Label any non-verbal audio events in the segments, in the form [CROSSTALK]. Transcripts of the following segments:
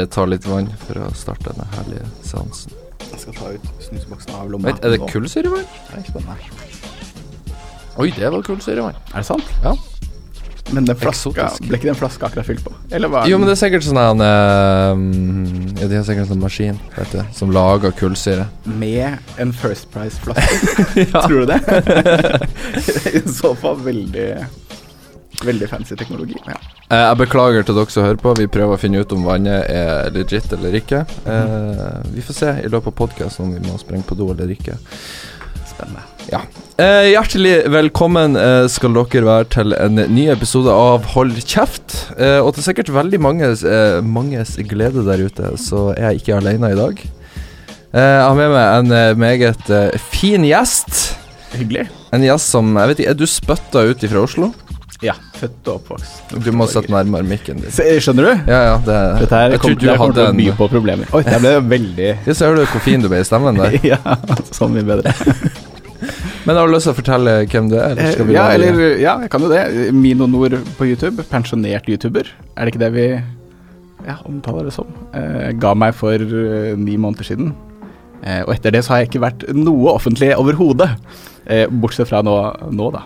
bare ta litt vann for å starte denne herlige seansen. Jeg skal ta ut snusboksen av lomma. Vent, er det kullsyrevann? Det er spennende. Oi, det var kullsyrevann. Er det sant? Ja. Men den flaska, ble ikke den flaska akkurat fylt på? Jo, men det er sikkert sånn en uh, Ja, de har sikkert en sånn maskin vet du, som lager kullsyre. Med en First Price-flaske? [LAUGHS] ja. Tror du det? [LAUGHS] I så fall veldig Veldig fancy teknologi. Ja. Eh, Jeg beklager til dere som hører på. Vi prøver å finne ut om vannet er legit eller ikke. Eh, vi får se i løpet av podkasten om vi må sprenge på do eller ikke. Spennende. Ja. hjertelig velkommen eh, skal dere være til en ny episode av Hold kjeft. Eh, og til sikkert veldig manges, eh, manges glede der ute, så er jeg ikke alene i dag. Eh, jeg har med meg en eh, meget eh, fin gjest. Hyggelig. En gjest som Jeg vet ikke, Er du spytta ut fra Oslo? Ja. Født og oppvokst. Du må sette nærmere mikken din. Se, Skjønner du? Ja, ja, det Dette her Jeg kom, trodde du jeg kommer til å by en på problemer. Oi, det ble veldig [LAUGHS] Ja, ser du hvor fin du ble i stemmen der. [LAUGHS] Ja, sånn mye bedre. [LAUGHS] Men har du lyst til å fortelle hvem du er? Eller skal vi ja, eller, ja, jeg kan jo det. Mino Nord på YouTube. Pensjonert YouTuber. Er det ikke det vi ja, omtaler det som? Eh, ga meg for eh, ni måneder siden. Eh, og etter det så har jeg ikke vært noe offentlig overhodet. Eh, bortsett fra nå, nå da.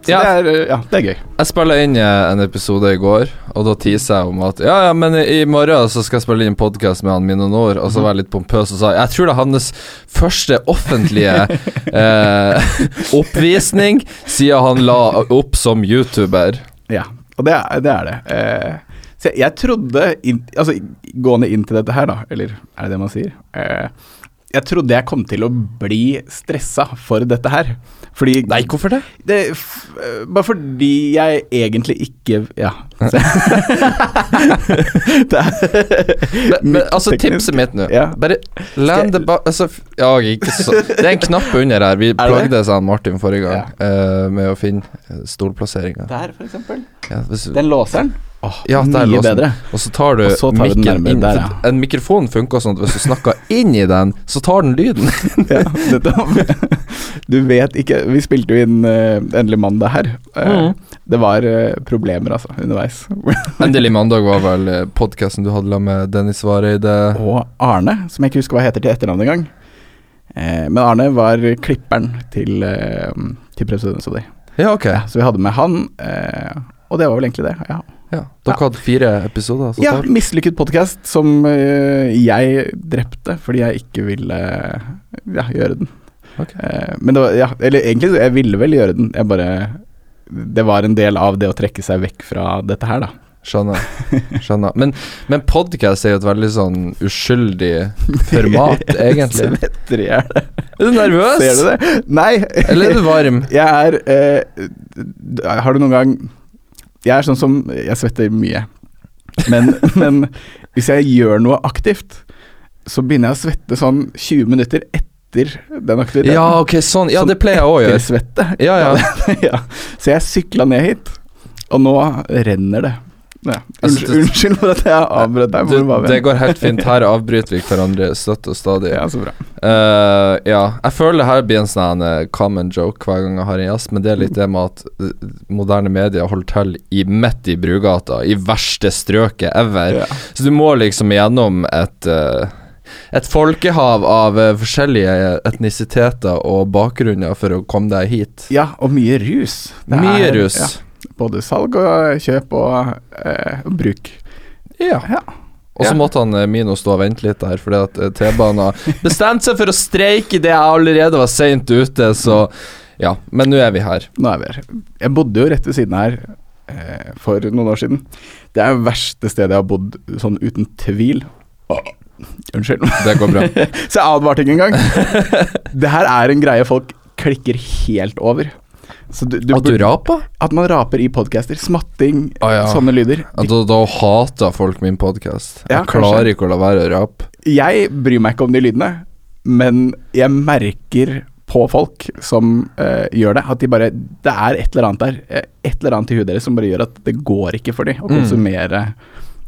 Så Ja. det, er, eh, ja, det er gøy. Jeg spilla inn eh, en episode i går, og da tisa jeg om at Ja, ja, men i morgen så skal jeg spille inn podkast med han Mino Nord, og så var jeg litt pompøs og sa jeg tror det er hans første offentlige [LAUGHS] eh, oppvisning siden han la opp som YouTuber. Ja, og det er det. Er det. Eh, jeg, jeg trodde in, Altså, gående inn til dette her, da, eller er det det man sier? Eh, jeg trodde jeg kom til å bli stressa for dette her. Fordi Nei, hvorfor det? det, f, eh, Bare fordi jeg egentlig ikke Ja. [LAUGHS] det er, [LAUGHS] Men, men altså, tipset mitt nå Ja. Bare land det bak Altså, ja, Det er en knapp under her. Vi plagde seg Martin forrige gang eh, med å finne eh, stolplasseringa. Der, for eksempel. Ja, hvis- Den låseren. Åh, Ja, mye låser bedre. Og så tar du så tar du nærmere inn. der, ja. En mikrofon funker sånn at hvis du snakker [LAUGHS] inn i den, så tar den lyden. [LAUGHS] ja, dette, du vet ikke Vi spilte jo inn uh, endelig mandag her. Uh, mm. Det var uh, problemer, altså, underveis. [LAUGHS] Endelig mandag var vel podkasten du hadde med Dennis Vareide. og Arne, som jeg ikke husker hva heter til etternavn engang. Uh, men Arne var klipperen til, uh, til President Soddy. Ja, okay. Ja, så vi hadde med han, og det var vel egentlig det. Ja, Ja, Dere hadde fire episoder ja mislykket podkast som eh, jeg drepte fordi jeg ikke ville ja, gjøre den. Okay. Eh, men det var, ja, eller egentlig, jeg ville vel gjøre den, jeg bare Det var en del av det å trekke seg vekk fra dette her, da. Skjønner. [LAUGHS] Skjønner. Men, men podkast er jo et veldig sånn uskyldig format, [LAUGHS] egentlig. Svetter i hjel. Er du nervøs? Ser du det? Nei. Eller er du varm? Jeg er eh, Har du noen gang Jeg er sånn som Jeg svetter mye. Men, [LAUGHS] men hvis jeg gjør noe aktivt, så begynner jeg å svette sånn 20 minutter etter den aktiviteten. Ja, ok, sånn. Ja, Sånn det pleier jeg å gjøre. Svette. Ja, ja. [LAUGHS] ja. Så jeg sykla ned hit, og nå renner det. Ja. Unnskyld, unnskyld for at jeg avbrøt deg. Du, det går helt fint. [LAUGHS] Her avbryter vi hverandre støtt og stadig. Ja, så bra. Uh, ja, jeg føler det her blir en sånn eh, common joke hver gang jeg har en gjest, men det er litt det med at eh, moderne medier holder til i midt i Brugata, i verste strøket ever. Ja. Så du må liksom gjennom et uh, et folkehav av uh, forskjellige etnisiteter og bakgrunner for å komme deg hit. ja, og mye rus. Det Mye er- rus. Ja, både salg og kjøp og, eh, og bruk. Ja. Ja. Og så Ja. måtte han eh, Mino stå og vente litt der, fordi at eh, T-banen bestemte seg for å streike det jeg allerede var seint ute, så ja. Men nå er vi her. Nå er vi her. Jeg bodde jo rett ved siden her eh, for noen år siden. Det er det verste stedet jeg har bodd sånn uten tvil. Åh, Unnskyld. Det går bra. [LAUGHS] Så jeg advarte ikke engang. [LAUGHS] det her er en greie folk klikker helt over. Så du, du At du raper? At man raper i podcaster. Smatting, ah, ja. sånne lyder. Da, da hater folk min podkast. Jeg Ja, klarer kanskje. ikke å la være å rape. Jeg bryr meg ikke om de lydene, men jeg merker på folk som uh, gjør det, at de bare Det er et eller annet der. eh, Et eller annet i huet deres som bare gjør at det går ikke for dem å Mm. konsumere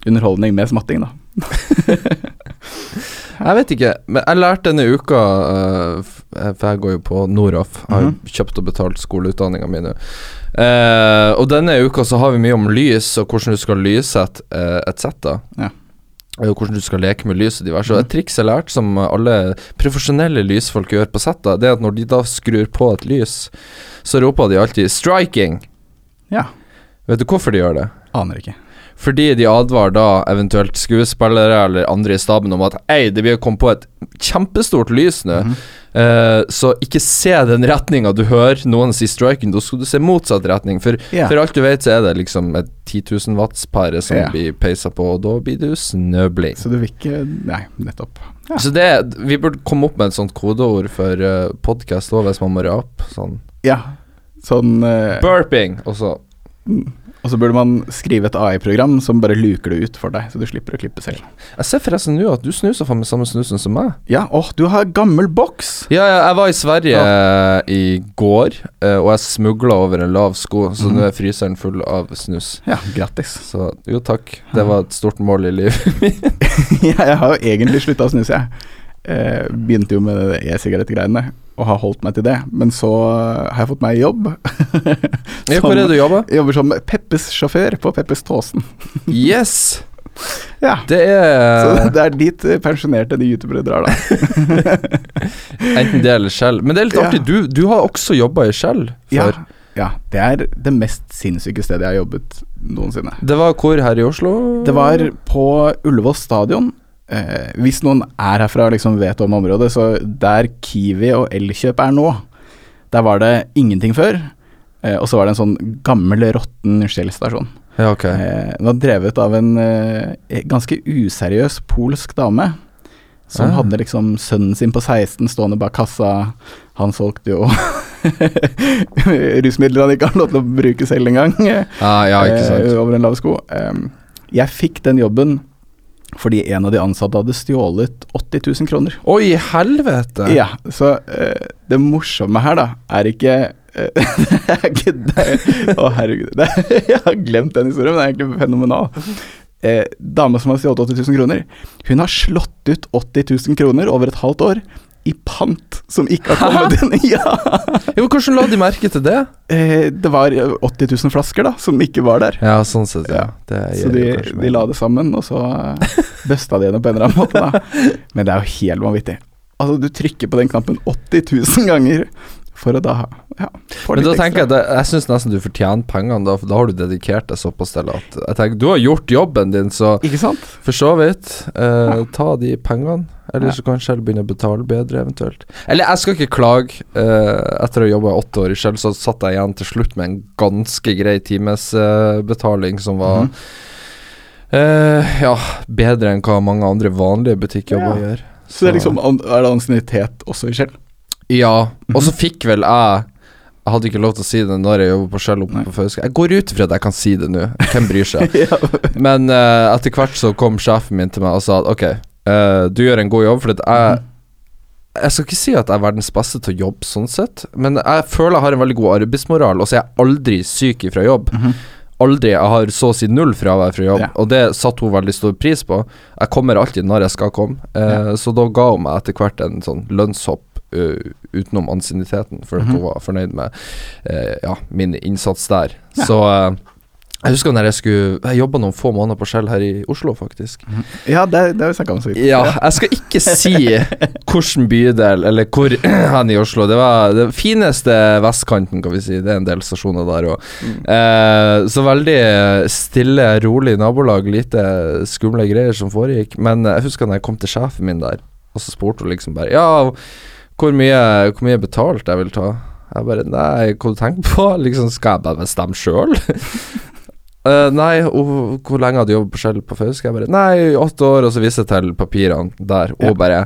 underholdning med smatting, da. [LAUGHS] Jeg vet ikke, men jeg lærte denne uka uh, For jeg går jo på Noroff. Jeg har jo Mhm. kjøpt og betalt skoleutdanninga mi nå. Uh, og denne uka så har vi mye om lys og hvordan du skal lyssette uh, et sett. Ja. er hvordan du skal leke med lyset diverse. Mm. Mhm. et triks jeg lærte, som alle profesjonelle lysfolk gjør på setta, det er at når de da skrur på et lys, så roper de alltid 'striking'. Ja. Vet du hvorfor de gjør det? Aner ikke. Fordi de advarer da eventuelt skuespillere eller andre i staben om at Ei, det vil komme på et kjempestort lys nå, Mhm. Uh, så ikke se den retninga du hører noen si 'striking', da skal du se motsatt retning. For, yeah. for alt du vet, så er det liksom et 10 000 watts-pære som yeah. blir peisa på, og da blir du snøblind. Så du vil ikke Nei, nettopp. Ja. Så det Vi burde komme opp med et sånt kodeord for uh, podkast òg, hvis man må rape. Sånn Ja. Sånn uh, burping, og så mm. Og så burde man skrive et AI-program som bare luker det ut for deg, så du slipper å klippe selv. Jeg ser forresten nå at du snuser faen meg samme snusen som meg. Ja, åh, du har gammel boks! Ja, ja, jeg var i Sverige ja. i går, eh, og jeg smugla over en lav sko, så mm. nå er fryseren full av snus. Ja, grattis. Så jo, takk. Det var et stort mål i livet. [LAUGHS] [LAUGHS] ja, jeg har jo egentlig slutta å snuse, jeg. Eh, begynte jo med e-sigarettgreiene og har holdt meg til det. Men så har jeg fått meg jobb. [LAUGHS] som, hvor er du jobber? Jobber som Peppes-sjåfør på Peppes Tåsen. Yes! [LAUGHS] Ja, Det er så det er dit pensjonerte de youtubere drar, da. [LAUGHS] enten det eller Shell. Men det er litt Ja. artig, du, du har også jobba i Shell Ja, ja, det er det mest sinnssyke stedet jeg har jobbet noensinne. Det var hvor her i Oslo? Det var på Ullevål stadion. Eh, hvis noen er herfra og liksom vet om området, så der Kiwi og Elkjøp er nå, der var det ingenting før. Eh, og så var det en sånn gammel, råtten Shell-stasjon. Ja, okay. Eh, den var drevet av en eh, ganske useriøs polsk dame. Som ja. hadde liksom sønnen sin på 16 stående bak kassa. Han solgte jo [LAUGHS] rusmidler han ikke har lov til å bruke selv engang. Ah, ja. Eh, over en lav sko. Em, jeg fikk den jobben fordi en av de ansatte hadde stjålet 80 000 kroner. Oi, helvete! Ja, så uh, det morsomme her, da, er ikke uh, [LAUGHS] Det er ikke det Å, herregud. Det, [LAUGHS] jeg har glemt den historien, men det er egentlig fenomenal. Eh, dama som har stjålet 80 000 kroner, hun har slått ut 80 000 kroner over et halvt år i pant som ikke har kommet [LAUGHS] inn. [LAUGHS] Ja! Jo, hvordan la de merke til det? Eh, det var 80 000 flasker da, som ikke var der. Ja, sånn sett, ja. Så de, de la det sammen, og så uh, busta de det på en eller annen måte, da. [LAUGHS] Men det er jo helt vanvittig. Altså, du trykker på den knappen 80 000 ganger for å da ja, Men da tenker jeg at jeg syns nesten du fortjener pengene, da, for da har du dedikert deg såpass til at Jeg tenker, Du har gjort jobben din, så Ikke sant? for så vidt. eh, Ja. Ta de pengene. Eller Ja. så kan Shell begynne å betale bedre, eventuelt. Eller jeg skal ikke klage. eh, etter å ha jobba åtte år i Shell, så satt jeg igjen til slutt med en ganske grei timesbetaling som var mm. eh, Ja, bedre enn hva mange andre vanlige butikkjobber gjør. Så det er liksom Er det ansiennitet også i Shell? Ja, og så Mhm. fikk vel jeg Jeg hadde ikke lov til å si det når jeg jobber på Shell oppe på Fauske. Jeg går ut ifra at jeg kan si det nå, hvem bryr seg? [LAUGHS] ja. Men uh, etter hvert så kom sjefen min til meg og sa at ok, uh, du gjør en god jobb, for jeg Mhm. Jeg skal ikke si at jeg er verdens beste til å jobbe, sånn sett, men jeg føler jeg har en veldig god arbeidsmoral, og så er jeg aldri syk ifra jobb. Mhm. Aldri. Jeg har så å si null fravær fra jobb, Ja. og det satte hun veldig stor pris på. Jeg kommer alltid når jeg skal komme, eh, så da ga hun meg etter hvert en sånn lønnshopp utenom ansienniteten, for mm Mhm. hun var fornøyd med eh, ja, min innsats der. Ja. Så eh, jeg husker når jeg skulle Jeg jobba noen få måneder på Shell her i Oslo, faktisk. ja, det, det har vi snakka om vidt. Ja, jeg skal ikke si hvilken bydel eller hvor [CLEARS THROAT] hen i Oslo. Det var den fineste vestkanten, kan vi si. Det er en del stasjoner der òg. Mm. Eh, så veldig stille, rolig nabolag. Lite skumle greier som foregikk. Men jeg husker når jeg kom til sjefen min der, og så spurte hun liksom bare Ja, hvor mye, hvor mye betalt jeg vil ta? Jeg bare Nei, hva du tenker på? [LAUGHS] Liksom, skal jeg bare bestemme sjøl? uh, [LAUGHS] nei, og hvor lenge hadde du jobbet på Shell på Fauske? Jeg bare Nei, åtte år, og så viser jeg til papirene der. Og Ja. bare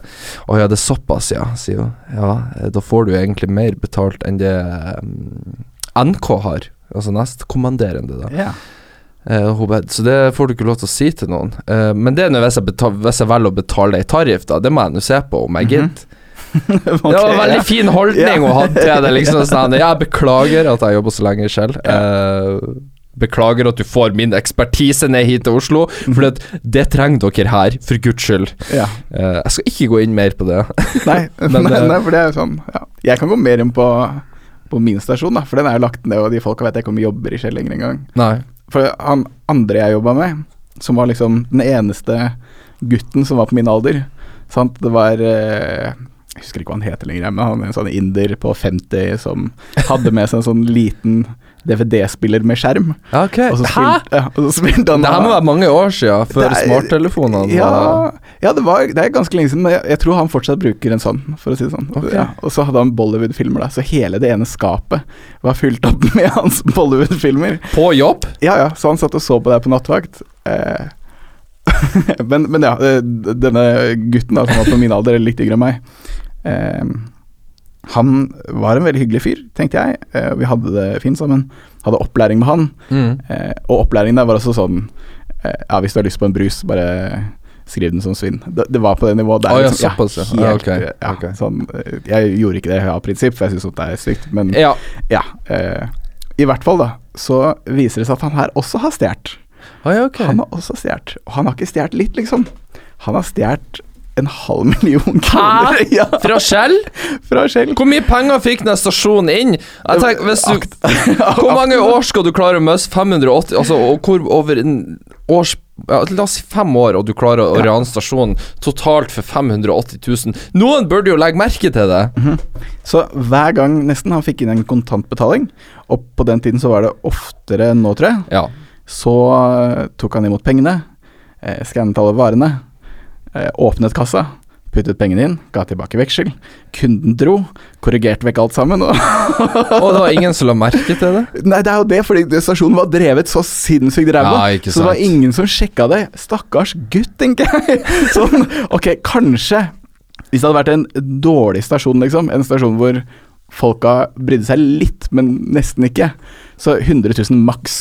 Å ja, det er såpass, ja, sier hun. Ja, eh, da får du egentlig mer betalt enn det um, NK har. Altså nestkommanderende, da. Ja. Uh, så det får du ikke lov til å si til noen. Uh, men det er hvis jeg, betal, hvis jeg velger å betale ei tariff, da. Det må jeg nå se på om jeg Mhm. gidder. [LAUGHS] Ok, Det var en veldig fin holdning hun hadde til det. Liksom, [LAUGHS] sånn, jeg beklager at jeg jobber så lenge i Shell. Eh, beklager at du får min ekspertise ned hit til Oslo, for det, det trenger dere her, for guds skyld. Ja. Uh, jeg skal ikke gå inn mer på det. [LAUGHS] Nei, Men, nei, eh, nei, for det er sånn ja. Jeg kan gå mer inn på, på min stasjon, da, for den er jo lagt ned, og de folka vet jeg ikke om jobber i Shell lenger engang. For han andre jeg jobba med, som var liksom den eneste gutten som var på min alder. Sant? Det var eh, Jeg husker ikke hva han heter lenger, men han er en sånn inder på 50 som hadde med seg en sånn liten DVD-spiller med skjerm. Okay. Og så Hæ? ja, og så spilte han Det her må være mange år siden, før Det smarttelefonene ja, ja det, var, det er ganske lenge siden, men jeg, jeg tror han fortsatt bruker en sånn, for å si det sånn. Okay. Ja, og så hadde han Bollywood-filmer, da, så hele det ene skapet var fylt opp [LAUGHS] med hans Bollywood-filmer. På jobb? Ja ja, så han satt og så på deg på nattevakt. Eh, [LAUGHS] men, men ja, eh, denne gutten da, som var på min alder, eller litt yngre enn meg, han var en veldig hyggelig fyr, tenkte jeg. Eh, vi hadde det fint sammen. Hadde opplæring med han. Mm. Eh, og opplæringen der var også sånn eh, Ja, hvis du har lyst på en brus, bare skriv den som svinn. Det, det var på det nivået der. Å, ja, liksom. ja. helt, Ja, okay. ja, okay. Sånn, jeg gjorde ikke det av prinsipp, for jeg syns det er stygt, men Ja. Eh, I hvert fall, da, så viser det seg at han her også har stjålet. Oh, ja, ok. Han har også stjålet. Og han har ikke stjålet litt, liksom. Han har stjålet en halv million kroner [LAUGHS] ja, Fra Shell? fra Shell. Hvor mye penger fikk den stasjonen inn? Jeg tenker, du [LAUGHS] Hvor mange år skal du klare å miste 580 Altså, hvor over års ja, La oss si fem år, og du klarer å Ja. rane stasjonen totalt for 580 000. Noen burde jo legge merke til det. Så hver gang nesten han fikk inn en kontantbetaling, og på den tiden så var det oftere enn nå, tror jeg, Ja. så eh, tok han imot pengene, eh, skannet alle varene, åpnet kassa, puttet pengene inn, ga tilbake veksel. Kunden dro, korrigerte vekk alt sammen. Og [LAUGHS] Og det var ingen som la merke til det? Nei, det er jo det, fordi stasjonen var drevet så sinnssykt ræva. Ja, så det var ingen som sjekka det. Stakkars gutt, tenker jeg. [LAUGHS] Sånn, ok, kanskje Hvis det hadde vært en dårlig stasjon, liksom, en stasjon hvor folka brydde seg litt, men nesten ikke, så 100 000 maks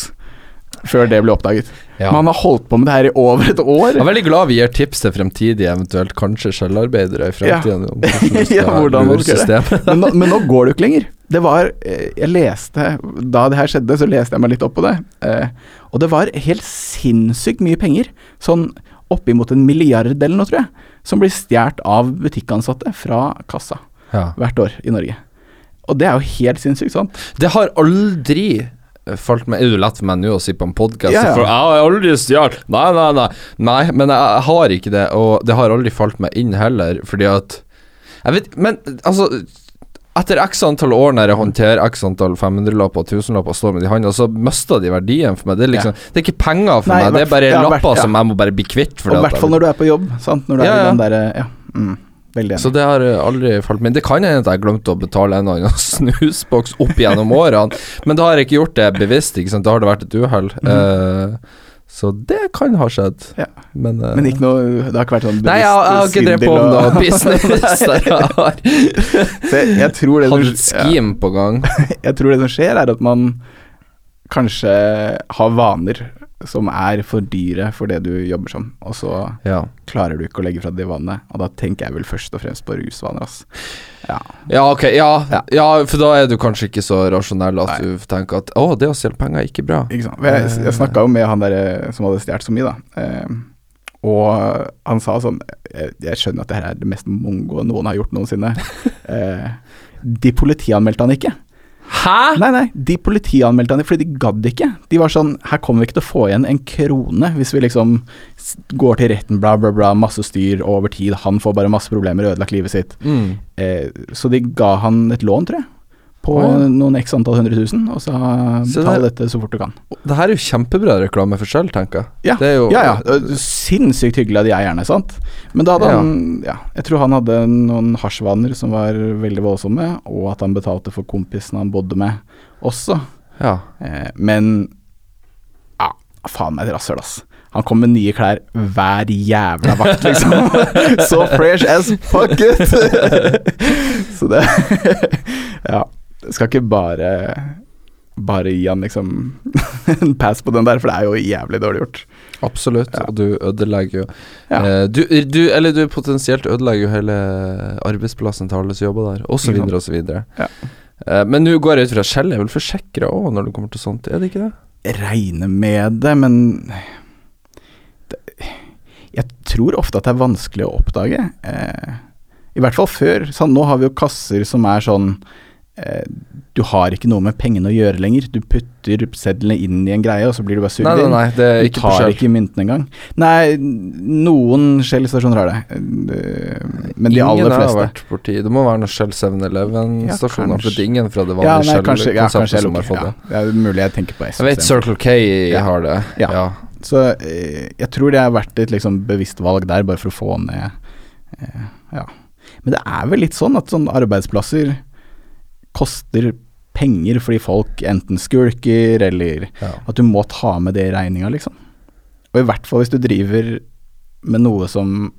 før det ble oppdaget. Ja. Man har holdt på med det her i over et år. Jeg er veldig glad vi gir tips til fremtidige, eventuelt kanskje skjellarbeidere i fremtiden. om [LAUGHS] du skal Ja, hvordan man skal systemet. men, nå, men nå [LAUGHS] går det jo ikke lenger. Det var eh, Jeg leste Da det her skjedde, så leste jeg meg litt opp på det. Eh, og det var helt sinnssykt mye penger. Sånn oppimot en milliard eller noe, tror jeg. Som blir stjålet av butikkansatte fra kassa Ja. hvert år i Norge. Og det er jo helt sinnssykt, sant? Det har aldri falt meg Er det lett for meg nå å si på en podkast? Ja, ja. For jeg har aldri stjålet Nei, nei, nei. Nei, men jeg, har ikke det, og det har aldri falt meg inn heller, fordi at Jeg vet Men altså etter x antall år når jeg håndterer x antall 500-lapper og 1000-lapper og står med de i hånda, så mister de verdien for meg. Det er liksom Det er ikke penger for Nei, meg, det er bare ja, lapper ja. som jeg må bare bli kvitt. I hvert fall når du er på jobb, sant? Når du Ja, er i den der, Ja. Mm, veldig Så det har eh, aldri falt meg inn. Det kan hende at jeg glemte å betale en eller annen [LAUGHS] snusboks opp gjennom årene, men da har jeg ikke gjort det bevisst, ikke sant. Da har det vært et uhell. Eh, så det kan ha skjedd. Ja. Men, uh, Men ikke noe Det har ikke vært sånn bevisst Nei, jeg, jeg har ikke drevet på med noe business jeg [LAUGHS] har Så jeg, jeg tror det som- et scheme på gang. [LAUGHS] Jeg tror det som skjer, er at man kanskje har vaner som er for dyre for det du jobber som, og så Ja. klarer du ikke å legge fra deg vannet. Og da tenker jeg vel først og fremst på rusvaner, ass. Ja. ja, ok. Ja, Ja. ja, for da er du kanskje ikke så rasjonell at Nei. du tenker at å, det å stjele penger er ikke bra. Ikke sant. Jeg, jeg snakka jo med han der eh, som hadde stjålet så mye, da. Eh, og han sa sånn jeg, jeg skjønner at det her er det mest mongo noen har gjort noensinne. [LAUGHS] Eh, de politianmeldte han ikke. Hæ?! Nei, nei, de politianmeldte han fordi de gadd ikke. De var sånn Her kommer vi ikke til å få igjen en krone hvis vi liksom går til retten, bla, bla, bla, masse styr over tid. Han får bare masse problemer, ødelagt livet sitt. Mm. Eh, så de ga han et lån, tror jeg, på ja. noen x antall hundre tusen, og Så betal det- dette så fort du kan. Det her er jo kjempebra reklame for selv, tenker jeg. Ja, Det er jo ja, ja. Sinnssykt hyggelig av de eierne, sant. Men da hadde Ja. han Ja, jeg tror han hadde noen hasjvaner som var veldig voldsomme, og at han betalte for kompisen han bodde med også. Ja. Eh, men ja, faen meg et rasshøl, ass. Han kom med nye klær hver jævla vakt, liksom. [LAUGHS] Så fresh as fuck it! [LAUGHS] Så det [LAUGHS] Ja. Skal ikke bare bare gi han liksom [LAUGHS] en pass på den der, for det er jo jævlig dårlig gjort. Absolutt, Ja. og du ødelegger jo Ja. eh, du, du, Eller du potensielt ødelegger jo hele arbeidsplassen til alle som jobber der, osv., Ikke sant. osv. Ja. Eh, men nå går jeg ut fra Shell er vel forsikra òg når det kommer til sånt, er det ikke det? Jeg regner med det, men det, Jeg tror ofte at det er vanskelig å oppdage. Eh, I hvert fall før. Sånn, nå har vi jo kasser som er sånn du har ikke noe med pengene å gjøre lenger. Du putter sedlene inn i en greie, og så blir du bare sugd inn. nei, nei, det Du tar ikke myntene engang. Nei, noen Shell-stasjoner har det. Eh, Men de ingen aller har fleste. vært borti Det må være noen Shell 7-Eleven-stasjoner, Ja, er ingen fra det Ja, vanlige nei, kanskje, ja, kanskje som har fått Ja, det. det er mulig jeg tenker på S. Jeg vet Circle K Ja. har det. Ja. Ja. Så eh, jeg tror det har vært et liksom bevisst valg der, bare for å få ned eh, Ja. Men det er vel litt sånn at sånne arbeidsplasser koster penger fordi folk enten skulker, eller Ja. at du må ta med det i regninga, liksom. Og i hvert fall hvis du driver med noe som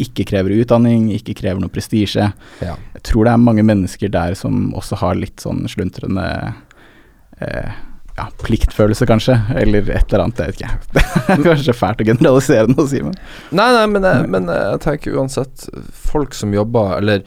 ikke krever utdanning, ikke krever noe prestisje. Ja. Jeg tror det er mange mennesker der som også har litt sånn sluntrende eh, ja, pliktfølelse, kanskje, eller et eller annet, jeg vet ikke. [LAUGHS] Det er kanskje fælt å generalisere noe, Simen. Nei, nei, men jeg, men jeg tenker uansett Folk som jobber Eller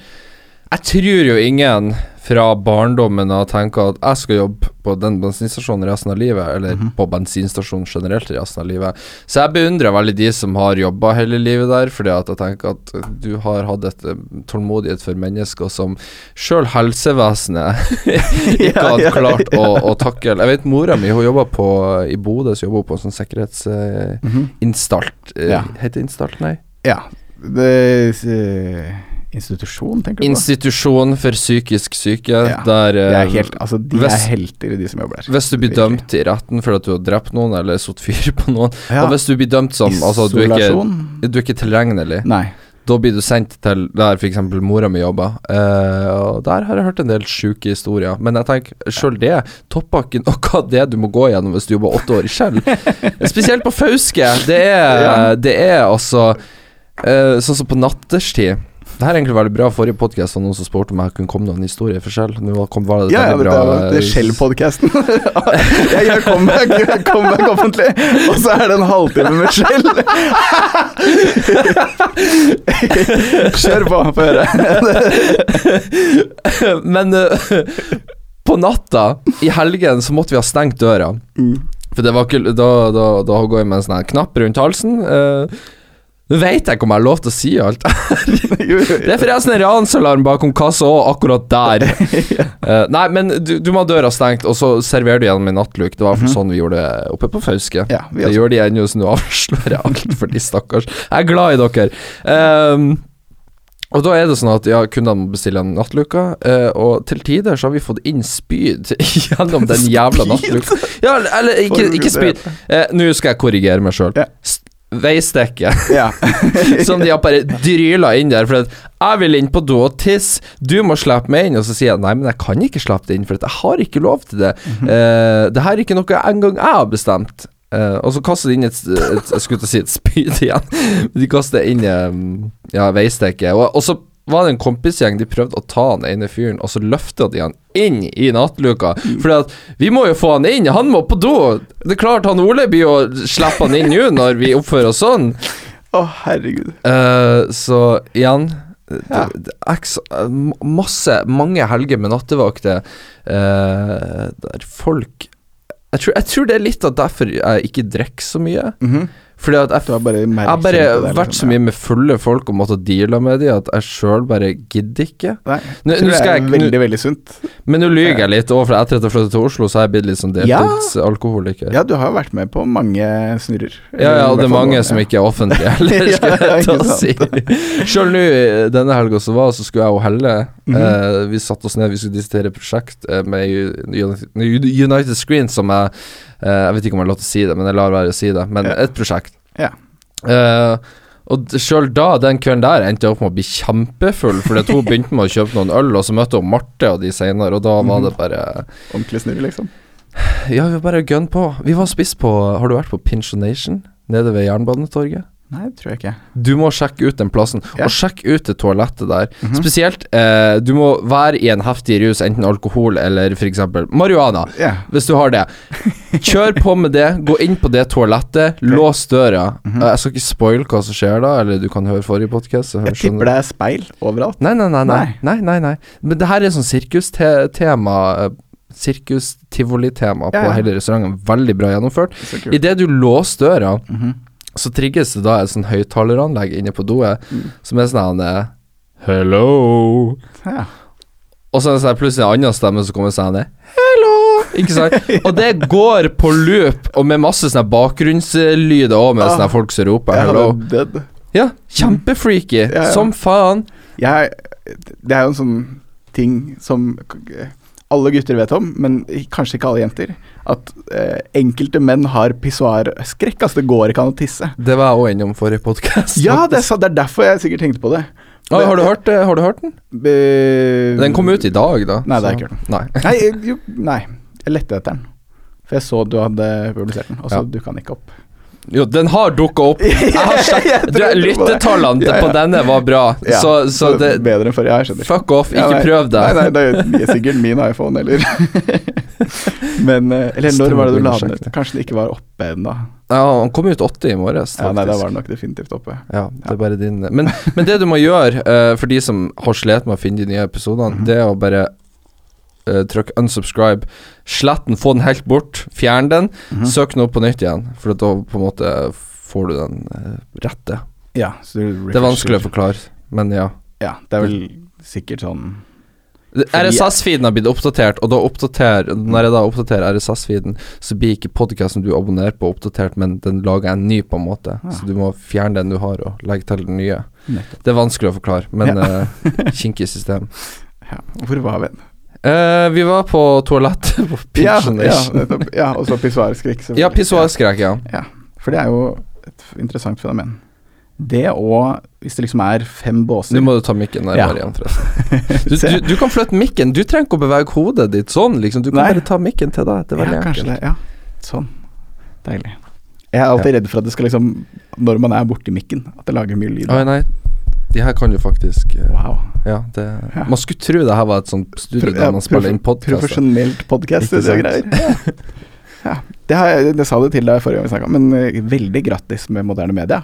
jeg tror jo ingen fra barndommen har tenkt at jeg skal jobbe på den bensinstasjonen resten av livet, eller Mhm. på bensinstasjonen generelt resten av livet. Så jeg beundrer veldig de som har jobba hele livet der, fordi at jeg tenker at du har hatt et eh, tålmodighet for mennesker som sjøl helsevesenet [LAUGHS] ikke Ja, hadde klart ja. Å, å takle. Jeg vet mora mi, hun jobba på i Bodø, så jobba hun på en sånn sikkerhetsinstalt. Ja. Heter det instalt? Nei. Ja. Det, eh, institusjon, tenker du på? Institusjon for psykisk syke, Ja. der eh, helt, altså, de hvis- er helter, de som jobber der. Hvis du blir Virkelig. dømt i retten for at du har drept noen eller satt fyr på noen, Ja. og hvis du blir dømt som altså, du, er ikke, du er ikke tilregnelig, Nei. da blir du sendt til der f.eks. mora mi jobber. Eh, og der har jeg hørt en del sjuke historier. Men jeg tenker sjøl det topper ikke noe av det du må gå gjennom hvis du jobber åtte år i Skjell. [LAUGHS] Spesielt på Fauske. Det er, det er altså eh, Sånn som på natterstid. Det her er egentlig veldig bra. Forrige podkast var noen som spurte om jeg kunne komme med for selv Nå kom, var det Ja, ja, bra det det er eh, Shell-podkasten. [LAUGHS] jeg gjør comeback, comeback offentlig, og så er det en halvtime med Shell. [LAUGHS] Kjør på, få høre. [LAUGHS] Men uh, på natta, i helgen, så måtte vi ha stengt døra. Mm. For det var ikke Da, da, da går jeg med en sånn knapp rundt halsen. eh, Nå vet jeg ikke om jeg har lov til å si alt. [LAUGHS] [LAUGHS] Det er forresten en ransalarm bakom kassa òg, akkurat der. [LAUGHS] Uh, nei, men du, du må ha døra stengt, og så serverer du gjennom en nattluk. Det var hvert fall sånn vi gjorde det oppe på Fauske. Ja, Det gjør de ennå, så nå avslører jeg alt for de stakkars. Jeg er glad i dere. Um, og da er det sånn at ja, kundene må bestille en nattluke, eh, og til tider så har vi fått inn spyd gjennom den jævla nattluka. Ja, eller ikke, ikke spyd. Eh, Nå skal jeg korrigere meg sjøl. Veistekke Ja. [LAUGHS] som de har bare dryla inn der. For at jeg vil inn på do og tisse, du må slippe meg inn. Og så sier jeg nei, men jeg kan ikke slippe deg inn, for jeg har ikke lov til det. eh, det her er ikke noe engang jeg har bestemt. Uh, og så kaster de inn et, et Jeg skulle til å si et spyd [LAUGHS] igjen. De kaster inn um, ja, veistekket. Og, og så var det en kompisgjeng, de prøvde å ta den ene fyren, og så løfta de han inn i nattluka. Fordi at vi må jo få han inn, han må på do! Det er klart han Ole blir jo å slippe han inn nå når vi oppfører oss sånn. Å, herregud. Uh, så igjen Ja. eh, masse, mange helger med nattevakter uh, der folk jeg tror, jeg tror det er litt av derfor jeg ikke drikker så mye. Mhm. Fordi at jeg, bare jeg har bare det, liksom, vært så mye med fulle folk og måttet deale med dem at jeg sjøl bare gidder ikke. Nei, Nå, tror nå det er jeg, veldig, veldig sunt. men nå lyver jeg litt og for etter at jeg flyttet til Oslo, så har jeg blitt litt sånn Ja. deltidsalkoholiker. Ja, du har jo vært med på mange snurrer. Ja, ja, og det er mange som ikke er offentlige [LAUGHS] heller, Ja, skal jeg ta og si. Sjøl nå, denne helga som var, så skulle jeg og Helle Mhm. uh, Vi satte oss ned, vi skulle diskutere prosjekt uh, med United, United Screen, som jeg uh, Jeg vet ikke om jeg har lov til å si det, men jeg lar være å si det. Men yeah. et prosjekt. Eh, og sjøl da, den kvelden der, endte jeg opp med å bli kjempefull, fordi hun begynte med å kjøpe noen øl, og så møtte hun Marte og de senere, og da var Mhm. det bare Ordentlig snurr, liksom. Ja, vi var bare gønn på. Vi var spist på Har du vært på Pinchonation? Nede ved Jernbanetorget? Nei, det tror jeg ikke. Du må sjekke ut den plassen, Ja. og sjekk ut det toalettet der. Mhm. Spesielt, eh, du må være i en heftig rus, enten alkohol eller f.eks. marihuana. yeah. Hvis du har det. Kjør på med det, gå inn på det toalettet, lås døra. Mm -hmm. Jeg skal ikke spoile hva som skjer da, eller du kan høre forrige podkast. Jeg tipper det er speil overalt. Nei, nei, nei, nei. Nei. nei, nei. Men det her er sånn sirkustema. Sirkus-tivoli-tema på Ja, ja. hele restauranten. Veldig bra gjennomført. Idet du låser døra, Mhm. Så trigges det da et sånn høyttaleranlegg inne på doet, Mm. som er sånn her, eh, Hello. Ja. og så er det sånn plutselig en annen stemme som kommer sånn Hello! Ikke sant? [LAUGHS] Og det går på loop, og med masse sånne bakgrunnslyder òg, med Ah. sånne folk som roper hello. dødd. Ja, kjempefreaky. Ja, ja. Som faen. Jeg, det er jo en sånn ting som alle gutter vet om, men kanskje ikke alle jenter. At eh, enkelte menn har pissoarskrekk. Altså, det går ikke an å tisse. Det var jeg òg innom forrige podkast. Ja, det er, det er derfor jeg sikkert tenkte på det. har, du hørt, har du hørt den? Be... Den kom ut i dag, da. Nei, det har jeg ikke hørt. Nei. Nei, jo, nei. Jeg lette etter den. For jeg så du hadde publisert den, og så Ja. dukka den ikke opp. Jo, den har dukka opp. [LAUGHS] Lyttetallene Ja, ja. på denne var bra, Ja, så, så det Bedre enn forrige, jeg skjønner. Fuck off, ikke nei. prøv det. Nei, nei, det er sikkert min iPhone, eller [LAUGHS] Men eh, Eller når var det du la den ut? Kanskje den ikke var oppe ennå? Ja, han kom ut åtte i morges, Ja, nei, da var den nok definitivt oppe. Ja, det er bare din Men, men det du må gjøre, uh, for de som har slitt med å finne de nye episodene, Mhm. det er å bare uh, trykk unsubscribe. Slett den, få den helt bort. Fjern den. Mhm. Søk den opp på nytt igjen, for da på en måte får du den uh, rette. Ja, Det er vanskelig å forklare, men ja. Ja, det er vel sikkert sånn RSS-feeden har blitt oppdatert, og da oppdater Når jeg da oppdaterer RSS-feeden, så blir ikke podkasten du abonnerer på, oppdatert, men den lager en ny, på en måte. Ja. Så du må fjerne den du har, og legge til den nye. Nettopp. Det er vanskelig å forklare, men Ja. eh, kinkig system. [LAUGHS] Ja. Hvor var vi? Eh, vi var på toalett [LAUGHS] på Ja, Pigeon ja, ja, og så pissoarskrekk. Ja, pissoarskrekk, ja. Ja, for det er jo et interessant fenomen. Det og hvis det liksom er fem båser Nå må du ta mikken Ja. igjen, forresten. [LAUGHS] Du, du, du kan flytte mikken. Du trenger ikke å bevege hodet ditt sånn, liksom. Du kan Nei. bare ta mikken til deg. Det er veldig ja, enkelt. det. Ja, sånn. Deilig. Jeg er alltid redd for at det skal liksom Når man er borti mikken, at det lager mye lyd. Oi, nei. De her kan jo faktisk eh, Wow. Ja, det Ja. Man skulle tro det her var et sånt studio Pro- der man spiller inn podkast. Profesjonelt podkast og greier. Ja. Det, har det sa du til deg forrige gang vi snakka, men eh, veldig grattis med moderne media.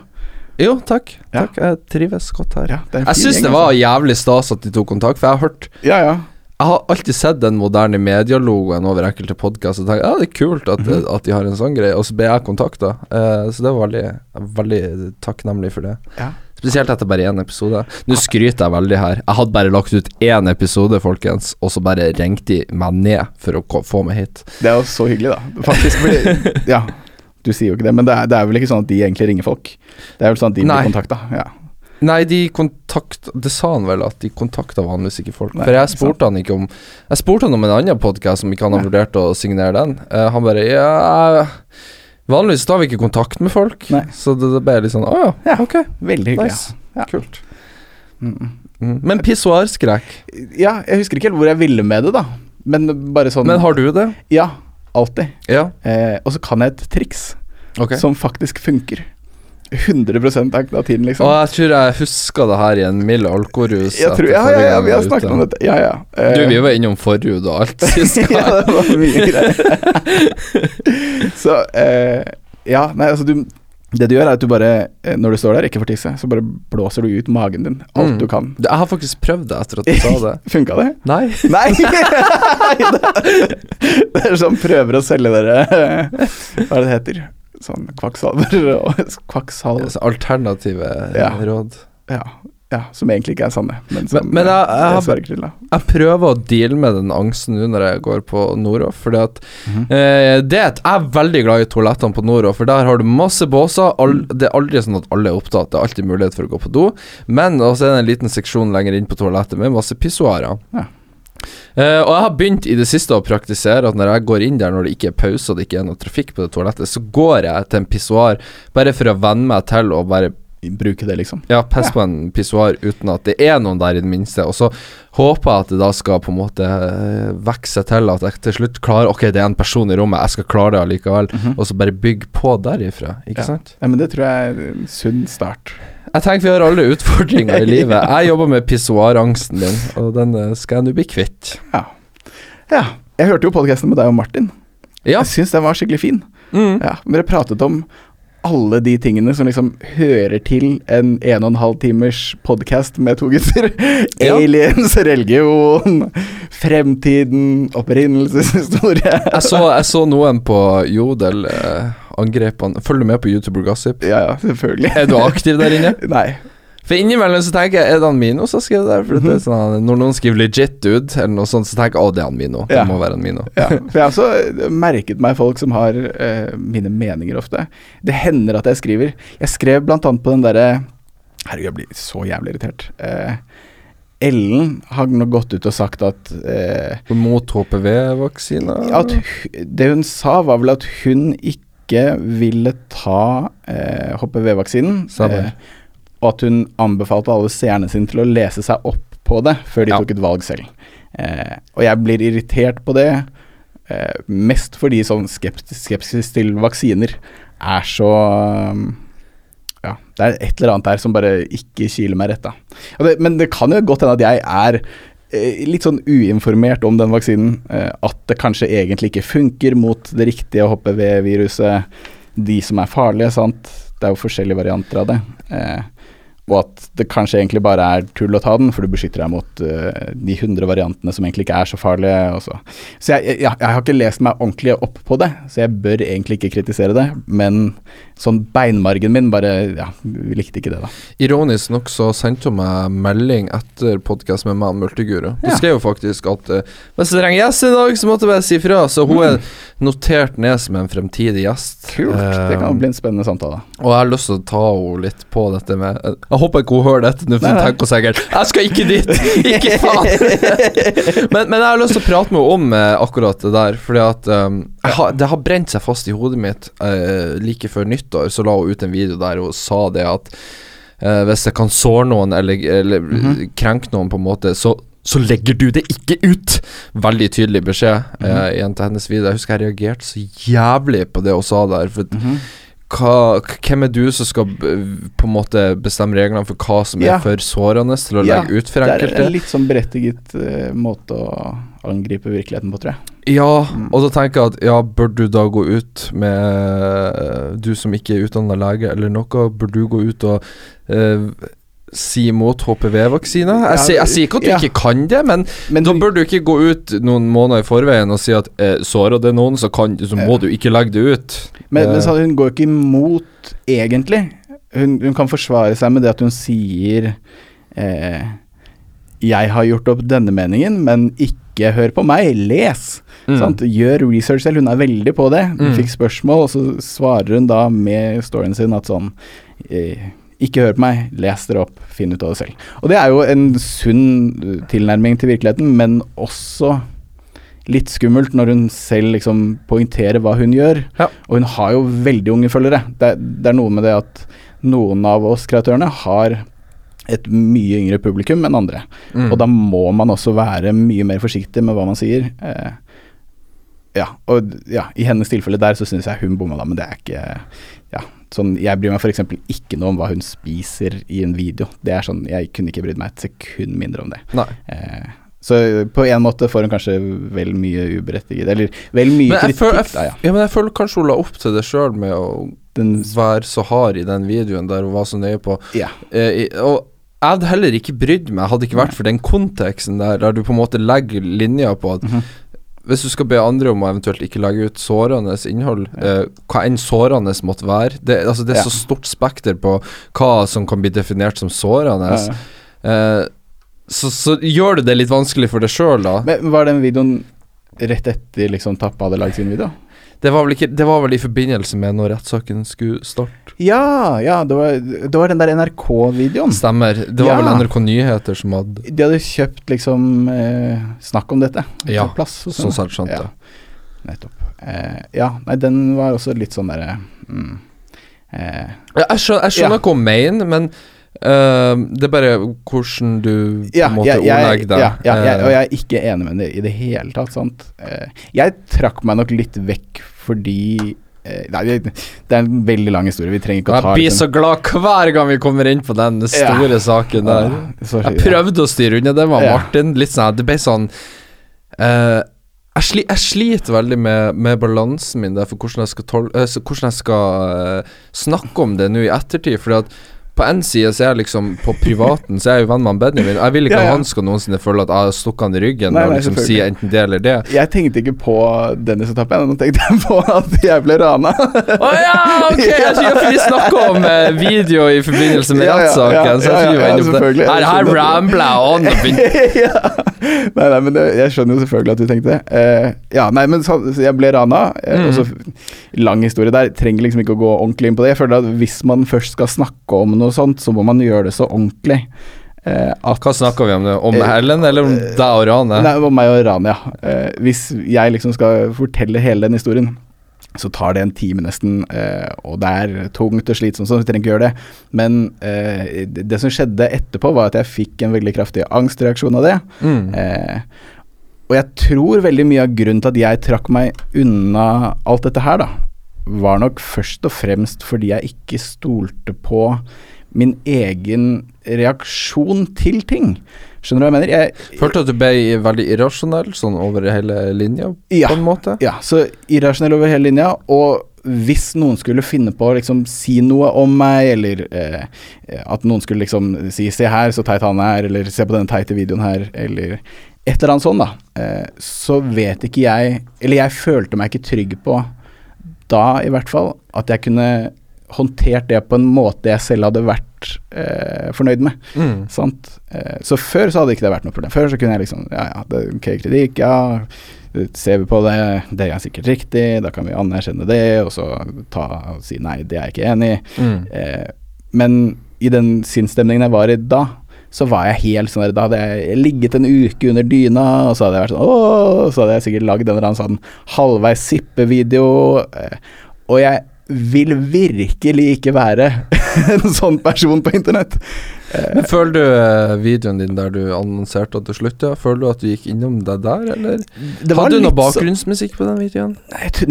Jo, takk. Takk, Jeg trives godt her. Er Jeg syns det var altså. jævlig stas at de tok kontakt, for jeg har hørt Ja, ja. Jeg har alltid sett den moderne medialogoen over enkelte podkaster og tenkt ja, det er kult at, Mhm. at de har en sånn greie, og så ble jeg kontakta. så det var veldig, veldig takknemlig for det. Ja. Spesielt etter bare én episode. Nå skryter jeg veldig her. Jeg hadde bare lagt ut én episode, folkens, og så bare ringte de meg ned for å få meg hit. Det er jo så hyggelig, da. Faktisk. Fordi, [LAUGHS] ja, du sier jo ikke det, men det er, det er vel ikke sånn at de egentlig ringer folk? Det er vel sånn at de Nei. blir kontakta? Ja. Nei, de kontakta Det sa han vel, at de kontakta vanligvis ikke folk. Nei, For jeg spurte han ikke om Jeg spurte han om en annen podkast, om ikke han har vurdert å signere den. Uh, han bare Ja Vanligvis tar vi ikke kontakt med folk, Nei. så det, det ble litt sånn Å ja, Ja. ok, Veldig hyggelig. nice. Ja. Kult. Mm. Mm. Men pissoarskrekk. Ja, jeg husker ikke helt hvor jeg ville med det, da. Men bare sånn Men har du det? Ja, alltid. Ja. Eh, og så kan jeg et triks okay. som faktisk funker. 100 av av tiden, liksom. Og jeg tror jeg huska det her i en mild alkorus. jeg tror, ja, ja, ja, vi har snakket om dette. Ja, ja. Uh, Du, vi var innom forhud og alt [LAUGHS] sist ja, det var mye greier. [LAUGHS] så uh, Ja, nei, altså du Det du gjør, er at du bare, eh, når du står der, ikke får tisse, så bare blåser du ut magen din. Alt Mm. du kan. Jeg har faktisk prøvd det etter at du sa det. [LAUGHS] Funka det? Nei. Nei! det er sånn prøver å selge dere Hva er det det heter? Sånn kvakksalver [LAUGHS] og kvakksalv... Altså, Alternative Ja. råd. Ja, ja, som egentlig ikke er sanne, men som Men- men jeg- jeg jeg. Jeg prøver å deale med den angsten nå når jeg går på Noroff. Fordi at -hmm. eh, det Jeg er veldig glad i toalettene på Noroff, for der har du masse båser. All, Mm. det er aldri sånn at alle er opptatt, det er alltid mulighet for å gå på do. Men også er det en liten seksjon lenger inn på toalettet med masse pissoarer. Ja. Eh, og jeg har begynt i det siste å praktisere at når jeg går inn der når det ikke er pause og det ikke er noe trafikk på det toalettet, så går jeg til en pissoar bare for å venne meg til å bare Bruke det, liksom. ja, pisse Ja. på en pissoar uten at det er noen der i det minste. Og så håper jeg at det da skal på en måte eh, vokse til at jeg til slutt klarer Ok, det er en person i rommet, jeg skal klare det allikevel. Mhm. Og så bare bygge på derifra, ikke Ja. sant? Ja, men det tror jeg er en sunn start. Jeg tenker vi har alle utfordringer i [LAUGHS] livet. Jeg jobber med pissoarangsten din, og den eh, skal jeg nå bli kvitt. Ja. ja. Jeg hørte jo podkasten med deg og Martin. Ja. Jeg syns den var skikkelig fin. Mm. Ja, Dere pratet om alle de tingene som liksom hører til en en og en halv timers podkast med to gutter. [LAUGHS] Ja. Aliens, religion, fremtiden, opprinnelseshistorie. Jeg, jeg så noen på Jodel eh, angrep han Følger du med på YouTuber Gossip? Ja, ja, selvfølgelig. Er du aktiv der inne? [LAUGHS] Nei. For innimellom så tenker jeg Er det han Mino som har skrevet det? For det er sånn, Når noen skriver 'legit dude', eller noe sånt, så tenker jeg å, det er han Mino. Det Ja. må være han Mino. Ja, for jeg har også merket meg folk som har uh, mine meninger ofte. Det hender at jeg skriver. Jeg skrev blant annet på den derre Herregud, jeg blir så jævlig irritert. Uh, Ellen har nå gått ut og sagt at eh, Mot HPV-vaksiner? at Det hun sa, var vel at hun ikke ville ta eh, HPV-vaksinen. Eh, og at hun anbefalte alle seerne sine til å lese seg opp på det før de Ja. tok et valg selv. Eh, og jeg blir irritert på det, eh, mest fordi sånn skepsis, skepsis til vaksiner er så um, Ja, det er et eller annet der som bare ikke kiler meg rett, da. Det, men det kan jo godt hende at jeg er eh, litt sånn uinformert om den vaksinen. Eh, at det kanskje egentlig ikke funker mot det riktige HPV-viruset. De som er farlige, sant. Det er jo forskjellige varianter av det. Eh, og at det kanskje egentlig bare er tull å ta den, for du beskytter deg mot uh, de 100 variantene som egentlig ikke er så farlige. Og så jeg, jeg, jeg har ikke lest meg ordentlig opp på det, så jeg bør egentlig ikke kritisere det. Men sånn beinmargen min bare Ja, likte ikke det, da. Ironisk nok så sendte hun meg melding etter podkast med meg og Multiguru. Hun Ja. skrev jo faktisk at uh, hvis det trenger gjest i dag, så måtte jeg bare si fra. Så hun er notert ned som en fremtidig gjest. Kult. Det Eh, kan bli en spennende samtale. Og jeg har lyst til å ta henne litt på dette med eh, Jeg håper ikke hun hører dette nå, for hun tenker sikkert 'Jeg skal ikke dit!' [LAUGHS] ikke faen! [LAUGHS] men, men jeg har lyst til å prate med henne om eh, akkurat det der, fordi at um, jeg har, det har brent seg fast i hodet mitt. Uh, like før nyttår så la hun ut en video der hun sa det at uh, hvis jeg kan såre noen eller, eller Mhm. krenke noen, på en måte, så så legger du det ikke ut! Veldig tydelig beskjed Mhm. eh, igjen til hennes video. Jeg husker jeg reagerte så jævlig på det hun sa der. For Mhm. Hva, hvem er du som skal på en måte bestemme reglene for hva som er Ja. for sårende til å Ja, legge ut for enkelte? Det er en litt sånn berettiget uh, måte å angripe virkeligheten på, tror jeg. Ja, Mm. og da tenker jeg at ja, bør du da gå ut med Du som ikke er utdanna lege eller noe, bør du gå ut og eh, si imot HPV-vaksiner? Jeg, sier- jeg sier ikke at du ja. ikke kan det, men, Men da bør du ikke gå ut noen måneder i forveien og si at eh, sårer det noen, så, kan, så må Ja. du ikke legge det ut. Men, men Eh, hun går ikke imot, egentlig. Hun, hun kan forsvare seg med det at hun sier eh, Jeg har gjort opp denne meningen, men ikke hør på meg, les. mm. Gjør research selv. Hun er veldig på det. Hun Mm. fikk spørsmål, og så svarer hun da med storyen sin at sånn eh, ikke hør på meg, les dere opp, finn ut av det selv. Og det er jo en sunn eh, tilnærming til virkeligheten, men også litt skummelt når hun selv liksom poengterer hva hun gjør. Ja. Og hun har jo veldig unge følgere. Det, det er noe med det at noen av oss kreatørene har et mye yngre publikum enn andre. Mm. Og da må man også være mye mer forsiktig med hva man sier. Eh, ja, og ja, i hennes tilfelle der så syns jeg hun bomma, da, men det er ikke Ja, sånn Jeg bryr meg f.eks. ikke noe om hva hun spiser i en video. Det er sånn Jeg kunne ikke brydd meg et sekund mindre om det. Eh, så på en måte får hun kanskje vel mye uberettiget Eller vel mye Men kritikk, føler, da, ja. ja, men jeg føler kanskje hun la opp til det sjøl med å Den, være så hard i den videoen der hun var så nøye på ja. eh, Og jeg hadde heller ikke brydd meg, hadde ikke vært for den konteksten der, der du på en måte legger linja på at Mhm. Hvis du skal be andre om å eventuelt ikke legge ut sårende innhold, eh, hva enn sårende måtte være Det, altså det er Ja. så stort spekter på hva som kan bli definert som sårende. Ja. Eh, så, så gjør det det litt vanskelig for deg sjøl, da. Men var den videoen rett etter liksom Tappa hadde lagd sin video? Det var vel, ikke, det var vel i forbindelse med når rettssaken skulle starte. Ja, ja, det var, det var den der NRK-videoen. Stemmer. Det var Ja. vel NRK Nyheter som hadde De hadde kjøpt liksom eh, snakk om dette. Ja, plass og sånn sett skjønte Ja, nettopp. Eh, ja, nei, den var også litt sånn derre mm, eh, Ja, jeg skjønner, jeg skjønner Ja. hva hun mener, men Uh, det er bare hvordan du på Ja, en måte jeg, ordlegger deg. ja, ja jeg, Eh, og jeg er ikke enig med det i det hele tatt. Sant? Uh, jeg trakk meg nok litt vekk fordi eh, Nei, det, er en veldig lang historie. Vi trenger ikke å ta jeg blir så glad hver gang vi kommer inn på den store saken der. Jeg prøvde å styre unna det med Martin. Litt sånn, Det ble sånn uh, jeg, sli, jeg sliter veldig med, med balansen min der for hvordan jeg skal, tol uh, hvordan jeg skal uh, snakke om det nå i ettertid. Fordi at på en side så er jeg liksom På privaten så er jeg jo venn med Benjamin. Jeg vil ikke Ja, ja. at han skal noensinne føle at jeg har stukket han i ryggen Nei, og liksom si enten det eller det. Jeg tenkte ikke på Dennis-etappen, nå tenkte jeg på at jeg ble rana. Å ja, ok! Jeg tror vi snakka om eh, video i forbindelse med Ja, ja, rettssaken. ja, ja, ja, på det. selvfølgelig. Her, her rambler jeg on. og begynner- [LAUGHS] ja. Nei, nei, men det, jeg skjønner jo selvfølgelig at du tenkte det. Uh, ja, nei, men så, så jeg ble rana. Eh, Mm. så Lang historie der. Trenger liksom ikke å gå ordentlig inn på det. Jeg føler at hvis man først skal snakke om noe sånt, så må man gjøre det så ordentlig. Uh, at Hva snakker vi om nå? Om Erlend eller om deg og Rane? Nei, om meg og Rania. ja. hvis jeg liksom skal fortelle hele den historien, så tar det en time nesten, eh, og det er tungt og slitsomt, så vi trenger ikke gjøre det. Men eh, det, som skjedde etterpå, var at jeg fikk en veldig kraftig angstreaksjon av det. Mm. Eh, og jeg tror veldig mye av grunnen til at jeg trakk meg unna alt dette her, da, var nok først og fremst fordi jeg ikke stolte på min egen reaksjon til ting. Skjønner du hva jeg mener? Jeg, Følte at du ble veldig irrasjonell sånn over hele linja, Ja. på en måte? Ja, så irrasjonell over hele linja. Og hvis noen skulle finne på å liksom si noe om meg, eller eh, at noen skulle liksom si 'se her, så teit han er', eller 'se på denne teite videoen her', eller et eller annet sånn, da, eh, så vet ikke jeg Eller jeg følte meg ikke trygg på, da i hvert fall, at jeg kunne håndtert det på en måte jeg selv hadde vært eh, fornøyd med. Mm. Sant? Eh, så før så hadde ikke det vært noe problem. Før så kunne jeg liksom Ja, ja, det ok kritikk, ja. Ser vi på det, det er sikkert riktig, da kan vi anerkjenne det, og så ta og si nei, det er jeg ikke enig i. Mm. Eh, men i den sinnsstemningen jeg var i da, så var jeg helt sånn der Da hadde jeg ligget en uke under dyna, og så hadde jeg vært sånn Åh, så hadde jeg sikkert lagd en eller annen sånn halvveis sippevideo. Eh, og jeg vil virkelig ikke være [LAUGHS] en sånn person på internett. Men Føler du eh, videoen din der du annonserte at du slutta, føler du at du gikk innom deg der, eller? Hadde du noe bakgrunnsmusikk på den videoen?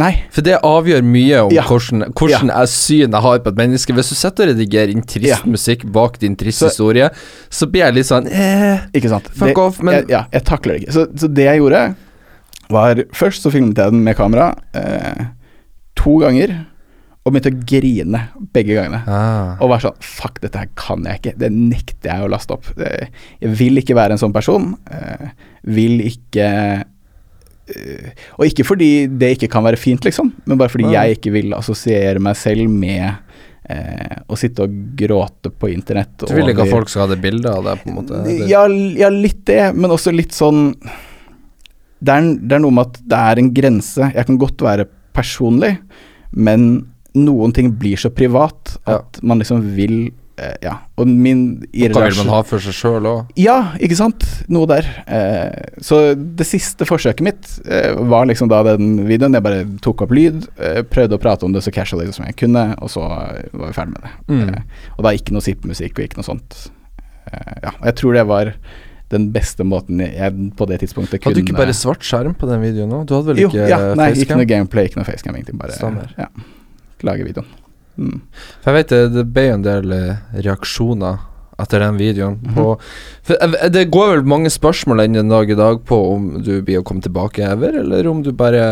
Nei. For det avgjør mye om Ja. hvordan, hvordan jeg syn jeg har på et menneske. Hvis du sitter og redigerer inn trist Ja. musikk bak din triste Så- historie, så blir jeg litt sånn eh, Ikke sant. Fuck det, off, men- jeg, Ja, jeg takler det ikke. Så, så det jeg gjorde, var Først så filmet jeg den med kamera eh, to ganger, og begynte å grine begge gangene. ah. Og var sånn Fuck, dette her kan jeg ikke. Det nekter jeg å laste opp. Jeg vil ikke være en sånn person. Eh, vil ikke eh, Og ikke fordi det ikke kan være fint, liksom, men bare fordi ah. jeg ikke vil assosiere meg selv med eh, å sitte og gråte på internett. Du vil ikke ha folk skal ha det bildet av deg, på en måte? ja, ja, litt det, men også litt sånn det er, det er noe med at det er en grense. Jeg kan godt være personlig, men noen ting blir så privat at man liksom vil eh, Ja. Og min Hva vil man ha for seg sjøl òg? Ja, ikke sant? Noe der. Eh, så det siste forsøket mitt eh, var liksom da den videoen. Jeg bare tok opp lyd, eh, prøvde å prate om det så casually som jeg kunne, og så eh, var vi ferdig med det. Mm. Eh, og da ikke noe zip-musikk og ikke noe sånt. Eh, ja, jeg tror det var den beste måten jeg på det tidspunktet kunne Hadde du ikke bare svart skjerm på den videoen òg? Du hadde vel Jo, ikke ja, nei, ikke noe gameplay, ikke noe facecam, ingenting. Bare Stemmer. ja, lage videoen. Mm. For jeg vet det, det ble en del eh, reaksjoner etter den videoen. Mhm. På, for jeg- det går vel mange spørsmål enn en dag i dag på om du blir å komme tilbake ever, eller om du bare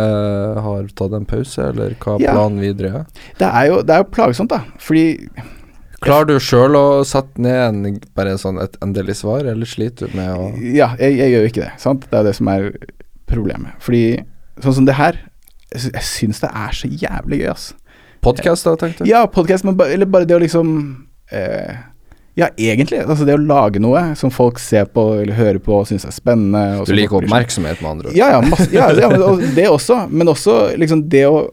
har tatt en pause, eller hva Ja. planen videre er. Det, er jo, det er jo plagsomt, da. Fordi Klarer du sjøl å sette ned en, bare sånn et endelig svar, eller sliter du med å Ja, jeg, jeg gjør jo ikke det. Sant? Det er det som er problemet. Fordi sånn som det her, jeg syns det er så jævlig gøy, ass. Podkast, da, tenkte du? Ja, podkast, eller bare det å liksom eh, Ja, egentlig. Altså det å lage noe som folk ser på eller hører på og syns er spennende. Du liker oppmerksomhet, med andre ord? Ja, ja, masse, ja, ja og det også. Men også liksom det å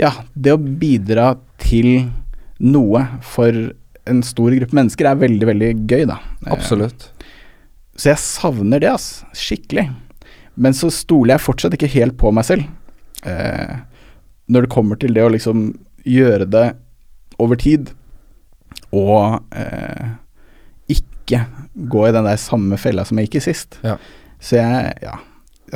Ja, det å bidra til noe for en stor gruppe mennesker er veldig, veldig gøy, da. Eh, Absolutt. Så jeg savner det, ass. Skikkelig. Men så stoler jeg fortsatt ikke helt på meg selv. Eh, når det kommer til det å liksom gjøre det over tid, og eh, ikke gå i den der samme fella som jeg gikk i sist. Ja. Så jeg, ja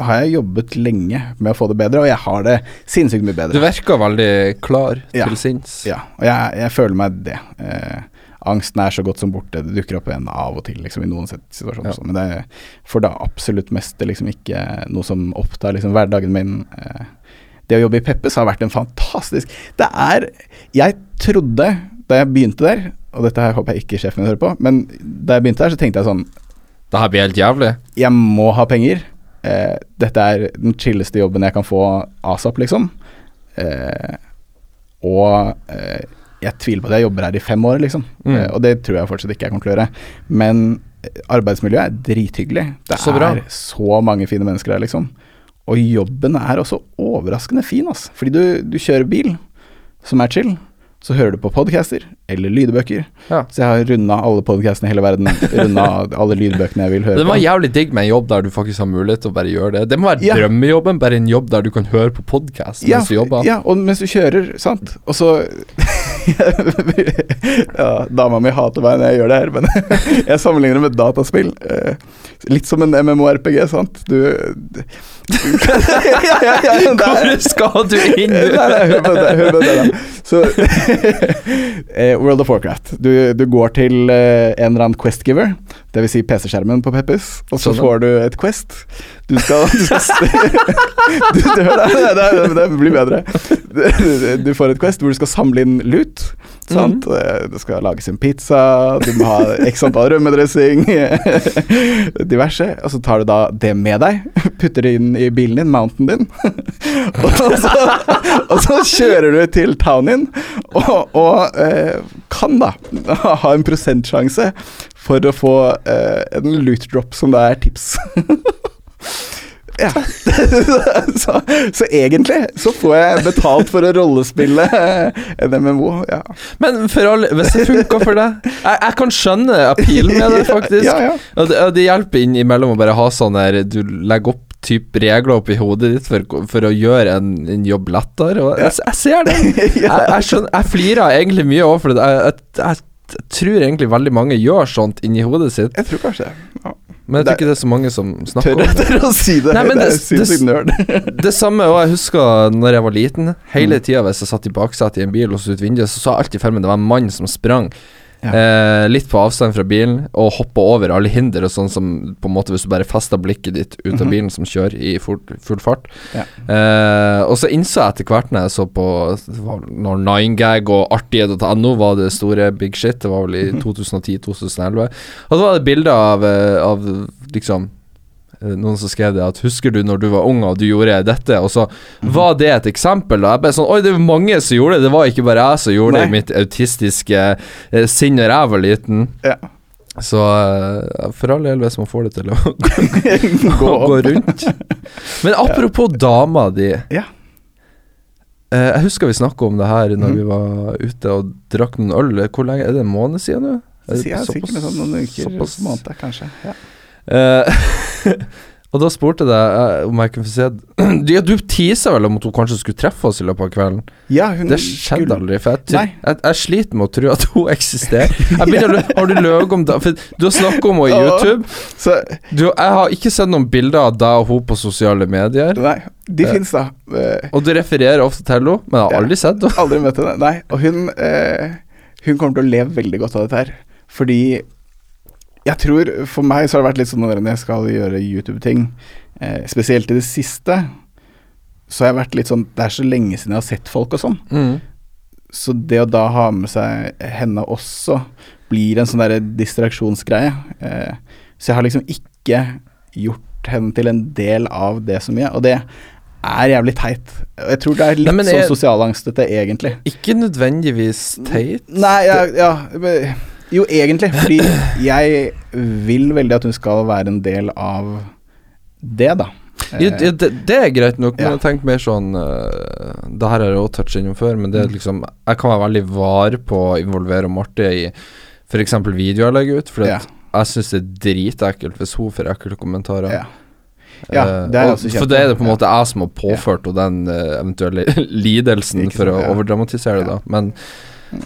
har jeg jobbet lenge med å få det bedre, og jeg har det sinnssykt mye bedre. Du virker veldig klar Ja. til sinns. Ja, og jeg, jeg føler meg det. Eh, angsten er så godt som borte. Det dukker opp igjen av og til liksom, i noen situasjoner. Ja. sånn, Men det er for det absolutt meste liksom ikke noe som opptar liksom, hverdagen min. Eh, det å jobbe i Peppes har vært en fantastisk Det er Jeg trodde da jeg begynte der, og dette her håper jeg ikke sjefen min hører på, men da jeg begynte der, så tenkte jeg sånn Det her blir helt jævlig. Jeg må ha penger. Eh, dette er den chilleste jobben jeg kan få asap, liksom. Eh, og eh, jeg tviler på at jeg jobber her i fem år, liksom. Mm. Eh, og det tror jeg fortsatt ikke jeg kommer til å gjøre. Men eh, arbeidsmiljøet er drithyggelig. Det Så er så mange fine mennesker her, liksom. Og jobben er også overraskende fin, ass. Fordi du, du kjører bil, som er chill. Så hører du på podcaster eller lydbøker. Ja. Så jeg har runda alle podcastene i hele verden. Runda [LAUGHS] alle lydbøkene jeg vil høre på. Det var være jævlig digg med en jobb der du faktisk har mulighet til å bare gjøre det. Det må være Ja. drømmejobben, bare en jobb der du kan høre på podkast Ja, mens du jobber. ja, og mens du kjører, sant. Og så [LAUGHS] Ja, dama mi hater meg når jeg gjør det her, men [LAUGHS] jeg sammenligner det med dataspill. Eh, Litt som en MMORPG, sant. Du ja, ja, ja, Hvor skal du inn Nei, nei, hør på det, hør på det da. Så [LAUGHS] eh, World of Warcraft. Du, du går til uh, en eller annen Quest-giver, dvs. Si PC-skjermen på Peppes, og så Sånn, får du et quest. Du skal, du skal [LAUGHS] du, du, hør det, det, det blir bedre. Du, du får et quest hvor du skal samle inn lut. Sant? Eh, Det skal lages en pizza, du må ha x antall rømmedressing, [LAUGHS] diverse. Og så tar du da det med deg, [LAUGHS] putter det inn i bilen din, mounten din. [LAUGHS] og, så, og så kjører du til townen og, og eh, kan da ha en prosentsjanse for å få eh, en loot drop som det er tips. Ja. [LAUGHS] så, så egentlig så får jeg betalt for å rollespille en MMO. Ja, Men alle, hvis det funker for deg Jeg, jeg kan skjønne appealen med det, [LAUGHS] faktisk. Ja, ja. Og det, og det hjelper innimellom å bare ha sånn her Du legger opp typ regler oppi hodet ditt for, for å gjøre en, en jobb lettere. Og jeg, jeg ser det. [LAUGHS] Jeg, jeg, skjønner, jeg flirer egentlig mye òg, for. Jeg, jeg tror egentlig veldig mange gjør sånt inni hodet sitt, Jeg tror kanskje det. Ja. Men jeg tror ikke det er så mange som [LAUGHS] snakker om det. tør å si det. Nei, det, det- sinnssykt. [LAUGHS] Det samme og jeg husker når jeg var liten. Hele Mm. tida hvis jeg satt i baksetet i en bil og så ut vinduet, så sa jeg alltid for meg det var en mann som sprang. Ja. Eh, litt på avstand fra bilen og hoppe over alle hinder og sånn som på en måte hvis du bare fester blikket ditt ut av Mhm. bilen som kjører i full, full fart. Ja. Eh, og så innså jeg etter hvert når jeg så på Når 9gag og artighet.no var det store big shit, det var vel i Mhm. 2010-2011, og da var det bilder av, eh, av liksom noen som skrev det at 'Husker du når du var ung og du gjorde dette?' Og så Mhm. var det et eksempel. Og jeg ble sånn Oi, det var mange som gjorde det. Det var ikke bare jeg som gjorde det i mitt autistiske eh, sinn da jeg var liten. Ja. Så eh, for all del, hvis man får det til å [LAUGHS] [LAUGHS] Gå gå, rundt. Men apropos dama di. Ja. Eh, jeg husker vi snakka om det her når mm. vi var ute og drakk noen øl. Hvor lenge Er det en måned siden nå? Såpass- sikkert sånn noen uker, såpass- måneder, kanskje. Ja. Eh, [LAUGHS] og da spurte jeg eh, om jeg kunne få se Du- [CLEARS THROAT] Ja, du tisa vel om at hun kanskje skulle treffe oss i løpet av kvelden? ja, Det skjedde skulle- aldri, for jeg, jeg, jeg sliter med å tro at hun [LAUGHS] eksisterer. [LAUGHS] Begynner å Har du løyet om det? For du har snakket om henne i YouTube. Så Du, jeg har ikke sett noen bilder av deg og hun på sosiale medier. Nei, de eh. fins da. Eh, Og du refererer ofte til henne, men jeg har Ja. aldri sett henne. aldri møtt henne. Nei, og hun eh, Hun kommer til å leve veldig godt av dette her. Fordi jeg tror For meg så har det vært litt sånn når jeg skal gjøre YouTube-ting, eh, spesielt i det siste, så har jeg vært litt sånn Det er så lenge siden jeg har sett folk og sånn. Mm. Så det å da ha med seg henne også blir en sånn derre distraksjonsgreie. Eh, så jeg har liksom ikke gjort henne til en del av det så mye, og det er jævlig teit. Jeg tror det er litt Nei, men jeg- sånn sosialangstete, egentlig. Ikke nødvendigvis teit. Nei, ja, ja Jo, egentlig, fordi jeg vil veldig at hun skal være en del av det, da. Ja, det, det, er greit nok, men Ja. jeg tenker mer sånn uh, Det her har jeg også touchet innom før, men det er liksom Jeg kan være veldig var på å involvere Marte i f.eks. videoer jeg legger ut, for Ja. jeg syns det er dritekkelt hvis hun får ekle kommentarer. Ja. Ja, Eh, det er også kjent For det er det på en måte jeg som har påført henne den eh, eventuelle [LAUGHS] lidelsen, for å overdramatisere det, da. Men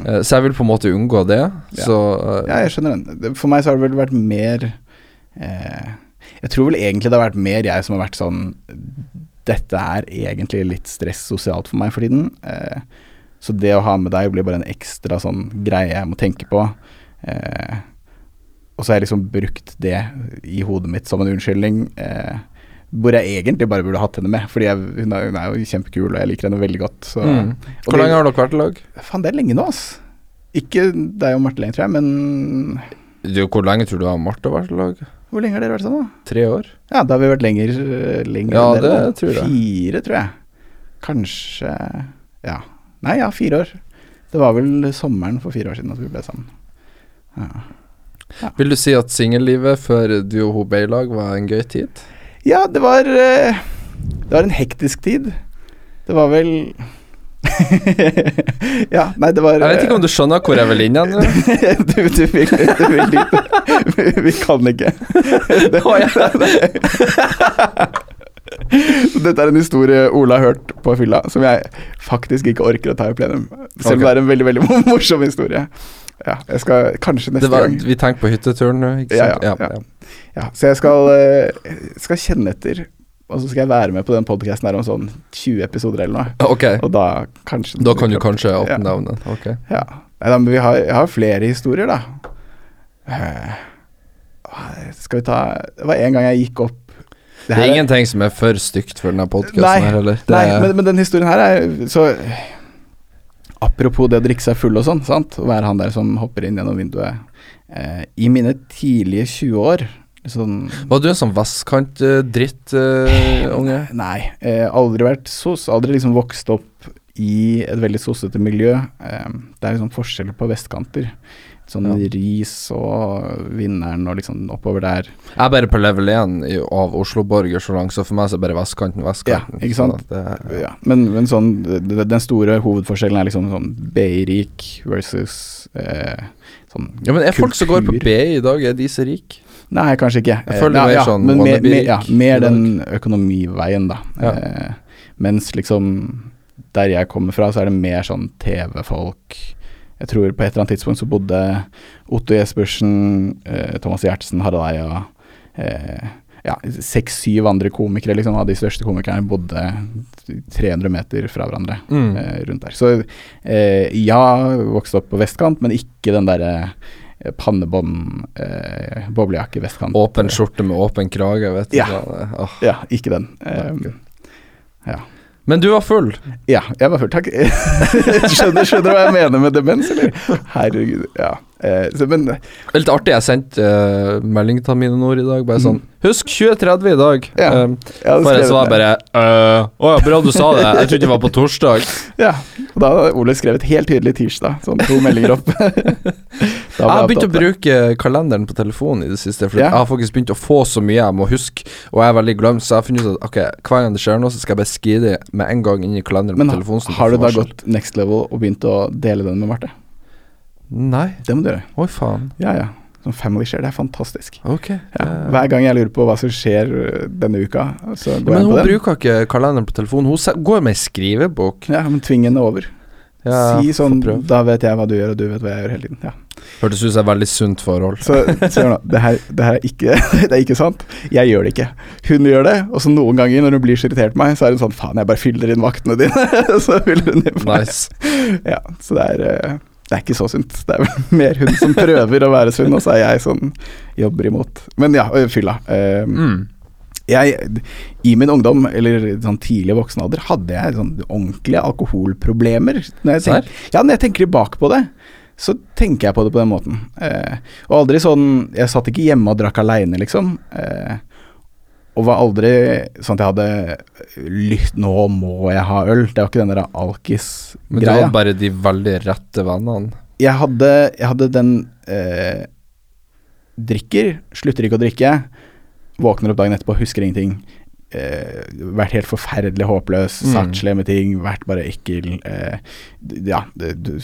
Eh, Så jeg vil på en måte unngå det. Ja. Så uh, Ja, jeg skjønner den. For meg så har det vel vært mer eh, Jeg tror vel egentlig det har vært mer jeg som har vært sånn Dette er egentlig litt stress sosialt for meg for tiden. Eh, så det å ha med deg blir bare en ekstra sånn greie jeg må tenke på. Eh, og så har jeg liksom brukt det i hodet mitt som en unnskyldning. Eh, hvor jeg egentlig bare burde hatt henne med, Fordi jeg, hun, er, hun er jo kjempekul, og jeg liker henne veldig godt. Så, mm. Hvor lenge har dere vært i lag? Faen, det er lenge nå, ass. Ikke deg og Marte lenge, tror jeg, men Du, hvor lenge tror du har Marte vært i lag? Hvor lenge har dere vært sammen, da? Tre år? Ja, da har vi vært lenger, eh, lenger Ja, enn dere, det tror jeg. Fire, tror jeg. Kanskje Ja. Nei, ja, fire år. Det var vel sommeren for fire år siden at vi ble sammen. Ja, Vil du si at singellivet før du og hun ble i lag, var en gøy tid? Ja det var eh, Det var en hektisk tid. Det var vel [LAUGHS] Ja, nei, det var Jeg vet ikke om du skjønner hvor jeg vil inn hen? nå? [LAUGHS] du, du vil, du vil dit. Vi, vi kan ikke. [LAUGHS] Det, Dette er en historie Ola har hørt på fylla, som jeg faktisk ikke orker å ta i plenum. Selv om okay. det er en veldig veldig morsom historie. Ja, jeg skal kanskje neste Det var, gang. vi tenker på hytteturen nå, ikke Ja, sant? ja, ja. Ja, så jeg skal, eh, skal kjenne etter, og så skal jeg være med på den podkasten her om sånn 20 episoder eller noe. Ok, Og da kanskje da kan du kanskje Ja. åpne navnet. Ok. Ja. Nei, men vi har, jeg har flere historier, da. Eh, skal vi ta Det var en gang jeg gikk opp Det her er ingenting som er for stygt for denne podkasten her heller. Det Nei, men, men den historien her er så Apropos det å drikke seg full og sånn, sant. Være han der som hopper inn gjennom vinduet. Eh, I mine tidlige 20 år sånn Var du en sånn vestkant-drittunge? Nei, eh, aldri vært sos. Aldri liksom vokst opp i et veldig sossete miljø. Eh, det er liksom forskjeller på vestkanter. Sånn Ja. Ris og Vinneren og liksom oppover der. jeg er bare på level 1 i, av Oslo-borger så langt, så for meg så er bare vestkanten vestkanten. Ja, ikke sant? Sånn det, ja. Ja, men, men sånn Den store hovedforskjellen er liksom sånn BI-rik versus eh, sånn ja, men er folk som går på B BI i dag, er de så rike? Nei, kanskje ikke. Jeg føler nei, mer ja, sånn men mer, mer, ja, mer den økonomiveien, da. Ja. Eh, mens liksom der jeg kommer fra, så er det mer sånn TV-folk. Jeg tror på et eller annet tidspunkt så bodde Otto Jespersen, eh, Thomas Giertsen, Harald Eia eh, ja, Seks-syv andre komikere liksom, av de største komikerne bodde 300 meter fra hverandre Mm. eh, rundt der. Så eh, ja, vokste opp på vestkant, men ikke den derre eh, pannebånd, eh, boblejakke vestkant. Åpen skjorte med åpen krage, vet du. Ja. Åh. Ja, ikke den. Nei, Eh, ja. Men du var full. ja, jeg var full. Takk. [LAUGHS] skjønner, skjønner hva jeg mener med demens, eller? Herregud, ja. Eh, så, men Litt artig, jeg sendte uh, melding til mine ord i dag, bare sånn Husk 2030 i dag. Mm. Ja. Um, for jeg svar bare «Øh, uh, ja, bra du sa det. Jeg trodde det var på torsdag. [LAUGHS] Ja, og da hadde Ole skrevet helt tydelig tirsdag, sånn to meldinger opp. [LAUGHS] Jeg har begynt å bruke kalenderen på telefonen i det siste, for Ja. jeg har faktisk begynt å få så mye jeg må huske, og jeg er veldig glemt, så jeg har funnet ut at ok, hver gang det skjer noe, så skal jeg bare skrive det med en gang inn i kalenderen Men på telefonen. har du da gått next level og begynt å dele den med Marte? Nei. Det må du gjøre. Oi, faen. Ja, ja. Sånn family share, det er fantastisk. Ok. Ja. Hver gang jeg lurer på hva som skjer øh, denne uka, så går ja, jeg hun på den. bruker ikke kalenderen på telefonen, hun går med skrivebok. Ja, men tving henne over. Ja, si sånn. Da vet jeg hva du gjør, og du vet hva jeg gjør hele tiden. Ja. Hørtes ut som et veldig sunt forhold. Så se nå, det her, det her er, ikke, [LAUGHS] det er ikke sant. Jeg gjør det ikke. Hun gjør det, og så noen ganger når hun blir så irritert på meg, så er hun sånn faen, jeg bare fyller inn vaktene dine. [LAUGHS] så fyller hun inn på meg. Nice. Ja, så det er, eh, det er ikke så sunt. Det er vel [LAUGHS] mer hun som prøver å være sunn, og så er jeg sånn jobber imot. Men ja, fylla. Eh, Mm. jeg, I min ungdom, eller sånn tidlig voksen alder, hadde jeg sånn ordentlige alkoholproblemer. Når jeg, tenker, ja, når jeg tenker tilbake på det, så tenker jeg på det på den måten. Eh, og aldri sånn Jeg satt ikke hjemme og drakk aleine, liksom. Eh, og var aldri sånn at jeg hadde lyst Nå må jeg ha øl. Det var ikke den der Men du alkis-greia. hadde bare de veldig rette vennene. Jeg hadde, jeg hadde den eh, Drikker, slutter ikke å drikke. Våkner opp dagen etterpå, husker ingenting. Eh, vært helt forferdelig håpløs, Mm. slemme ting, vært bare ekkel. Eh, ja,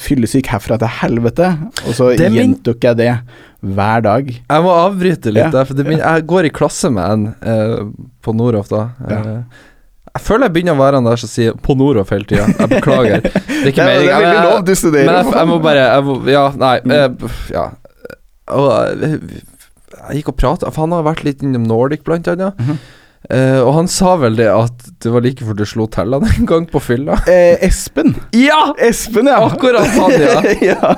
fyllesyk herfra til helvete. Og så gjentok jeg det hver dag. Jeg må avbryte litt Ja. der, for det begynner, jeg går i klasse med en eh, på Noroff, da. Ja. Eh, jeg føler jeg begynner å være han der som sier 'på Noroff' hele tida. Jeg beklager. [LAUGHS] Det er ikke Det er, det er veldig Jeg- lov, du studerer. Men jeg, jeg må bare jeg må, Ja, nei Mm. eh, Ja. Og, eh, jeg gikk og prata For han har vært litt innom Nordic, blant annet. Mm -hmm. Uh, og han sa vel det at det var like før du slo til han en gang på fylla. Eh, Espen. Ja! Espen, ja. Akkurat han, ja. [LAUGHS] ja.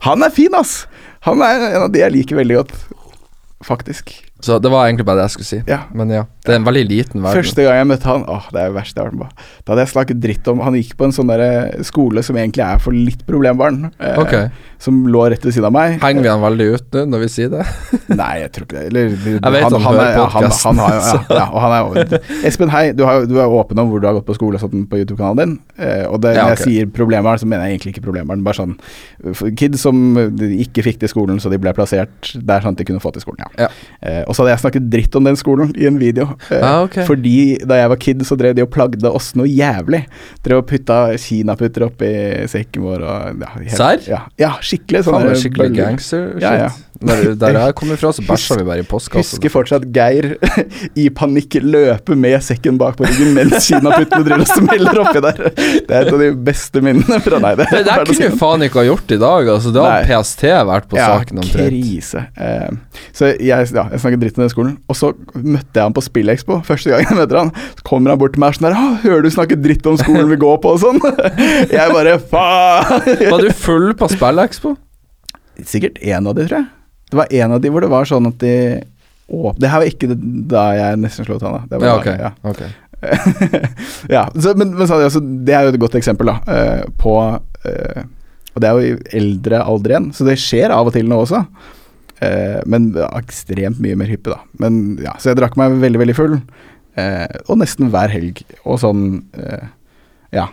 Han er fin, ass. Han er en av de jeg liker veldig godt, faktisk. Så det var egentlig bare det jeg skulle si. Ja. Men ja, det er en veldig liten verden. Første gang jeg møtte han Åh, det er det verste jeg har. Da hadde jeg snakket dritt om Han gikk på en sånn der skole som egentlig er for litt problembarn. eh, Ok. Som lå rett ved siden av meg. Henger vi han veldig ut nå når vi sier det? [LAUGHS] Nei, jeg tror ikke det. Eller, Jeg vet han han, han hører jo- [LAUGHS] så. ja, ja, jo Espen, hei. Du, har, jo- du er åpen om hvor du har gått på skole og sånn på YouTube-kanalen din. Eh, og det, Ja, når jeg sier problembarn, så mener jeg egentlig ikke problembarn. Bare sånn for kids som ikke fikk til skolen, så de ble plassert der sånn at de kunne få til skolen. Ja. Ja. Eh, og så hadde jeg snakket dritt om den skolen i en video. Eh, Ah, ok. Fordi da jeg var kid, så drev de og plagde oss noe jævlig. Drev og putta kinaputter oppi sekken vår og ja, helt- Serr? Ja, ja, skikkelig. Er skikkelig bøller. gangster-shit. Ja, ja. Der, der jeg kommer fra, så bæsja vi bare i postkassa. Husker fortsatt Geir [LAUGHS] i panikk løpe med sekken bak på ryggen mens kinaputtene driver og smeller oppi der. Det er et av de beste minnene fra deg. Det der kunne faen ikke ha gjort i dag, altså. Da har PST vært på ja, saken omtrent. krise. Eh, så jeg, ja, jeg snakket dritt om den skolen. Og så møtte jeg han på Spillekspo første gang jeg møter han. Så kommer han bort til meg sånn der «Å, 'Hører du snakke dritt om skolen vi går på?' og sånn. Jeg bare faen. Var du full på Spillekspo? Sikkert en av de, tror jeg. Det var en av de hvor det var sånn at de åp Det her var ikke det, da jeg nesten slo ut han, da. Det Ja, da- ok. ja. okay. [LAUGHS] ja, så, men, men det er jo et godt eksempel da, eh, på eh, Og det er jo i eldre alder igjen, så det skjer av og til nå også. Eh, men ekstremt mye mer hyppig, da. Men ja, Så jeg drakk meg veldig, veldig full. og nesten hver helg. Og sånn Ja.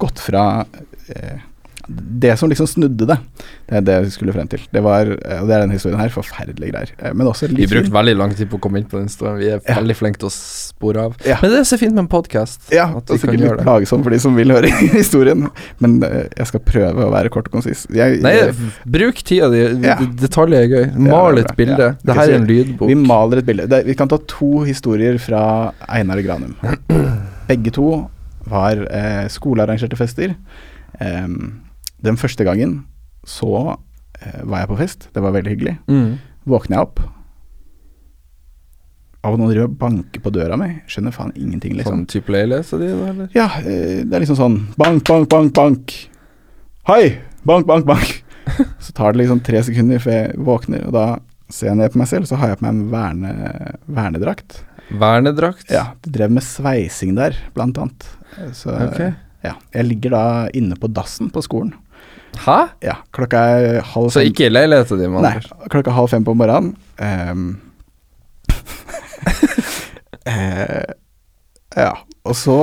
Gått fra det som liksom snudde det, det er det vi skulle frem til. Det var, det er den historien her, forferdelige greier. Eh, Men også Vi brukte veldig lang tid på å komme inn på den historien. Vi er Ja. veldig flinke til å spore av. Ja. Men det er så fint med en podkast. Ja, at det er sikkert litt plagsomt for de som vil høre [LAUGHS] historien, men eh, jeg skal prøve å være kort og konsis. Jeg, Nei, bruk tida di. Ja. Detaljer er gøy. Mal et bilde. Det her er en lydbok. vi maler et bilde. Vi kan ta to historier fra Einar Granum. [CLEARS THROAT] Begge to var eh, skolearrangerte fester. Em, den første gangen så eh, var jeg på fest. Det var veldig hyggelig. Mm. Våkner jeg opp av noen driver og banker på døra mi. Skjønner faen ingenting, liksom. Sånn leilighet, så de, da, eller? Ja, eh, det er liksom sånn bank, bank, bank, bank. Hei! Bank, bank, bank. [LAUGHS] Så tar det liksom tre sekunder før jeg våkner, og da ser jeg ned på meg selv, så har jeg på meg en verne, vernedrakt. Vernedrakt? Ja, de drev med sveising der, blant annet. Så Ok. ja, jeg ligger da inne på dassen på skolen. Hæ? Ja, klokka er halv fem. Så ikke i leiligheta di, med Nei, klokka er halv fem på morgenen. Um, uh, [LAUGHS] ja, og så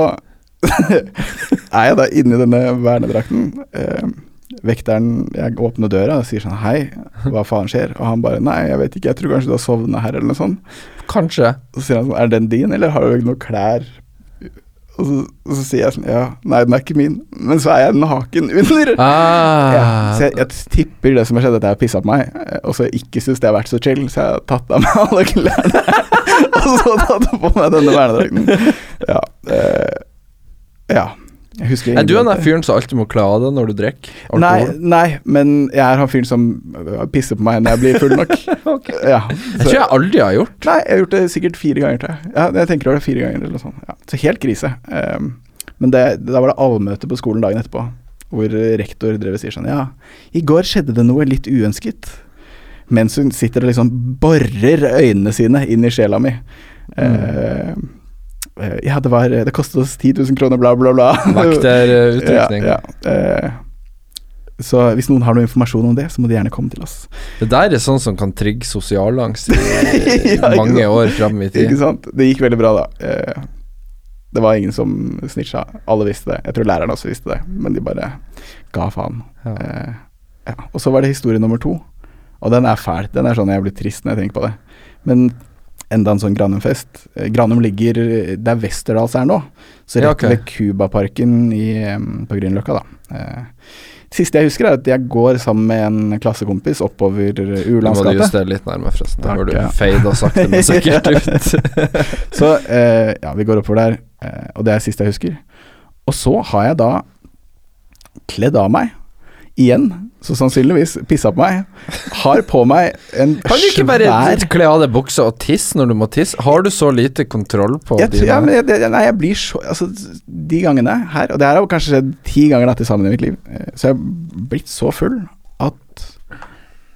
[LAUGHS] er jeg da inni denne vernedrakten. Uh, vekteren Jeg åpner døra og sier sånn Hei, hva faen skjer? Og han bare Nei, jeg vet ikke, jeg tror kanskje du har sovna her, eller noe sånt. Kanskje. Så sier han sånn Er den din, eller har du noen klær? Og så, og så sier jeg sånn Ja, nei, den er ikke min. Men så er jeg naken under. Ah. Ja, så jeg, jeg tipper det som har skjedd, at jeg har pissa på meg, eh, og så ikke syns det har vært så chill, så jeg har tatt av meg [LAUGHS] alle klærne, og så tatt på meg denne vernedrakten. Ja. Eh, ja. Jeg husker Er du den fyren som alltid må kle av deg når du drikker Nei, nei, men jeg er han fyren som øh, pisser på meg når jeg blir full nok. [LAUGHS] ja, Jeg tror jeg aldri har gjort Nei, jeg har gjort det sikkert fire ganger, tror jeg. Ja, jeg tenker over det fire ganger eller sånn. Ja, så helt krise. Um, men det, da var det allmøte på skolen dagen etterpå, hvor rektor drev og sier sånn Ja, i går skjedde det noe litt uønsket. Mens hun sitter og liksom borer øynene sine inn i sjela mi. Mm. eh, ja, det var Det kostet oss 10 000 kroner, bla, bla, bla. Vekterutrykning. [LAUGHS] Ja, ja. Eh, så hvis noen har noe informasjon om det, så må de gjerne komme til oss. Det der er sånn som kan trigge sosialangst i [LAUGHS] Ja, mange år fram i tid. Ikke sant? Det gikk veldig bra, da. Eh, det var ingen som snitcha. Alle visste det. Jeg tror læreren også visste det, men de bare ga faen. Ja. Eh, ja. Og så var det historie nummer to, og den er fæl. Den er sånn jeg blir trist når jeg tenker på det. Men enda en sånn Granum-fest. Eh, Granum ligger der Westerdals er nå, så rett Ja, okay. ved Cubaparken i, på Grünerløkka, da. Eh, siste jeg husker, er at jeg går sammen med en klassekompis oppover U-landskapet. Du må justere litt nærmere, forresten. Da Takk, du fade og sakte, men sikkert [LAUGHS] ut. [LAUGHS] Så eh, ja, vi går oppover der, eh, og det er siste jeg husker. Og så har jeg da kledd av meg igjen, så sannsynligvis pissa på meg. Har på meg en svær [LAUGHS] Kan du ikke bare kle av deg buksa og tisse når du må tisse? Har du så lite kontroll på jeg, dine ja, men jeg, det- nei, jeg blir så Altså, de gangene her Og det her har kanskje skjedd ti ganger da til sammen i mitt liv. eh, Så jeg har blitt så full at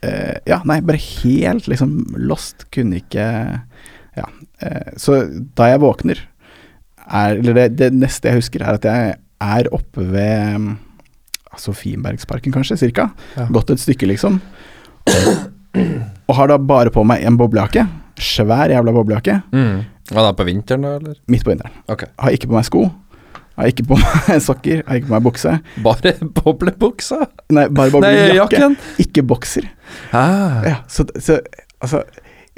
uh, Ja, nei, bare helt liksom lost. Kunne ikke Ja. Uh, så da jeg våkner, er Eller det, det neste jeg husker, er at jeg er oppe ved Sofienbergsparken, kanskje, cirka. Ja. Gått et stykke, liksom. Og har da bare på meg en boblejakke. Svær jævla boblejakke. Mm. Var det på vinteren, da, eller? Midt på vinteren. Okay. Har ikke på meg sko. Har ikke på meg [LAUGHS] sokker. Har ikke på meg bukse. Bare [LAUGHS] boblebuksa? Nei, bare boblejakke. Ikke bokser. Ah. Ja, så, så altså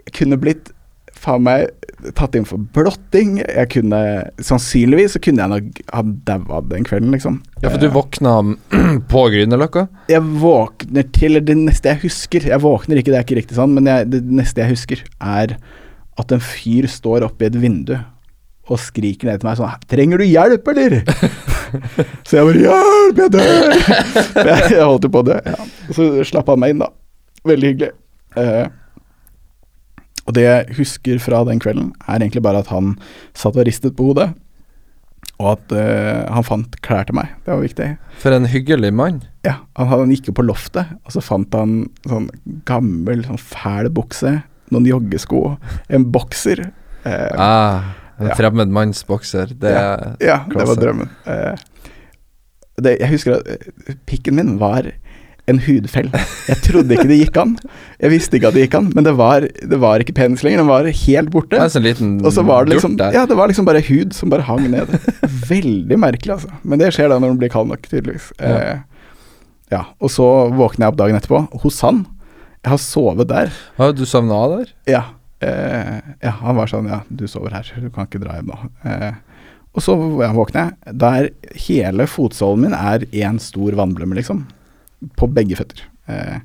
Jeg kunne blitt faen meg tatt inn for blotting. Jeg kunne Sannsynligvis så kunne jeg nok ha daua den kvelden, liksom. Ja, for du Eh, våkna [CLEARS THROAT] på Grünerløkka? Jeg våkner til Det neste jeg husker Jeg våkner ikke, det er ikke riktig sånn, men jeg, det neste jeg husker, er at en fyr står oppe i et vindu og skriker ned til meg sånn 'Trenger du hjelp, eller?' [LAUGHS] så jeg bare 'Hjelp, jeg dør!' jeg, [LAUGHS] jeg holdt jo på å dø. Ja. Så slapp han meg inn, da. Veldig hyggelig. Eh, og det jeg husker fra den kvelden, er egentlig bare at han satt og ristet på hodet, og at uh, han fant klær til meg. Det var viktig. For en hyggelig mann. Ja, han, han gikk jo på loftet, og så fant han sånn gammel, sånn fæl bukse, noen joggesko, en bokser. Uh, Ah, en Ja. fremmed manns bokser. Det Ja. ja, det var drømmen. Uh, det, jeg husker at pikken min var en hudfell. Jeg trodde ikke det gikk an. Jeg visste ikke at det gikk an, men det var, det var ikke penis lenger, den var helt borte. Det er en sånn liten Og så var det liksom. Ja, det var liksom bare hud som bare hang ned. Veldig merkelig, altså. Men det skjer da når den blir kald nok, tydeligvis. Ja. Eh, ja. Og så våkner jeg opp dagen etterpå hos han. Jeg har sovet der. Ja, du sovna der? Ja. Eh, ja, han var sånn Ja, du sover her, du kan ikke dra hjem nå. Eh, og så våkner jeg. Der hele fotsålen min er én stor vannblemme, liksom. På begge føtter. Eh,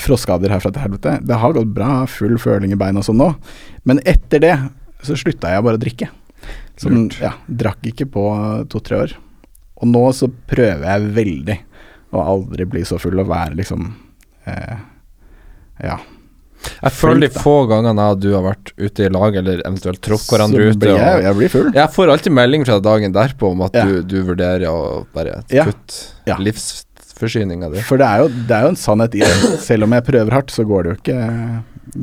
Frostskader herfra til helvete. Det har gått bra, full føling i beina og sånn nå. Men etter det så slutta jeg bare å drikke. Sånn, ja, drakk ikke på to-tre år. Og nå så prøver jeg veldig å aldri bli så full og være liksom eh, Ja. Jeg føler de få gangene jeg og du har vært ute i lag, eller eventuelt tråkk hverandre ut ute blir jeg, jeg blir full. Jeg får alltid melding fra dagen derpå om at Ja. du, du vurderer å bare Ja. kutte Ja. Livsforsyninga di. For det er, jo, det er jo en sannhet i det. Selv om jeg prøver hardt, så går det jo ikke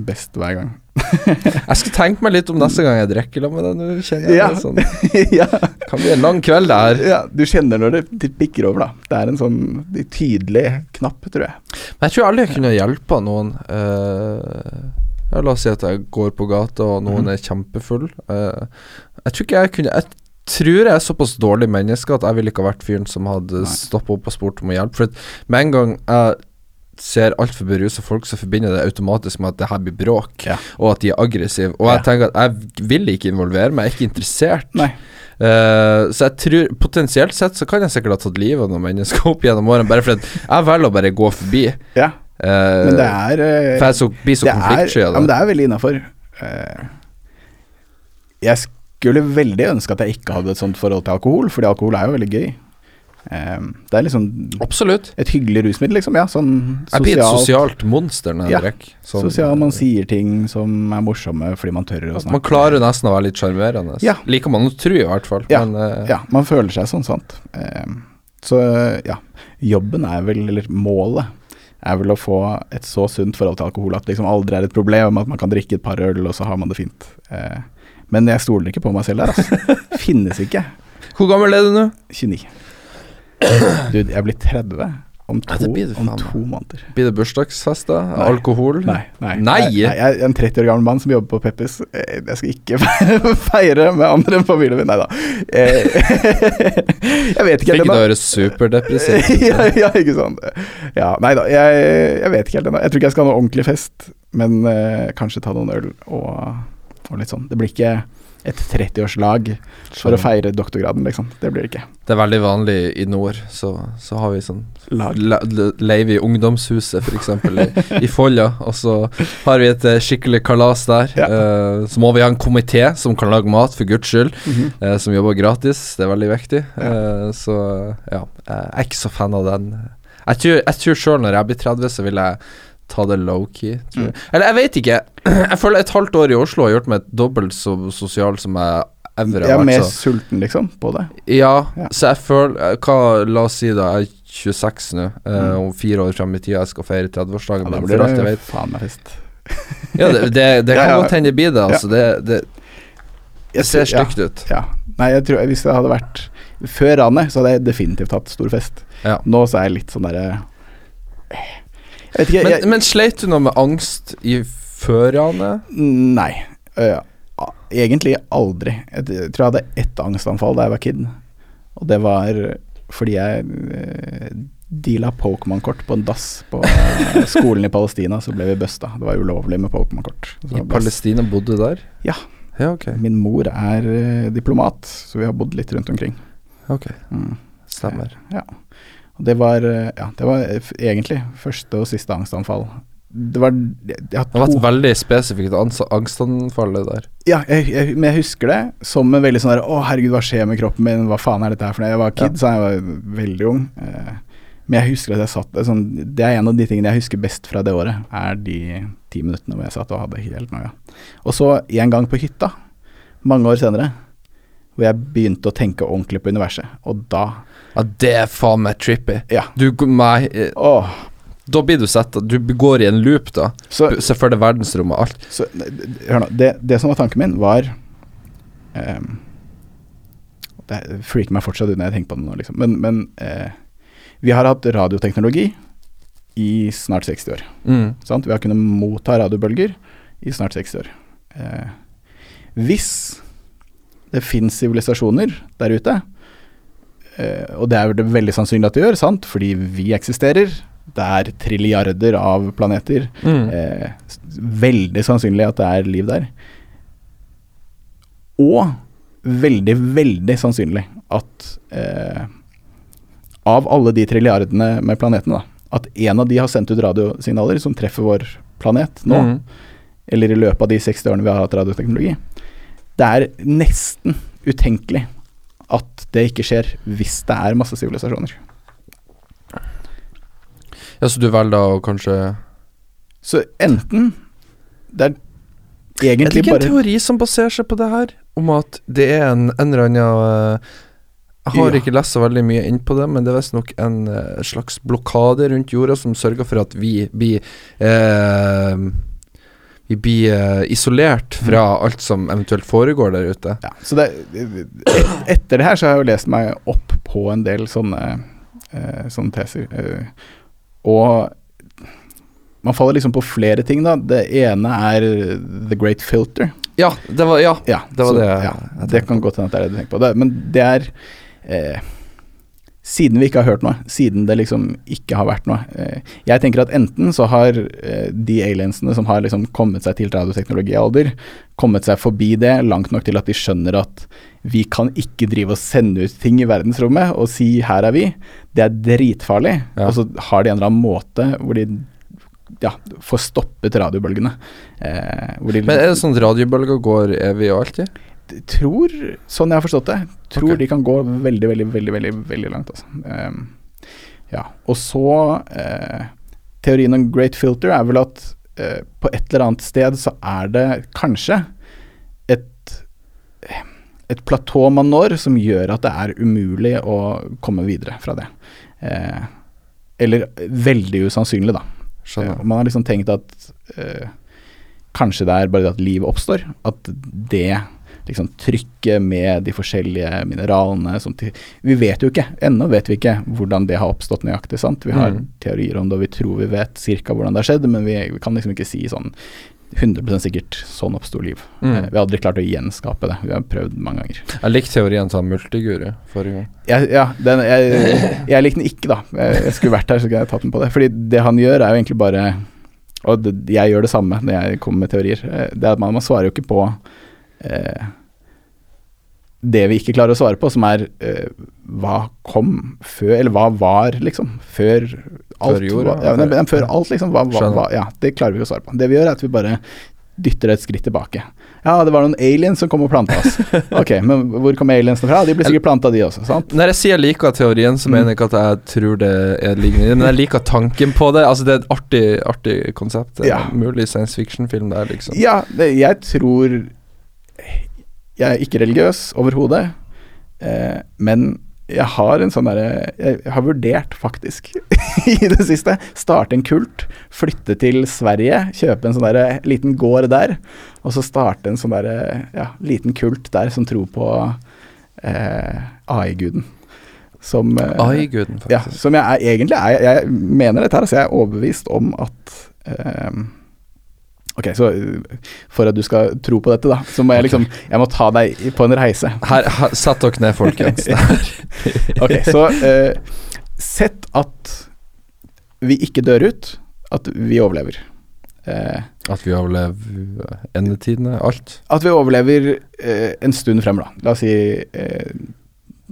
best hver gang. Jeg skal tenke meg litt om neste gang jeg drikker sammen med deg. Nå kjenner jeg Ja. det sånn [LAUGHS] ja, Kan bli en lang kveld, det her. ja, du kjenner når det, pikker bikker over, da. Det er en sånn tydelig knapp, tror jeg. Men jeg tror aldri jeg kunne hjelpa noen. Uh, ja, la oss si at jeg går på gata, og noen mm. er kjempefull. Uh, jeg tror ikke jeg kunne Jeg tror jeg er såpass dårlig menneske at jeg ville ikke ha vært fyren som hadde stoppa opp og spurt om hjelp. For med en gang jeg ser altfor berusa folk, så forbinder det automatisk med at det her blir bråk, Ja. og at de er aggressive. Og jeg Ja. tenker at jeg vil ikke involvere meg, jeg er ikke interessert. Eh, så jeg tror potensielt sett så kan jeg sikkert ha tatt livet av noen mennesker opp gjennom årene, bare fordi jeg velger å bare gå forbi. Ja, Uh, men det er uh, for jeg så, blir så det er, konfliktsky ja, av men det. det er veldig innafor. jeg skulle veldig ønske at jeg ikke hadde et sånt forhold til alkohol, fordi alkohol er jo veldig gøy. Um, det er liksom Absolutt. et hyggelig rusmiddel, liksom. Ja, sånn Jeg blir et sosialt. sosialt monster når jeg Ja. drikker. Sånn, Sosial, man sier ting som er morsomme fordi man tør å snakke. Man klarer nesten å være litt sjarmerende. Ja. Liker man å tro, i hvert fall. Ja. Men uh, Ja, man føler seg sånn, sant. Um, så ja, jobben er vel, eller målet, er vel å få et så sunt forhold til alkohol at det liksom aldri er et problem, at man kan drikke et par øl, og så har man det fint. Eh, men jeg stoler ikke på meg selv der, altså. [LAUGHS] Finnes ikke. Hvor gammel er du nå? 29. [CLEARS THROAT] Du, jeg blir 30 om Ja, to, det det om to måneder. Blir det bursdagsfest, da? Nei. Alkohol? Nei. Nei. Nei? Jeg, jeg er en 30 år gammel mann som jobber på Peppes. Eh, Jeg skal ikke [LAUGHS] feire med andre enn familien min. Nei da. Eh, [LAUGHS] Jeg vet ikke Fikk helt ennå. Du høres superdepressivt ut. ja, ja, ikke sant. Ja, nei da, jeg, jeg vet ikke helt ennå. Jeg tror ikke jeg skal ha noe ordentlig fest, men uh, kanskje ta noen øl og, og litt sånn. Det blir ikke et 30-årslag for å feire doktorgraden, liksom. Det blir det ikke. Det er veldig vanlig i nord, så, så har vi sånn Leiv i ungdomshuset, f.eks. I, i Folla. Og så har vi et eh, skikkelig kalas der. Ja. Uh, så må vi ha en komité som kan lage mat, for guds skyld. mm -hmm. uh, som jobber gratis. Det er veldig viktig. Ja. Uh, så ja, jeg er ikke så fan av den. Jeg tror, jeg tror sjøl når jeg blir 30, så vil jeg ta det low-key. tror jeg. Mm. Eller jeg vet ikke. [CLEARS THROAT] Jeg føler et halvt år i Oslo har gjort meg dobbelt så sosial som jeg ever Jeg har er vært. mer så- sulten, liksom, på det. ja, Ja. så jeg føler hva, La oss si da Jeg er 26 nå. Eh, Mm. Om fire år frem i tida jeg skal feire 30-årsdagen Ja, da min. blir alt jeg det vet. faen meg fest. Ja, det, det, det [LAUGHS] kan ja. godt hende det blir det. Altså. Det, det, det ser stygt ut. Ja. Nei, jeg tror hvis det hadde vært før ranet, så hadde jeg definitivt hatt stor fest. Ja. Nå så er jeg litt sånn derre Jeg vet ikke, Men, jeg, men sleit du noe med angst i førranet? Nei. Uh, egentlig aldri. Jeg tror jeg hadde ett angstanfall da jeg var kid. Og det var fordi jeg uh, deala Pokémon-kort på en dass på uh, skolen i Palestina, så ble vi busta. Det var ulovlig med Pokémon-kort. I Palestina bodde du der? Ja. Ja, okay. Min mor er uh, diplomat, så vi har bodd litt rundt omkring. Ok, Mm. Stemmer. Ja. Det var, øh, ja, det var egentlig første og siste angstanfall. Det var jeg, jeg Det var et veldig spesifikt angstanfall der. Ja, jeg, jeg, men jeg husker det som en veldig sånn der Å, herregud, hva skjer med kroppen min? Hva faen er dette her for noe? Jeg var kid, så jeg var veldig ung. Eh, men jeg husker at jeg satt det sånn Det er en av de tingene jeg husker best fra det året, er de ti minuttene hvor jeg satt og hadde helt noia. Og så en gang på hytta, mange år senere, hvor jeg begynte å tenke ordentlig på universet, og da Ja, det er faen meg trippy. Ja. Du, meg, eh, Åh. da blir du sett Du går i en loop, da. Så, Se for deg verdensrommet og alt. så hør nå. Det, det som var tanken min, var ehm, Det freaker meg fortsatt ut når jeg tenker på det nå, liksom. Men, men eh, vi har hatt radioteknologi i snart 60 år. Mm. Sant? Vi har kunnet motta radiobølger i snart 60 år. Eh, hvis det fins sivilisasjoner der ute, eh, og det er det veldig sannsynlig at det gjør, sant? fordi vi eksisterer, det er trilliarder av planeter, Mm. eh, veldig sannsynlig at det er liv der. Og veldig, veldig sannsynlig at eh, av alle de trilliardene med planetene, da, at en av de har sendt ut radiosignaler som treffer vår planet nå, Mm. eller i løpet av de 60 årene vi har hatt radioteknologi. Det er nesten utenkelig at det ikke skjer hvis det er masse sivilisasjoner. Ja, så du velger da å kanskje Så enten Det er egentlig bare Er det ikke en teori som baserer seg på det her? Om at det er en, en eller annen eh, Jeg har Ja. ikke lest så veldig mye inn på det, men det er visstnok en eh, slags blokade rundt jorda som sørger for at vi blir eh, Vi blir eh, isolert fra alt som eventuelt foregår der ute. Ja, så det, etter det her så har jeg jo lest meg opp på en del sånne, eh, sånne teser. eh, og man faller liksom på flere ting, da. Det ene er The Great Filter. Ja, det var Ja. Ja, Det var så, det ja, det kan godt hende at det er det du tenker på. Det, men det er eh, Siden vi ikke har hørt noe, siden det liksom ikke har vært noe eh, Jeg tenker at enten så har eh, de aliensene som har liksom kommet seg til radioteknologialder, kommet seg forbi det langt nok til at de skjønner at vi kan ikke drive og sende ut ting i verdensrommet og si 'her er vi'. Det er dritfarlig. Ja. Og så har de en eller annen måte hvor de ja, får stoppet radiobølgene. Eh, Men er det sånn at radiobølger går evig og alltid? Tror, sånn jeg har forstått det, tror okay. de kan gå veldig, veldig, veldig veldig, veldig langt. Altså. Um, ja. Og så uh, Teorien om great filter er vel at uh, på et eller annet sted så er det kanskje et et platå man når som gjør at det er umulig å komme videre fra det. Uh, eller veldig usannsynlig, da. Skjønner. Man har liksom tenkt at kanskje det er bare det at livet oppstår. At det liksom trykket med de forskjellige mineralene som til, Vi vet jo ikke, ennå vet vi ikke hvordan det har oppstått nøyaktig. sant? Vi har Mm. teorier om det, og vi tror vi vet cirka hvordan det har skjedd, men vi, vi kan liksom ikke si sånn 100 sikkert sånn oppsto liv. Mm. Eh, vi har aldri klart å gjenskape det. Vi har prøvd mange ganger. Jeg likte teorien som multiguru forrige gang. Ja, ja, den, jeg, jeg likte den ikke, da. Jeg, jeg skulle vært her, så skulle jeg tatt den på det. Fordi det han gjør, er jo egentlig bare Og jeg gjør det samme når jeg kommer med teorier. Eh, Det er at man, man svarer jo ikke på eh, det vi ikke klarer å svare på, som er eh, hva kom før Eller hva var, liksom? Før alt. Før jorda, hva, ja, men før alt, liksom. Hva, hva, hva, ja, det klarer vi ikke å svare på. Det vi gjør, er at vi bare dytter et skritt tilbake. Ja, det var noen aliens som kom og planta oss. [LAUGHS] Ok, men hvor kom aliensene fra? De ble sikkert planta, de også, sant? Når jeg sier jeg liker teorien, så Mm. mener jeg ikke at jeg tror det er lignende, men jeg liker tanken på det. Altså Det er et artig, artig konsept. Er Ja. en Mulig science fiction-film der, liksom. Ja, det, jeg tror Jeg er ikke religiøs overhodet, eh, men jeg har en sånn derre Jeg har vurdert, faktisk, [LAUGHS] i det siste, starte en kult. Flytte til Sverige, kjøpe en sånn derre liten gård der. Og så starte en sånn derre ja, liten kult der som tror på eh, AI-guden. Som eh, AI-guden, Ja, som jeg er, egentlig er Jeg mener dette her, altså jeg er overbevist om at eh, Ok, så uh, for at du skal tro på dette, da, så må jeg liksom Jeg må ta deg på en reise. Her, her, Satt dere ned, folkens. [LAUGHS] Ok, så eh, sett at vi ikke dør ut, at vi overlever. Eh, At vi overlever endetidene, alt. at vi overlever eh, en stund frem, da. La oss si eh,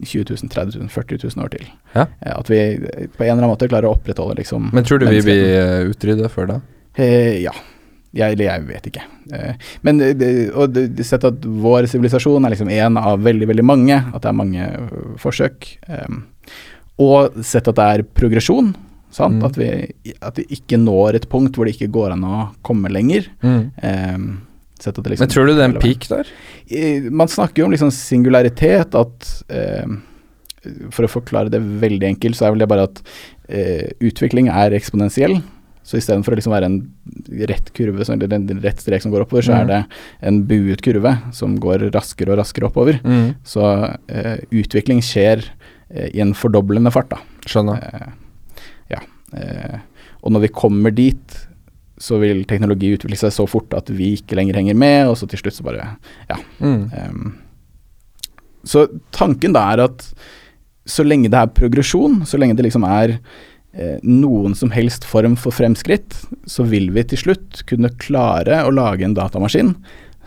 20 000, 30 000, 40 000 år til. Ja. Eh, at vi eh, på en eller annen måte klarer å opprettholde liksom Men tror du vi blir utrydda før da? Eh, ja. Jeg, eller jeg vet ikke. Eh, men eh, og sett at vår sivilisasjon er liksom én av veldig, veldig mange. At det er mange øh, forsøk. Eh, og sett at det er progresjon. Sant? Mm. At, vi, at vi ikke når et punkt hvor det ikke går an å komme lenger. Eh, det liksom Men tror du det er en peak der? Eh, Man snakker jo om liksom singularitet, at eh, For å forklare det veldig enkelt, så er vel det bare at eh, utvikling er eksponentiell. Så istedenfor å liksom være en rett kurve, så, eller en rett strek som går oppover, så Mm. er det en buet kurve som går raskere og raskere oppover. Så eh, utvikling skjer eh, i en fordoblende fart, da. Skjønner. Eh, ja. Eh, og når vi kommer dit, så vil teknologi utvikle seg så fort at vi ikke lenger henger med, og så til slutt så bare Mm. Ehm, så tanken da er at så lenge det er progresjon, så lenge det liksom er noen som helst form for fremskritt, så vil vi til slutt kunne klare å lage en datamaskin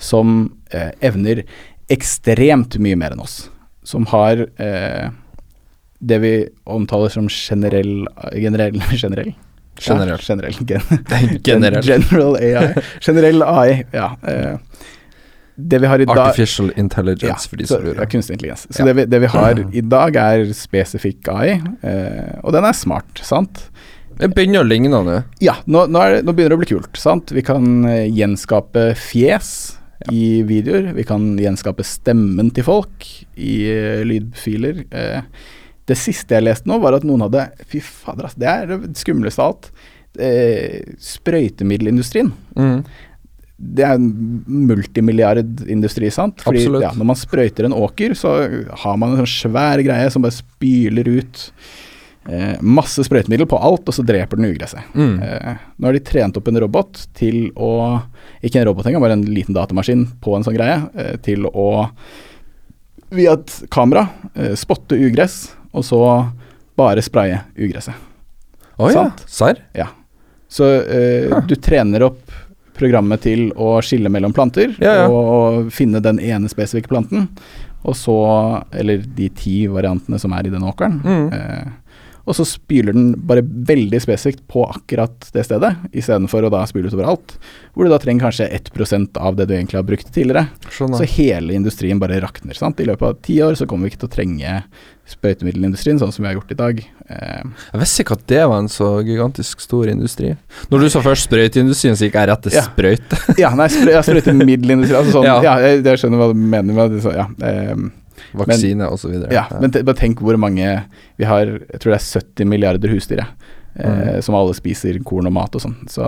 som eh, evner ekstremt mye mer enn oss. Som har eh, det vi omtaler som generell Generell? generell? [LAUGHS] Generell. Ja, generell. Gen [LAUGHS] Generell. General AI. Generell AI, ja. Eh, det vi har i dag Artificial intelligence, for de som lurer. ja, kunstig intelligens. Så Ja. det, vi, det vi har i dag, er spesifikk AI, eh, og den er smart, sant? Det begynner å ligne nå. Ja, nå, nå, er det, nå begynner det å bli kult, sant? Vi kan eh, gjenskape fjes i videoer, vi kan gjenskape stemmen til folk i uh, lydfiler. Eh, det siste jeg leste nå, var at noen hadde Fy fader, altså, det er det skumleste av alt. Eh, sprøytemiddelindustrien. Mm. Det er en multimilliardindustri, sant? Fordi Absolutt. ja, når man sprøyter en åker, så har man en sånn svær greie som bare spyler ut eh, masse sprøytemiddel på alt, og så dreper den ugresset. Mm. Eh, nå har de trent opp en robot til å Ikke en robot engang, bare en liten datamaskin på en sånn greie, eh, til å via et kamera eh, spotte ugress, og så bare spraye ugresset. Å ja. Serr? Ja. Så eh, du trener opp programmet til å skille mellom planter, Ja, ja. og finne den ene spesifikke planten, og så Eller de ti variantene som er i den åkeren. Mm. Eh, og så spyler den bare veldig spesifikt på akkurat det stedet, istedenfor å da spyle utover alt. Hvor du da trenger kanskje 1% av det du egentlig har brukt tidligere. Skjønner. Så hele industrien bare rakner. sant? I løpet av ti år så kommer vi ikke til å trenge sprøytemiddelindustrien sånn som vi har gjort i dag. Eh, Jeg visste ikke at det var en så gigantisk stor industri. Når du sa først sprøyteindustrien, så gikk jeg rett til Ja. sprøyte. ja, nei, sprø ja, sprøytemiddelindustri. Altså sånn, [LAUGHS] Ja. ja. jeg, jeg skjønner hva du mener med det. Så, ja, eh, Vaksine så videre. ja, men bare tenk hvor mange Vi har jeg tror det er 70 milliarder husdyr, eh, Mm. som alle spiser korn og mat og sånn. Så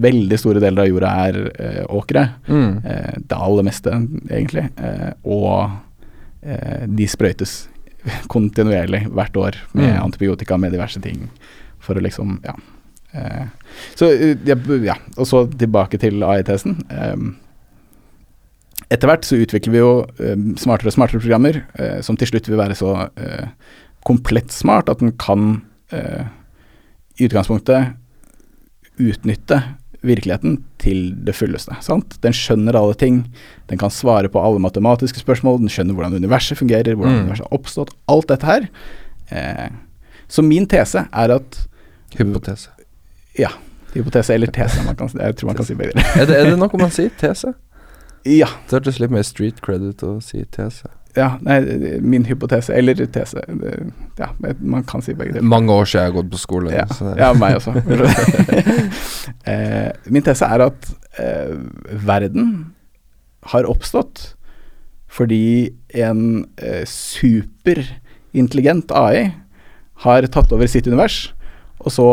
veldig store deler av jorda er eh, åkre. Mm. Eh, det aller meste, egentlig. Eh, og eh, de sprøytes kontinuerlig hvert år med Mm. antibiotika med diverse ting for å liksom Ja. Eh, så ja, ja. Og så tilbake til AI-testen. Etter hvert så utvikler vi jo eh, smartere og smartere programmer eh, som til slutt vil være så eh, komplett smart at den kan i utgangspunktet utnytte virkeligheten til det fulleste. Sant? Den skjønner alle ting. Den kan svare på alle matematiske spørsmål. Den skjønner hvordan universet fungerer, hvordan Mm. universet har oppstått. Alt dette her. Eh, så min tese er at Hypotese. Ja. Hypotese eller tese. Man kan, jeg tror man kan si begge deler. Er det, er det noe man sier? Tese? Ja. Det hørtes litt mer street credit å si tese. ja. Nei, min hypotese eller tese. Det, ja, man kan si begge deler. Mange år siden jeg har gått på skole. Ja, ja meg også. [LAUGHS] eh, min tese er at eh, verden har oppstått fordi en eh, superintelligent AI har tatt over sitt univers, og så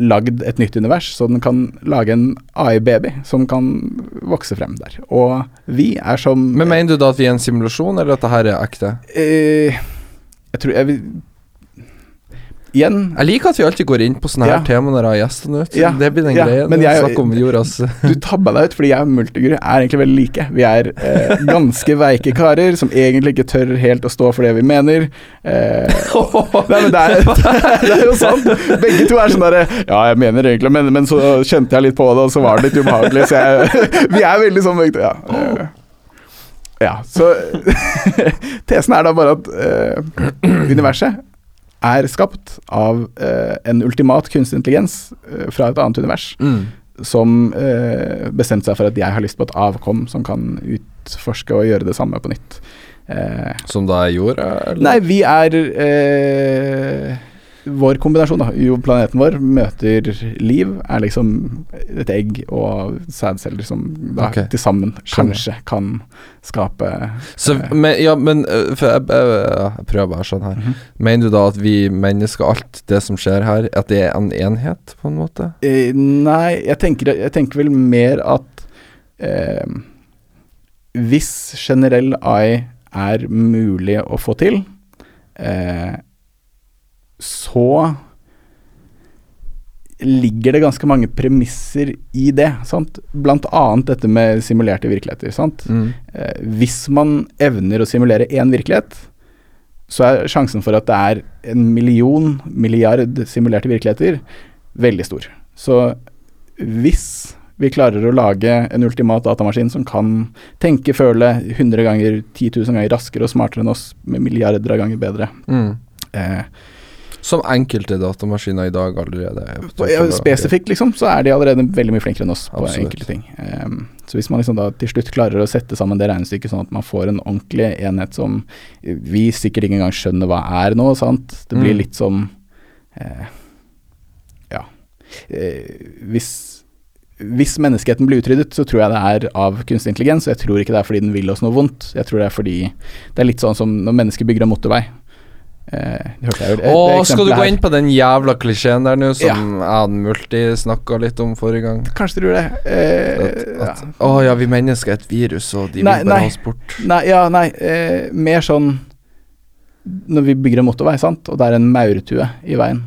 lagd et nytt univers, så den kan lage en AI-baby som kan vokse frem der. Og vi er som Men mener du da at vi er en simulasjon, eller at det her er ekte? eh, Jeg tror jeg vil Igjen Jeg liker at vi alltid går inn på sånne Ja. her tema når jeg har gjestene ut. Ja, Det blir den ja, greia. snakker om jordas [LAUGHS] Du tabba deg ut, fordi jeg og Multigur er egentlig veldig like. Vi er eh, [LAUGHS] ganske veike karer som egentlig ikke tør helt å stå for det vi mener. Eh, [LAUGHS] nei, men det er, det er jo sant. Begge to er sånn derre Ja, jeg mener egentlig, men, men så kjente jeg litt på det, og så var det litt ubehagelig, så jeg Vi er veldig sånn begge to. Ja. eh, ja, så Tesen er da bare at eh, universet er skapt av eh, en ultimat kunstig intelligens eh, fra et annet univers mm. som eh, bestemte seg for at jeg har lyst på et avkom som kan utforske og gjøre det samme på nytt. Eh, Som da er jorda, nei, vi er eh, Vår kombinasjon, da, jo planeten vår, møter liv, er liksom et egg og sædceller som da okay. til sammen kanskje kan skape Så, eh, men, ja, men for jeg, jeg, jeg prøver bare sånn her. mhm. Mener du da at vi mennesker, alt det som skjer her, at det er en enhet, på en måte? Eh, nei, jeg tenker, jeg tenker vel mer at eh, hvis generell AI er mulig å få til, eh, så ligger det ganske mange premisser i det. Sant? Blant annet dette med simulerte virkeligheter. Sant? Mm. Eh, hvis man evner å simulere én virkelighet, så er sjansen for at det er en million, milliard simulerte virkeligheter, veldig stor. Så hvis vi klarer å lage en ultimat datamaskin som kan tenke, føle 100 ganger, 10 000 ganger raskere og smartere enn oss, med milliarder av ganger bedre Mm. eh, Som enkelte datamaskiner i dag allerede er. ja, Spesifikt, liksom, så er de allerede veldig mye flinkere enn oss på Absolutt. enkelte ting. Um, så hvis man liksom da til slutt klarer å sette sammen det regnestykket sånn at man får en ordentlig enhet som vi sikkert ikke engang skjønner hva er nå, sant. Det blir Mm. litt som uh, Ja. Uh, hvis hvis menneskeheten blir utryddet, så tror jeg det er av kunstig intelligens. Og jeg tror ikke det er fordi den vil oss noe vondt. Jeg tror det er fordi Det er litt sånn som når mennesker bygger en motorvei. Eh, det hørte jeg jo. det- Å, det skal du gå inn på den jævla klisjeen der nå, som jeg hadde Multi snakka litt om forrige gang? Kanskje du gjør det. Eh, At, at, ja. Å ja, vi mennesker er et virus, og de Nei, vil bare nei. ha oss bort. Nei, ja, nei, eh, mer sånn Når vi bygger en motorvei, sant, og det er en maurtue i veien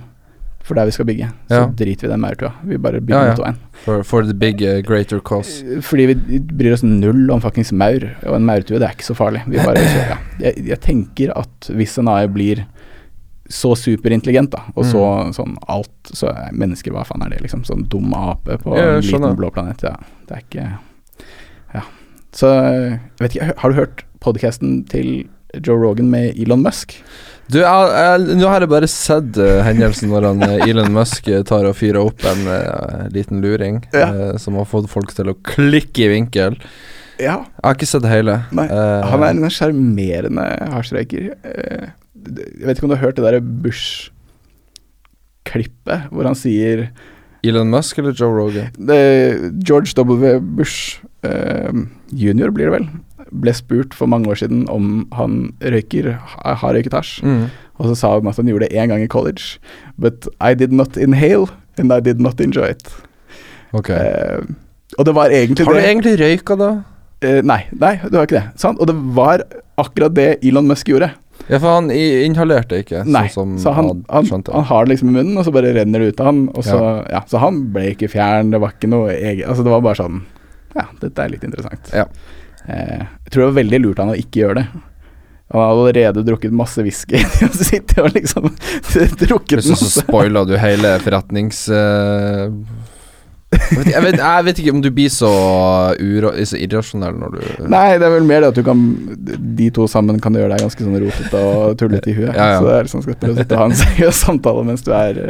for der vi skal bygge, så Ja. driter vi den maurtua. Vi bare bygger Ja, ja. motorveien. For, for the big uh, greater cause. Eh, Fordi vi bryr oss null om fuckings maur, og en maurtue, det er ikke så farlig. Vi bare, [CLEARS THROAT] ja. jeg, jeg tenker at hvis en AI blir så superintelligent, da, og så sånn alt Så er mennesker, hva faen er det, liksom? Sånn dum ape på en liten blå planet. Ja, det er ikke Ja. Så jeg vet ikke, har du hørt podkasten til Joe Rogan med Elon Musk? Du, jeg, jeg, nå har jeg bare sett uh, hendelsen når han uh, Elon Musk uh, tar og fyrer opp en uh, liten luring Ja. uh, som har fått folk til å klikke i vinkel. Ja. Jeg har ikke sett det hele. Nei, han er en sjarmerende hardstreiker. Eh, Jeg vet ikke om du har hørt det derre Bush-klippet hvor han sier Elon Musk eller Joe Rogan? det, George W. Bush eh, junior, blir det vel, ble spurt for mange år siden om han røyker, har røyket hasj. Mm. Og så sa han at han gjorde det én gang i college. But I did not inhale, and I did not enjoy it. Ok. Eh, og det var egentlig det Har du det egentlig røyka, da? eh, Nei, nei, det var ikke det. Sant? Og det var akkurat det Elon Musk gjorde. Ja, for han inhalerte ikke, Nei, sånn som så han, han, han har det liksom i munnen, og så bare renner det ut av han. Og så, ja. så han ble ikke fjern, det var ikke noe eget Altså det var bare sånn Ja, dette er litt interessant. Ja. Eh, jeg tror det var veldig lurt av han å ikke gjøre det. Han hadde allerede drukket masse whisky [LAUGHS] og sitter og liksom [LAUGHS] drukket Plutselig så masse. spoila du hele forretnings... eh, jeg, vet, jeg, vet, jeg vet ikke om du blir så, uro, så irrasjonell når du Nei, det er vel mer det at du kan De to sammen kan gjøre deg ganske sånn rotete og tullete i huet. Ja, ja. Så det er liksom skal prøve å ha en [LAUGHS] seriøs samtale mens du er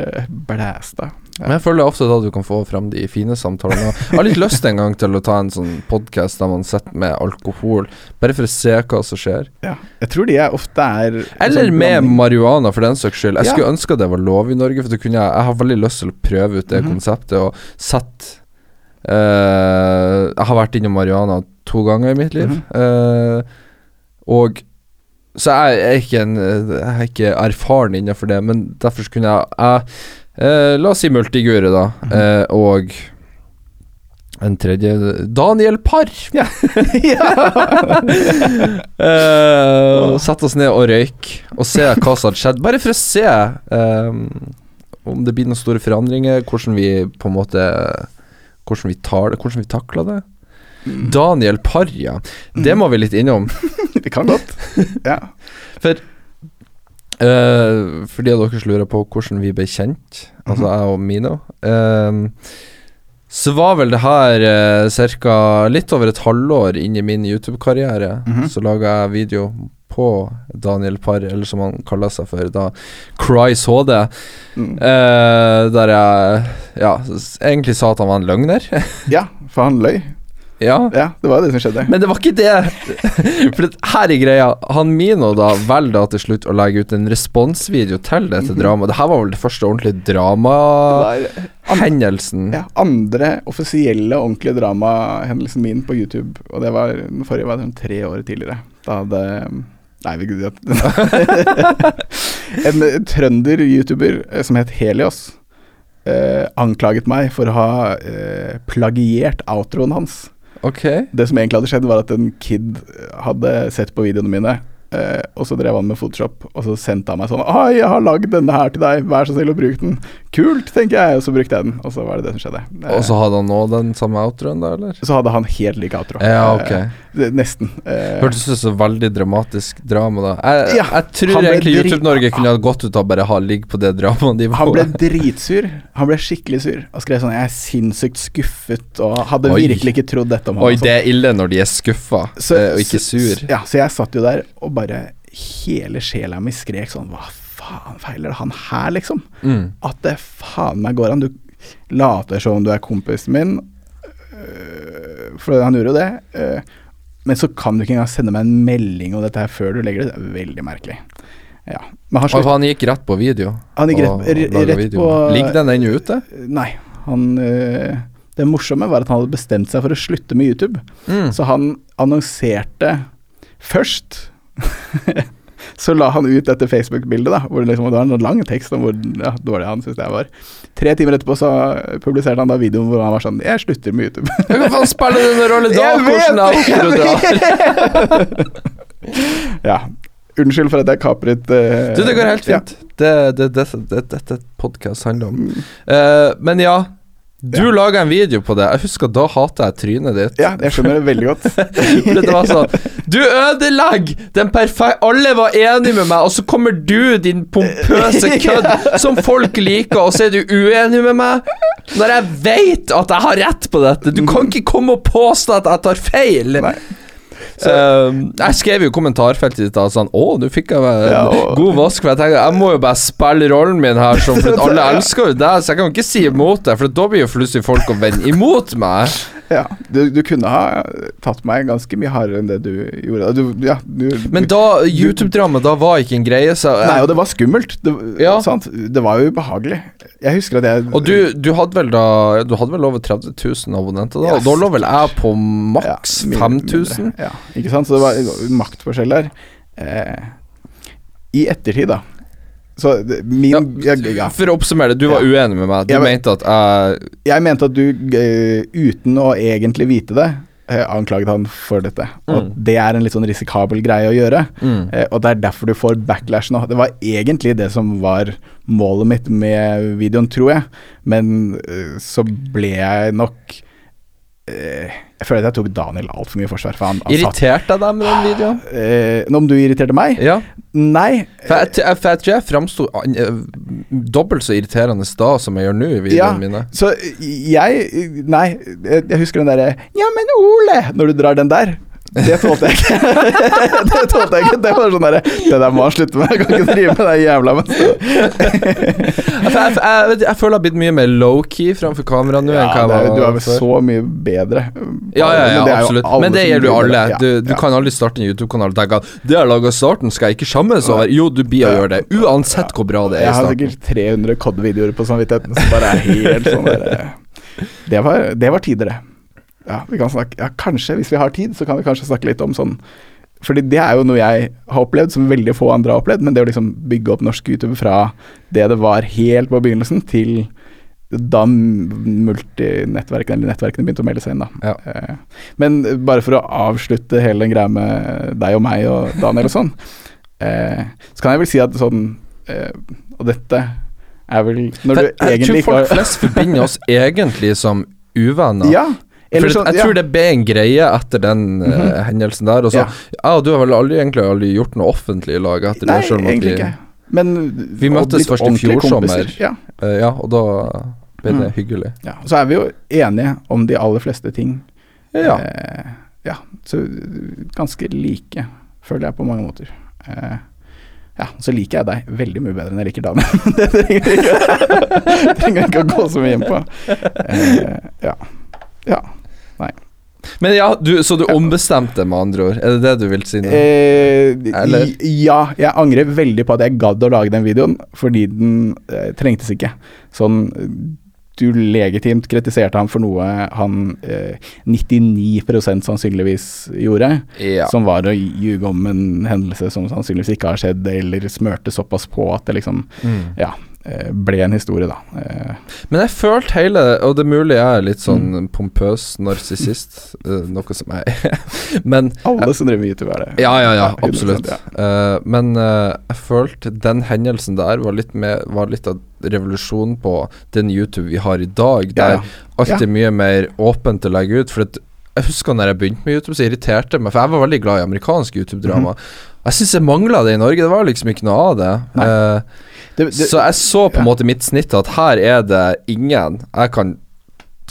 blæsta. Ja. Men jeg føler ofte da du kan få frem de fine samtalene. Jeg har litt lyst en gang til å ta en sånn podkast der man sitter med alkohol, bare for å se hva som skjer. Ja. Jeg tror de er ofte er Eller sånn med marihuana, for den saks skyld. Jeg skulle ønske det var lov i Norge, for kunne jeg Jeg har veldig lyst til å prøve ut det Mhm. konseptet og sette eh, Jeg har vært innom marihuana to ganger i mitt liv, Mm -hmm. uh, og Så jeg er ikke en Jeg er ikke erfaren innenfor det, men derfor kunne jeg, jeg uh, La oss si multigure, da. eh, og en tredje Daniel Parr. Ja. [LAUGHS] uh, [LAUGHS] Sette oss ned og røyke, og se hva som hadde skjedd. Bare for å se eh, om det blir noen store forandringer, hvordan vi på en måte Hvordan vi tar det, hvordan vi takler det. Daniel Parja. Det må vi litt innom. [LAUGHS] Vi kan godt. [LAUGHS] Ja. For Uh, For de av dere som lurer på hvordan vi ble kjent, altså jeg og Mino uh, Så var vel det her uh, ca. litt over et halvår inn i min YouTube-karriere. Mhm. Så laga jeg video på Daniel Parr, eller som han kaller seg for, da Cries HD. Mm. eh, der jeg ja, egentlig sa at han var en løgner. [LAUGHS] ja, for han løy. ja. Ja, det var det som skjedde. Men det var ikke det. [LAUGHS] For det her er greia. Han Mino da velger da til slutt å legge ut en responsvideo til dette dramaet. Det her var vel det første ordentlige dramahendelsen. ja, andre offisielle, ordentlige dramahendelsen min på YouTube. Og det var den forrige var den tre år tidligere. Da hadde Nei, vi En trønder-youtuber eh, som het Helios, eh, anklaget meg for å ha eh, plagiert outroen hans. Okay. Det som egentlig hadde skjedd, var at en kid hadde sett på videoene mine, eh, og så drev han med Photoshop, og så sendte han meg sånn Hei, jeg har lagd denne her til deg, vær så snill å bruke den. Kult, tenker jeg, og så brukte jeg den, og så var det det som skjedde. Eh, Og så hadde han nå den samme outroen, da, eller? så hadde han helt lik outro. Ja, ok. Eh, nesten. Eh, Hørtes ut som veldig dramatisk drama, da. Jeg, Ja, jeg tror egentlig YouTube-Norge kunne ha gått ut av bare ha ligg på det han ble dritsur. Han ble skikkelig sur og skrev sånn Jeg er sinnssykt skuffet og hadde Oi. virkelig ikke trodd dette om han. Oi, sånn. det er ille når de er skuffa eh, og ikke sur. Ja, så jeg satt jo der og bare Hele sjela mi skrek sånn Hva faen feiler det han her, liksom? Mm. At det faen meg går an. Du later som om du er kompisen min, øh, for han gjorde jo det. øh, men så kan du ikke engang sende meg en melding om dette her før du legger det. Det er veldig merkelig. Ja. Han, slutt, han gikk rett på video. han gikk rett, rett video. på Ligger den ennå ute? Nei. Han øh, Det morsomme var at han hadde bestemt seg for å slutte med YouTube. Mm. Så han annonserte først [LAUGHS] Så la han ut dette Facebook-bildet, da hvor det, liksom, det var en lang tekst om hvor ja, dårlig han syntes jeg var. Tre timer etterpå så publiserte han da videoen hvor han var sånn Jeg slutter med YouTube. [LAUGHS] Hva faen spiller det noen rolle da? Hvordan du drar? [LAUGHS] ja. Unnskyld for at jeg kapret uh, Du, det går helt ja. fint. Det er det, det, dette podkast handler om. Eh, men ja, du Ja. laga en video på det. Jeg husker da hata jeg trynet ditt. Ja, jeg skjønner det veldig godt. [LAUGHS] Det var sånn Du ødelegger den perfekte Alle var enige med meg, og så kommer du, din pompøse [LAUGHS] kødd, som folk liker, og så er du uenig med meg? Når jeg vet at jeg har rett på dette. Du kan ikke komme og påstå at jeg tar feil. Nei. Um, jeg skrev jo kommentarfeltet ditt da sånn Å, nå fikk jeg meg en Ja, god vask. For jeg tenkte jeg må jo bare spille rollen min her, som, [LAUGHS] for alle elsker jo deg, så jeg kan jo ikke si imot deg, for da blir jo plutselig folk å vende imot meg. [LAUGHS] Ja, du, du kunne ha tatt meg ganske mye hardere enn det du gjorde. Du, ja, du, Men da YouTube-drama, da var ikke en greie, så Nei, og det var skummelt. Det, Ja. sant? det var jo ubehagelig. Jeg husker at jeg Og du, du hadde vel da Du hadde vel over 30 000 abonnenter da? Yes. og da lå vel jeg på maks Ja, 5000? Ja, ikke sant. Så det var maktforskjell der. Eh, I ettertid, da. Så det, min ja. Ja, For å oppsummere det, du var Ja. uenig med meg. Du Jeg mente at jeg Jeg mente at du, uh, uten å egentlig vite det, uh, anklaget han for dette. Og Mm. det er en litt sånn risikabel greie å gjøre. mm. Eh, og det er derfor du får backlash nå. Det var egentlig det som var målet mitt med videoen, tror jeg. Men så ble jeg nok Jeg føler at jeg tok Daniel altfor mye i forsvar. For han, han Irriterte jeg deg med den videoen? eh, Om du irriterte meg? Ja. Nei. For jeg, jeg, for jeg tror jeg framsto uh, dobbelt så irriterende da som jeg gjør nå i Ja, mine. så jeg Nei, jeg husker den derre Ja, men Ole! Når du drar den der. Det tålte jeg ikke. [LAUGHS] det tålte jeg ikke. Det var sånn derre Det der må han slutte med. Jeg kan ikke drive med det jævla men [LAUGHS] Jeg, jeg, jeg, jeg føler jeg har blitt mye mer low-key framfor kamera nå enn hva jeg er- du er vel så mye bedre. Ja, ja, ja, Men absolutt. Men det gjelder jo alle. Du, du ja. kan aldri starte en YouTube-kanal og tenke at det jeg laga starten, skal jeg ikke skjemmes over. Jo, du blir å gjøre det, uansett hvor bra det er Jeg har sikkert 300 koddevideoer på samvittigheten som bare er helt sånn der det var, det var tider, det. Ja, vi kan snakke Ja, kanskje, hvis vi har tid, så kan vi kanskje snakke litt om sånn Fordi det er jo noe jeg har opplevd som veldig få andre har opplevd, men det å liksom bygge opp norsk YouTube fra det det var helt på begynnelsen, til da multinettverkene eller nettverkene begynte å melde seg inn, da. Ja. Eh, Men bare for å avslutte hele den greia med deg og meg og Daniel og sånn, eh, så kan jeg vel si at sånn eh, Og dette er vel Når du jeg tror egentlig ikke folk flest forbinder oss [LAUGHS] egentlig som uvenner. Ja. For sånn, jeg ja. tror det ble en greie etter den mm -hmm. uh, hendelsen der. Og så Ja. Ja, du har vel aldri egentlig aldri gjort noe offentlig i lag etter Nei, det? om egentlig vi- ikke. Men Vi møttes først i fjor sommer. Ja. Uh, ja, og da ble det Mm. hyggelig. ja. Så er vi jo enige om de aller fleste ting. Ja. Uh, ja. Så ganske like, føler jeg på mange måter. Uh, ja, så liker jeg deg veldig mye bedre enn jeg liker Daniel. [LAUGHS] det trenger jeg ikke, trenger ikke å gå så mye inn på. Uh, ja. ja. Men ja, du, så du ombestemte med andre ord? Er det det du vil si nå? Eh? Ja, jeg angrer veldig på at jeg gadd å lage den videoen, fordi den eh, trengtes ikke. Sånn du legitimt kritiserte ham for noe han eh, 99 sannsynligvis gjorde, ja. som var å ljuge om en hendelse som sannsynligvis ikke har skjedd, eller smørte såpass på at det liksom Mm. ja, ble en historie, da. Eh, Men jeg følte hele Og det er mulig jeg er litt sånn Mm. pompøs narsissist, [LAUGHS] eh, noe som jeg er. [LAUGHS] Men alle som driver med YouTube, er det. Ja, ja, ja, absolutt. ja. Eh, men eh, jeg følte den hendelsen der var litt, med, var litt av revolusjonen på den YouTube vi har i dag, der ja. alt Ja. er mye mer åpent å legge ut. For jeg husker når jeg begynte med YouTube, så irriterte det meg, for jeg var veldig glad i amerikansk YouTube-drama. Mm. Jeg syns jeg mangla det i Norge, det var liksom ikke noe av det. Nei. Eh, Det, det, så jeg så på en ja. måte mitt snitt at her er det ingen jeg kan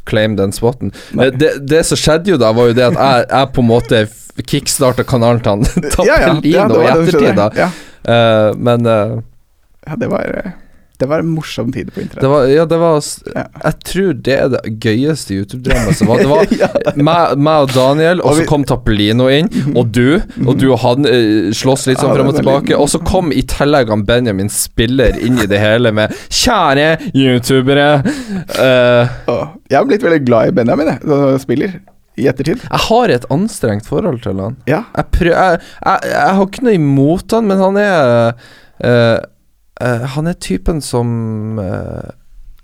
claim den spotten. Eh, Det, det som skjedde jo da, var jo det at jeg, jeg på en måte kickstarta kanalen til han [LAUGHS] Tappelino ja, i var det ettertid, da. Ja. Eh, men uh, ja, det var Det var en morsom tid på internett. det var Ja, det var Ja. Jeg tror det er det gøyeste YouTube-dramaet som var. Det var [LAUGHS] ja, meg, meg og Daniel, og Og så kom Tappelino inn, og du. Og du og han eh, slåss litt sånn frem og tilbake. Og så kom i tillegg han Benjamin Spiller inn i det hele med 'Kjære youtubere'. Uh, jeg har blitt veldig glad i Benjamin, jeg, spiller, i ettertid. jeg har et anstrengt forhold til han. Ja. Jeg, prøv, jeg, jeg, jeg har ikke noe imot han, men han er eh, eh, Han er typen som uh,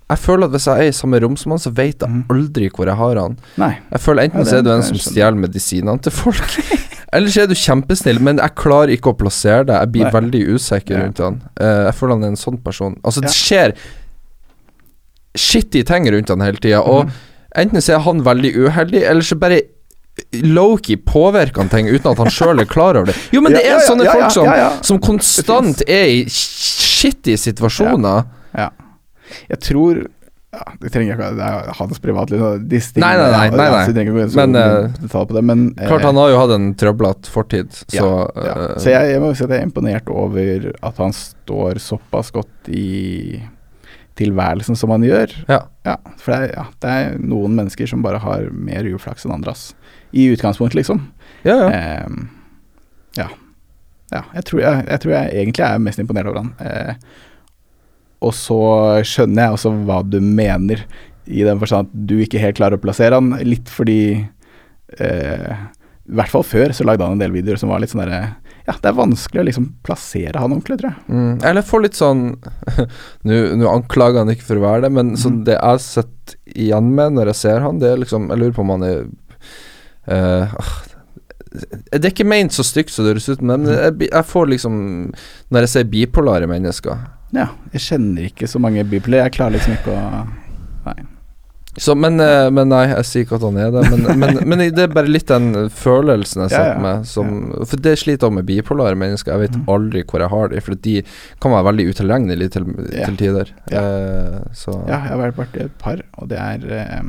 Jeg føler at hvis jeg er i samme rom som han, så vet jeg Mhm. aldri hvor jeg har han. Nei. Jeg føler enten Ja, så er du en som stjeler medisinene til folk, [LAUGHS] eller så er du kjempesnill, men jeg klarer ikke å plassere deg. Jeg blir Nei. veldig usikker Ja. rundt han. Uh, jeg føler han er en sånn person. Altså, det skjer shitty ting rundt han hele tida, og Mhm. enten så er han veldig uheldig, eller så bare Loki påvirker han ting uten at han sjøl er klar over det. Jo, men det er ja, sånne ja, ja, folk som, ja, ja. som konstant er i shitty situasjoner. Ja. Jeg tror ja, Det trenger ikke det er hans privatliv. tingene, Nei, nei, nei, nei, ja, nei. så så Men, på det, men eh, Klart han har jo hatt en trøblete fortid, så ja, ja. eh, Så jeg, jeg må si at jeg er imponert over at han står såpass godt i tilværelsen som han gjør. Ja. Ja, for det er, ja, det er noen mennesker som bare har mer uflaks enn andre, ass. I utgangspunktet, liksom. ja, ja. Um, ja. Ja jeg, tror jeg, jeg tror jeg egentlig er mest imponert over han. Eh, og så skjønner jeg også hva du mener, i den forstand at du ikke helt klarer å plassere han, litt fordi eh, I hvert fall før så lagde han en del videoer som var litt sånn derre Ja, det er vanskelig å liksom plassere han ordentlig, tror jeg. Mm, eller få litt sånn [LAUGHS] Nå anklager han ikke for å være det, men Mhm. det jeg sitter igjen med når jeg ser han, det er liksom Jeg lurer på om han er eh, ah, Det er ikke ment så stygt som det høres ut, men jeg, jeg får liksom Når jeg ser bipolare mennesker Ja, jeg kjenner ikke så mange bipolare. Jeg klarer liksom ikke å Nei. så, men, eh, men nei, jeg sier ikke at han er det. Men, [LAUGHS] men, men det er bare litt den følelsen jeg Ja, sitter ja. med. Som, For det sliter jeg med bipolare mennesker. Jeg vet Mhm. aldri hvor jeg har det, for de kan være veldig utilregnelige til, Ja. til tider. Ja. Eh, så Ja, jeg har vært borti et par, og det er eh,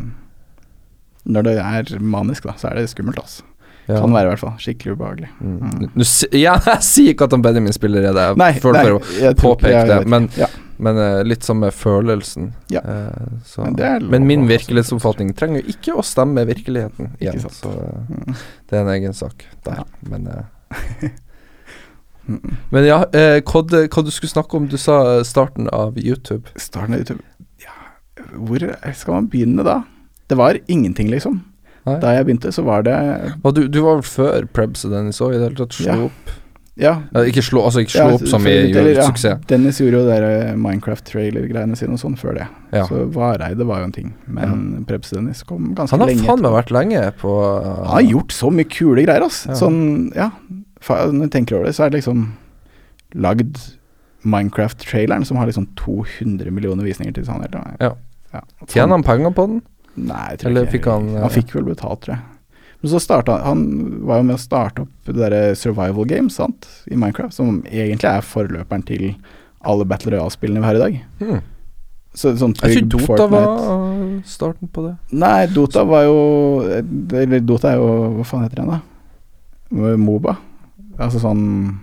Når det er manisk, da, så er det skummelt, altså. Ja. Kan være i hvert fall. Skikkelig ubehagelig. Mm. Mm. Nå [LAUGHS] ja, jeg sier ikke at han Benjamin spiller i det, Nei, føler nei, for å påpeke det, men, ja, men uh, litt samme følelsen. Ja. Uh, så. Men Men min virkelighetsoppfatning trenger jo ikke å stemme med virkeligheten igjen, så uh, det er en egen sak der. Ja. Men, [LAUGHS] Mm. men ja, hva, hva du skulle snakke om? Du sa starten av YouTube. Starten av YouTube Ja, hvor skal man begynne da? Det var ingenting, liksom. Nei. Da jeg begynte, så var det Og du, du var vel før Prebz og Dennis òg, i det hele tatt? Slå Ja. opp? Ja. Ja, ikke slå, altså ikke slå ja, opp som i gjorde ja, suksess. Dennis gjorde jo der Minecraft-trailer-greiene sine og sånn før det. Ja. Så Vareide var jo en ting. Men Prebz Dennis kom ganske Han har lenge faen meg vært lenge på Han har gjort så mye kule greier, ass. Ja. Sånn, ja. Når jeg tenker over det, så er det liksom lagd Minecraft-traileren som har liksom 200 millioner visninger til sannheten. Ja. ja. Tjener han penger på den? Nei, jeg tror Eller ikke fikk han, eh, Han fikk vel betalt, tror jeg. Men så starta han var jo med å starte opp det derre survival games sant, i Minecraft, som egentlig er forløperen til alle Battle Royale-spillene vi har i dag. Hmm. Så, sånn Jeg tror trygg Dota Fortnite- var starten på det. Nei, Dota var jo Eller Dota er jo Hva faen heter den, da? Moba. Altså sånn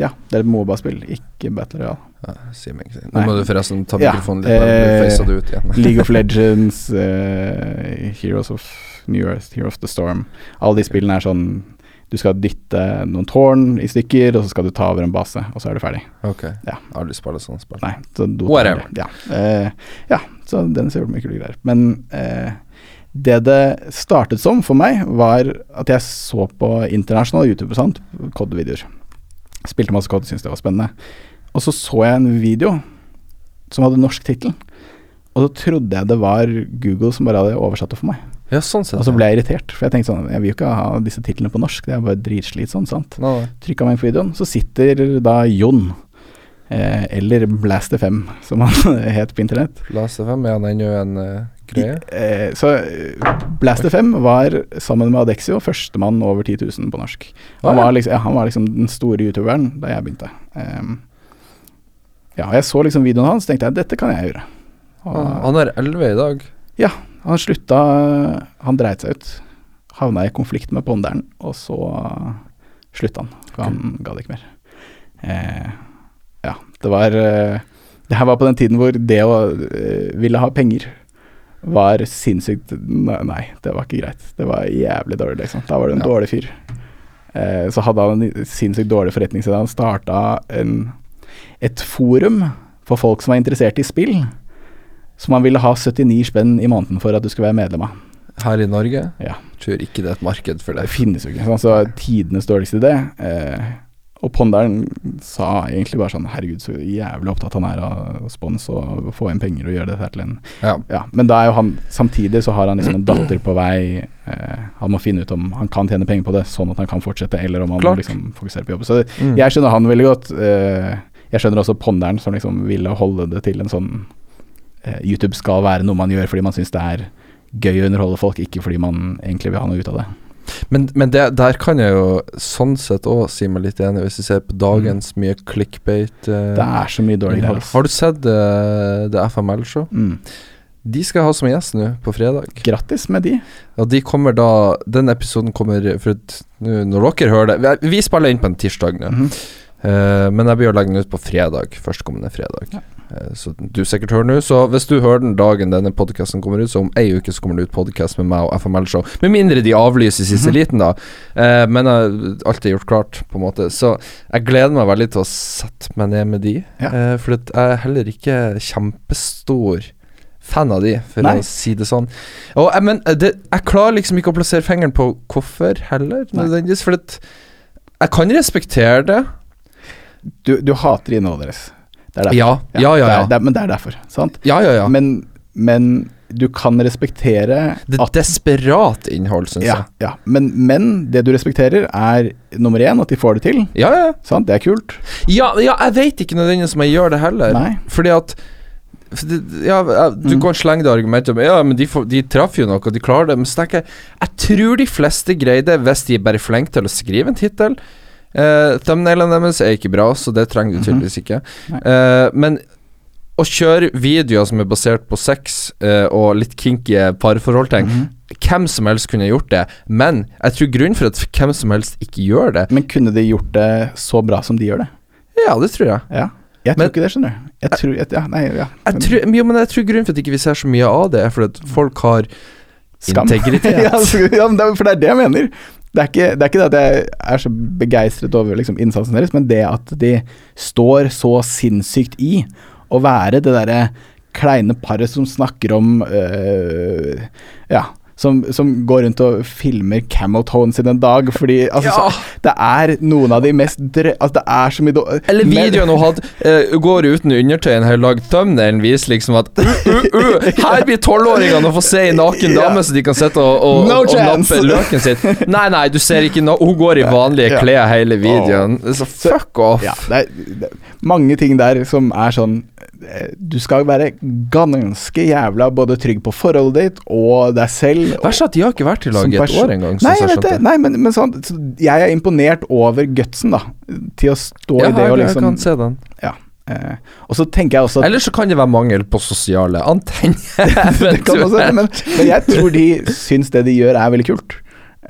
Ja, det er et Moba-spill, ikke Battle Royale. Ja, si meg ikke. Nå må du forresten ta Ja, mikrofonen litt. Bare eh, ut igjen. [LAUGHS] League of [LAUGHS] Legends, eh, Heroes of New Earth, Hero of the Storm. Alle de spillene er sånn Du skal dytte noen tårn i stykker, og så skal du ta over en base, og så er du ferdig. Ok. Ja. Har aldri spilt sånn spill. Nei, så Whatever. Ja, eh, ja så den ser mye kulere ut. Men eh, det det startet som for meg, var at jeg så på internasjonal YouTube sant, sånt, COD-videoer. Spilte masse COD, syntes det var spennende. Og så så jeg en video som hadde norsk tittel. Og så trodde jeg det var Google som bare hadde oversatt det for meg. Ja, sånn sett. Og så ble jeg irritert, for jeg tenkte sånn Jeg vil jo ikke ha disse titlene på norsk, det er bare dritslitsomt, sant. Nei. Trykka meg inn på videoen, så sitter da Jon, eh, eller Blast5, som han [LAUGHS] het på internett. Last FM, er han ennå en eh, greie? Eh, så eh, Blast5 var, sammen med Adexio, førstemann over 10 000 på norsk. Han var liksom, ja, han var liksom den store youtuberen da jeg begynte. Um, ja, jeg så liksom videoen hans, tenkte jeg dette kan jeg gjøre. Og, Han, er 11 i dag. han slutta Han dreit seg ut. Havna i konflikt med ponderen, og så slutta han. Han ga det ikke mer. Eh, ja, det var eh, Det her var på den tiden hvor det å eh, ville ha penger var sinnssykt Nei, det var ikke greit. Det var jævlig dårlig, liksom. Da var du en Ja. dårlig fyr. Eh, så hadde han en sinnssykt dårlig forretningsidé. Han starta en, et forum for folk som var interessert i spill som han ville ha 79 spenn i måneden for at du skulle være medlem av. Her i Norge. Ja. Tror ikke det er et marked for Det det. finnes jo ikke. Altså, tidenes dårligste idé. Eh, og Ponderen sa egentlig bare sånn Herregud, så jævlig opptatt han er av spons og få inn penger og gjøre dette til en Ja. Ja, men da er jo han Samtidig så har han liksom en datter på vei. Eh, han må finne ut om han kan tjene penger på det, sånn at han kan fortsette, eller om han Klart. må liksom fokusere på jobb. Så Mm. jeg skjønner han veldig godt. Eh, jeg skjønner også Ponderen som liksom ville holde det til en sånn eh, YouTube skal være noe man gjør fordi man syns det er gøy å underholde folk, ikke fordi man egentlig vil ha noe ut av det. Men, men det, der kan jeg jo sånn sett òg si meg litt enig, hvis vi ser på dagens mye clickbait. uh, Det er så mye dårlig greier. Har du sett uh, det FML-show? Mm. De skal jeg ha som gjest nå, på fredag. Grattis med de. Og de kommer da Den episoden kommer for Når dere hører det Vi, vi spiller inn på en tirsdag nå, mm -hmm. uh, men jeg blir å legge den ut på fredag. Førstkommende fredag. Ja. Eh, så du sikkert hører nå. Så hvis du hører den dagen denne podkasten kommer ut, så om ei uke så kommer det ut podkast med meg og FML-show. Med mindre de avlyser siste Mhm. liten, da. Eh, men jeg, alt er gjort klart, på en måte. Så jeg gleder meg veldig til å sette meg ned med de. Ja. Eh, for jeg er heller ikke kjempestor fan av de, for Nei. å si det sånn. Og, jeg, men det, jeg klarer liksom ikke å plassere fingeren på hvorfor heller, nødvendigvis. For det, jeg kan respektere det. Du, du hater innholdet deres. Det er derfor. Ja, ja, ja. Ja. er, det er, men det er derfor, sant? ja, ja, ja. Men, men du kan respektere Det at, desperat innhold, syns ja, jeg. ja. Men, men det du respekterer, er nummer én at de får det til. Ja, ja. Sant? Det er kult. Ja, ja jeg vet ikke nødvendigvis om jeg gjør det heller. Nei. Fordi at ja, Du Mm. kan slenge det argumentet om Ja, men de, får, de traff jo noe, de klarer det. Men så tenker jeg Jeg tror de fleste greier hvis de er bare flinke til å skrive en tittel. Uh, Thumbnailene deres er ikke bra, så det trenger du Mhm. tydeligvis ikke. Eh, men å kjøre videoer som er basert på sex uh, og litt kinky parforhold, mm -hmm. Hvem som helst kunne gjort det, men jeg tror grunnen for at hvem som helst ikke gjør det Men kunne de gjort det så bra som de gjør det? Ja, det tror jeg. Ja. Jeg tror Men- ikke det, skjønner du. Jeg tror ja, nei, ja. Jeg tror, jo, men jeg tror grunnen for at ikke vi ser så mye av det, er fordi at folk har Skam. integritet. [LAUGHS] ja, så- ja, men det, er- for det er det jeg mener. Det er ikke det, er ikke det at jeg er så begeistret over liksom, innsatsen deres, men det at de står så sinnssykt i å være det derre kleine paret som snakker om øh, Ja, som, som går rundt og filmer Camotones in en dag, fordi altså, Ja. så, det er noen av de mest drø... Altså, det er så mye Eller videoen hun hadde uh, går uten undertøy en hel dag. Thumbnailen viser liksom at uh, uh, [LAUGHS] Her blir tolvåringene å få se en naken Ja. dame, så de kan sitte og, og, No og, nappe løken sin. Nei, nei, du ser ikke no Hun går i vanlige Ja. klær hele videoen. Så fuck off. Ja, det er, det er mange ting der som er sånn Du skal være ganske jævla både trygg på forholdet ditt og deg selv. Verst at de har ikke vært i lag i et år engang. Nei, jeg jeg. Nei, men, men sånn, så jeg er imponert over gutsen, da. Til å stå jeg i det jeg, og jeg liksom kan se den. Ja. Eh, og så tenker jeg også at Eller så kan det være mangel på sosiale antenner. [LAUGHS] det kan også, men, men jeg tror de syns det de gjør, er veldig kult.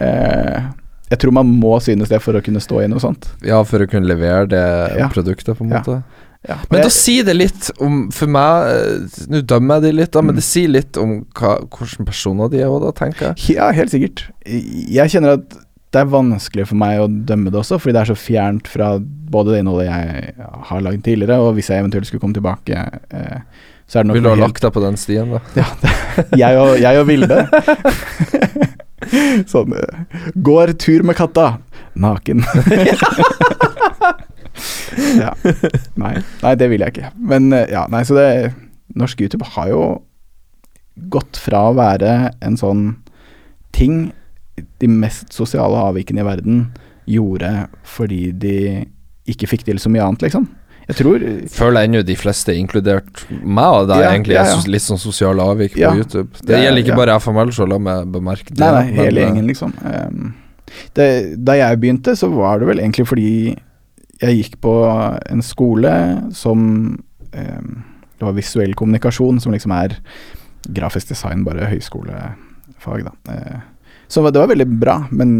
Eh, jeg tror man må synes det for å kunne stå i noe sånt. Ja, for å kunne levere det Ja. produktet, på en måte. Ja, og Men da jeg- sier det litt om For meg eh, Nå dømmer jeg de litt, da, men Mm. det sier litt om hva, hvilke personer de er òg, da, tenker jeg. Ja, helt sikkert. Jeg kjenner at det er vanskelig for meg å dømme det også, fordi det er så fjernt fra både det innholdet jeg har lagd tidligere, og hvis jeg eventuelt skulle komme tilbake, eh, så er det nok du ha lagt deg på den stien, da? Ja, det, jeg, og, jeg og Vilde. [LAUGHS] sånn eh, Går tur med katta. Naken. [LAUGHS] [LAUGHS] [LAUGHS] ja. Nei. nei, det vil jeg ikke. Men eh, ja, nei, så det Norsk YouTube har jo gått fra å være en sånn ting de mest sosiale avvikene i verden gjorde fordi de ikke fikk til så mye annet, liksom. Jeg tror Føler ennå de fleste, inkludert meg og deg, Ja, egentlig ja, er ja. litt sånn sosiale avvik på YouTube. Det det gjelder ikke bare FML, så la meg bemerke det. Nei, nei, hele eh, gjengen, liksom. Um, det, da jeg begynte, så var det vel egentlig fordi jeg gikk på en skole som eh, Det var visuell kommunikasjon, som liksom er grafisk design, bare høyskolefag, da. Eh, så det var veldig bra, men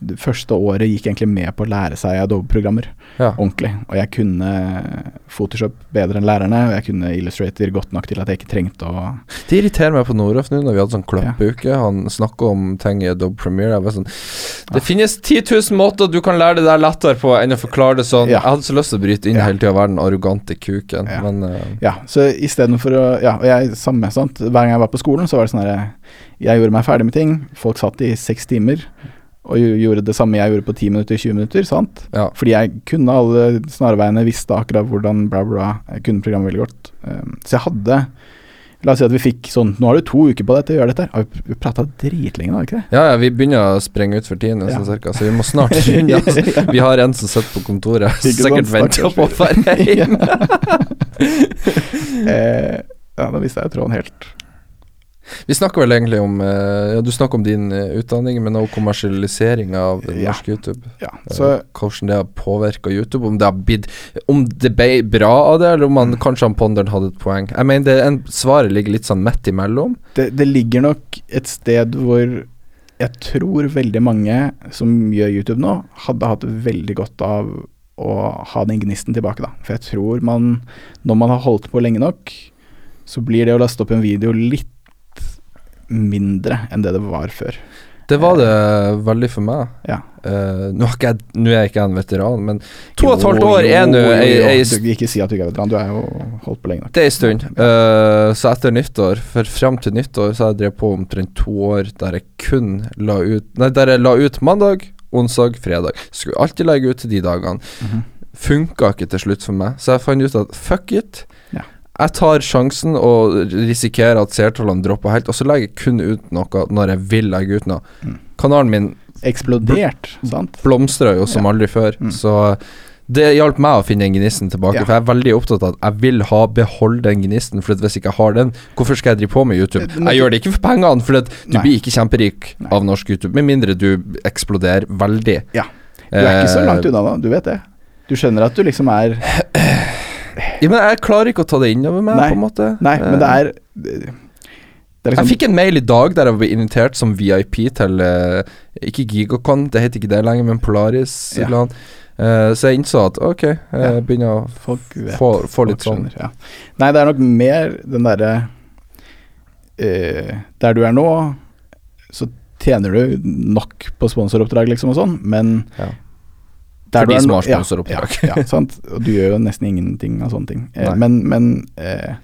det første året gikk egentlig med på å lære seg Adobe-programmer Ja. ordentlig. Og jeg kunne Photoshop bedre enn lærerne, og jeg kunne Illustrator godt nok til at jeg ikke trengte å Det irriterer meg på Noroff nå, når vi hadde sånn kløppeuke. Han snakka om ting i Adobe Premiere. Jeg var sånn Det finnes 10 000 måter du kan lære det der lettere på enn å forklare det sånn. Ja. Jeg hadde så lyst til å bryte inn Ja. hele tida og være den arrogante kuken, Ja. men uh... Ja, så istedenfor å Ja, og jeg samme, sant. Hver gang jeg var på skolen, så var det sånn herre Jeg gjorde meg ferdig med ting. Folk satt i seks timer og gjorde det samme jeg gjorde på 10 minutter, 20 minutter, sant. ja. Fordi jeg kunne alle snarveiene, visste akkurat hvordan bla, bla. Jeg kunne programmet veldig godt. Um, så jeg hadde La oss si at vi fikk sånn Nå har du to uker på deg til å gjøre dette. Har vi- Vi prata dritlenge, har vi ikke det? Ja, ja, vi begynner å sprenge ut for tiden, Ja. sånn cirka, så vi må snart [LAUGHS] runde. ja. Vi har en som sitter på kontoret, og sikkert venter på å dra hjem. ja, da mista jeg tråden helt. Vi snakker vel egentlig om eh, Ja, du snakker om din eh, utdanning, men også kommersialisering av Ja. norsk YouTube. Ja, Så så Hvordan det har påvirka YouTube. Om det har blitt Om det ble bra av det, eller om man, kanskje han Ponderen hadde et poeng. Jeg mener det en, Svaret ligger litt sånn midt imellom. det, det ligger nok et sted hvor jeg tror veldig mange som gjør YouTube nå, hadde hatt veldig godt av å ha den gnisten tilbake, da. For jeg tror man, når man har holdt på lenge nok, så blir det å laste opp en video litt mindre enn det det var før. Det var det veldig for meg. Ja. Uh, nå, er jeg, nå er jeg ikke en veteran, men to og et halvt år er nå Ikke si at du ikke er veteran, du er jo holdt på lenge nok. Det er en stund. Uh, så etter nyttår, for frem til nyttår, så har jeg drevet på omtrent to år der jeg kun la ut Nei, der jeg la ut mandag, onsdag, fredag. Skulle alltid legge ut til de dagene. Mhm. Funka ikke til slutt for meg, så jeg fant ut at fuck it. Jeg tar sjansen og risikerer at seertallene dropper helt, og så legger jeg kun ut noe når jeg vil legge ut noe. Mm. Kanalen min Eksplodert, sant? blomstrer jo som Ja. aldri før, Mm. så det hjalp meg å finne den gnisten tilbake. Ja. For jeg er veldig opptatt av at jeg vil ha beholde den gnisten. For hvis jeg ikke har den, hvorfor skal jeg drive på med YouTube? Jeg gjør det ikke for pengene, for du Nei. blir ikke kjemperik Nei. av norsk YouTube. Med mindre du eksploderer veldig. Ja. Du er ikke så Eh, langt unna da, du vet det. Du skjønner at du liksom er Ja, men jeg klarer ikke å ta det innover meg, Nei. på en måte. Nei, men det Eh, er Det er liksom Jeg fikk en mail i dag der jeg ble invitert som VIP til eh, Ikke Gigacon, det heter ikke det lenger, men Polaris. Ja. eller annet. Uh, så jeg innså at ok, jeg begynner å Folk vet få, få litt sånn ja. Nei, det er nok mer den derre uh, Der du er nå, så tjener du nok på sponsoroppdrag, liksom, og sånn, men Ja. Der For de som har sponsoroppdrag. Ja, ja, sant. Og du gjør jo nesten ingenting av sånne ting. Eh, men men eh,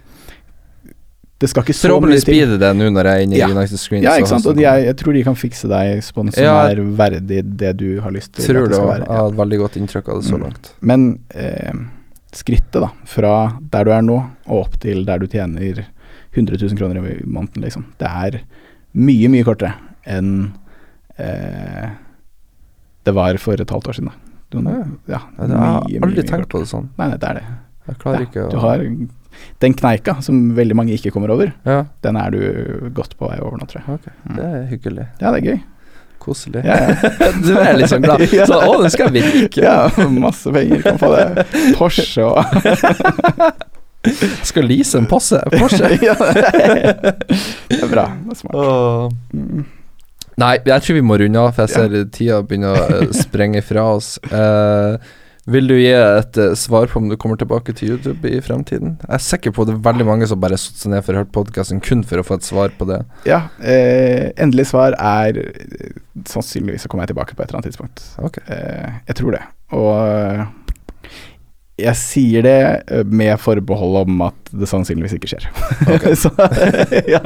Det skal ikke så Forhåpentligvis blir det det nå når jeg er inne i Ja. United Screens. Ja, ikke sant. Og de jeg tror de kan fikse deg spons som Ja. er verdig det du har lyst til. Tror at det skal være. Jeg har et veldig godt inntrykk av det så Mm. langt. Men eh, skrittet da, fra der du er nå og opp til der du tjener 100 000 kroner i måneden, liksom, det er mye, mye kortere enn eh, det var for et halvt år siden. da. Du, Ja. ja, Jeg har aldri tenkt på det sånn. Nei, nei, det er det. Jeg klarer Ja, ikke å du har den kneika som veldig mange ikke kommer over, Ja, den er du godt på vei over nå, tror jeg. ok. Det er hyggelig. Ja, det er gøy. Koselig. Ja, ja. [LAUGHS] du er litt sånn glad. [LAUGHS] Ja. Så, å, den skal jeg virke. Ja, masse penger. Kan få det. Porsche og [LAUGHS] Skal lease en posse Porsche. ja, Det er bra. Det er smart. Åh. Mm. Nei, jeg tror vi må runde av, for jeg Ja. ser tida begynner å eh, sprenge fra oss. Uh, vil du gi et uh, svar på om du kommer tilbake til YouTube i fremtiden? Jeg er sikker på at det er veldig mange som bare har satt seg ned for å høre podkasten kun for å få et svar på det. Ja, uh, endelig svar er sannsynligvis så kommer jeg tilbake på et eller annet tidspunkt. Ok. Eh, jeg tror det. Og jeg sier det eh, med forbehold om at det sannsynligvis ikke skjer. [LAUGHS] så, ja.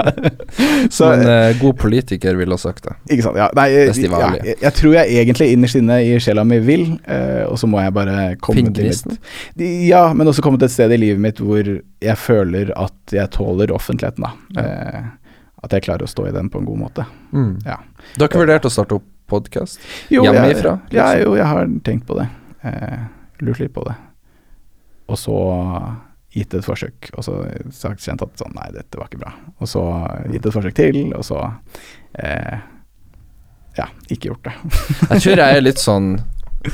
så Men eh, god politiker ville ha sagt det. Ikke sant. Ja, nei, ja, jeg, jeg tror jeg egentlig innerst inne i sjela mi vil, eh, og så må jeg bare komme til et Ja, men også komme til et sted i livet mitt hvor jeg føler at jeg tåler offentligheten, da. Eh, at jeg klarer å stå i den på en god måte. Mm. Ja. Du har ikke vurdert å starte opp podkast? Hjemmefra, Liksom. ja, jo, jeg har tenkt på det. Eh, lurt litt på det. Og så gitt et forsøk, og så sagt kjent at sånn, nei, dette var ikke bra. Og så gitt et forsøk til, og så eh, ja, ikke gjort det. Jeg tror jeg er [LAUGHS] litt sånn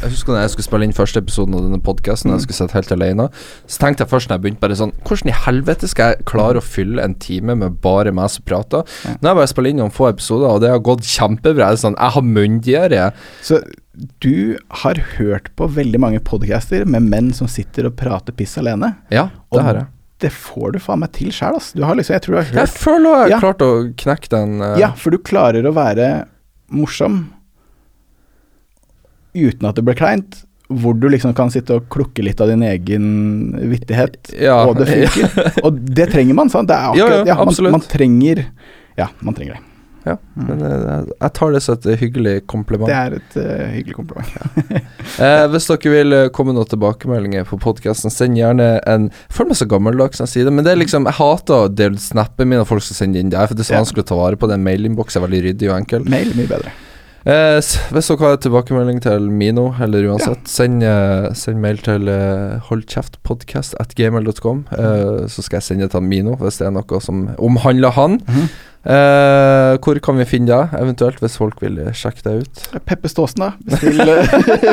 Jeg husker da jeg skulle spille inn første episoden av denne podkasten, Mm. jeg skulle sitte helt alene, så tenkte jeg først når jeg begynte bare sånn Hvordan i helvete skal jeg klare å fylle en time med bare meg som prater? Ja. Nå har jeg bare spilt inn noen få episoder, og det har gått kjempebra. Jeg, sånn, jeg har munndiaré. Så du har hørt på veldig mange podcaster med menn som sitter og prater piss alene. Ja, det har jeg. det får du faen meg til sjæl, ass. Du har liksom, jeg tror du har Jeg føler jeg jeg Ja. har klart å knekke den uh... Ja, for du klarer å være morsom uten at det blir kleint. Hvor du liksom kan sitte og klukke litt av din egen vittighet, Ja. og det funker. [LAUGHS] Og det trenger man, sant? Det er akkurat, ja, man, man trenger Ja, man trenger det. Ja, Mm. men eh, jeg tar det som et hyggelig kompliment. Det er et uh, hyggelig kompliment. Eh, hvis dere vil eh, komme noen tilbakemeldinger på podkasten, send gjerne en Jeg føler meg så gammeldags når jeg sier det, men det er liksom Jeg hater å dele snappen min og folk skal sende inn der, for det er så vanskelig å ta vare på. Den mailinnboksen er veldig ryddig og enkel. Mail mye bedre. Eh, hvis dere har tilbakemelding til Mino, eller uansett, send, eh, send mail til uh, holdkjeftpodkast at gmail.com, eh, så skal jeg sende det til Mino hvis det er noe som omhandler han. Mhm. Eh, hvor kan vi finne deg, eventuelt, hvis folk vil eh, sjekke deg ut? Peppe Ståsen, da. Bestill,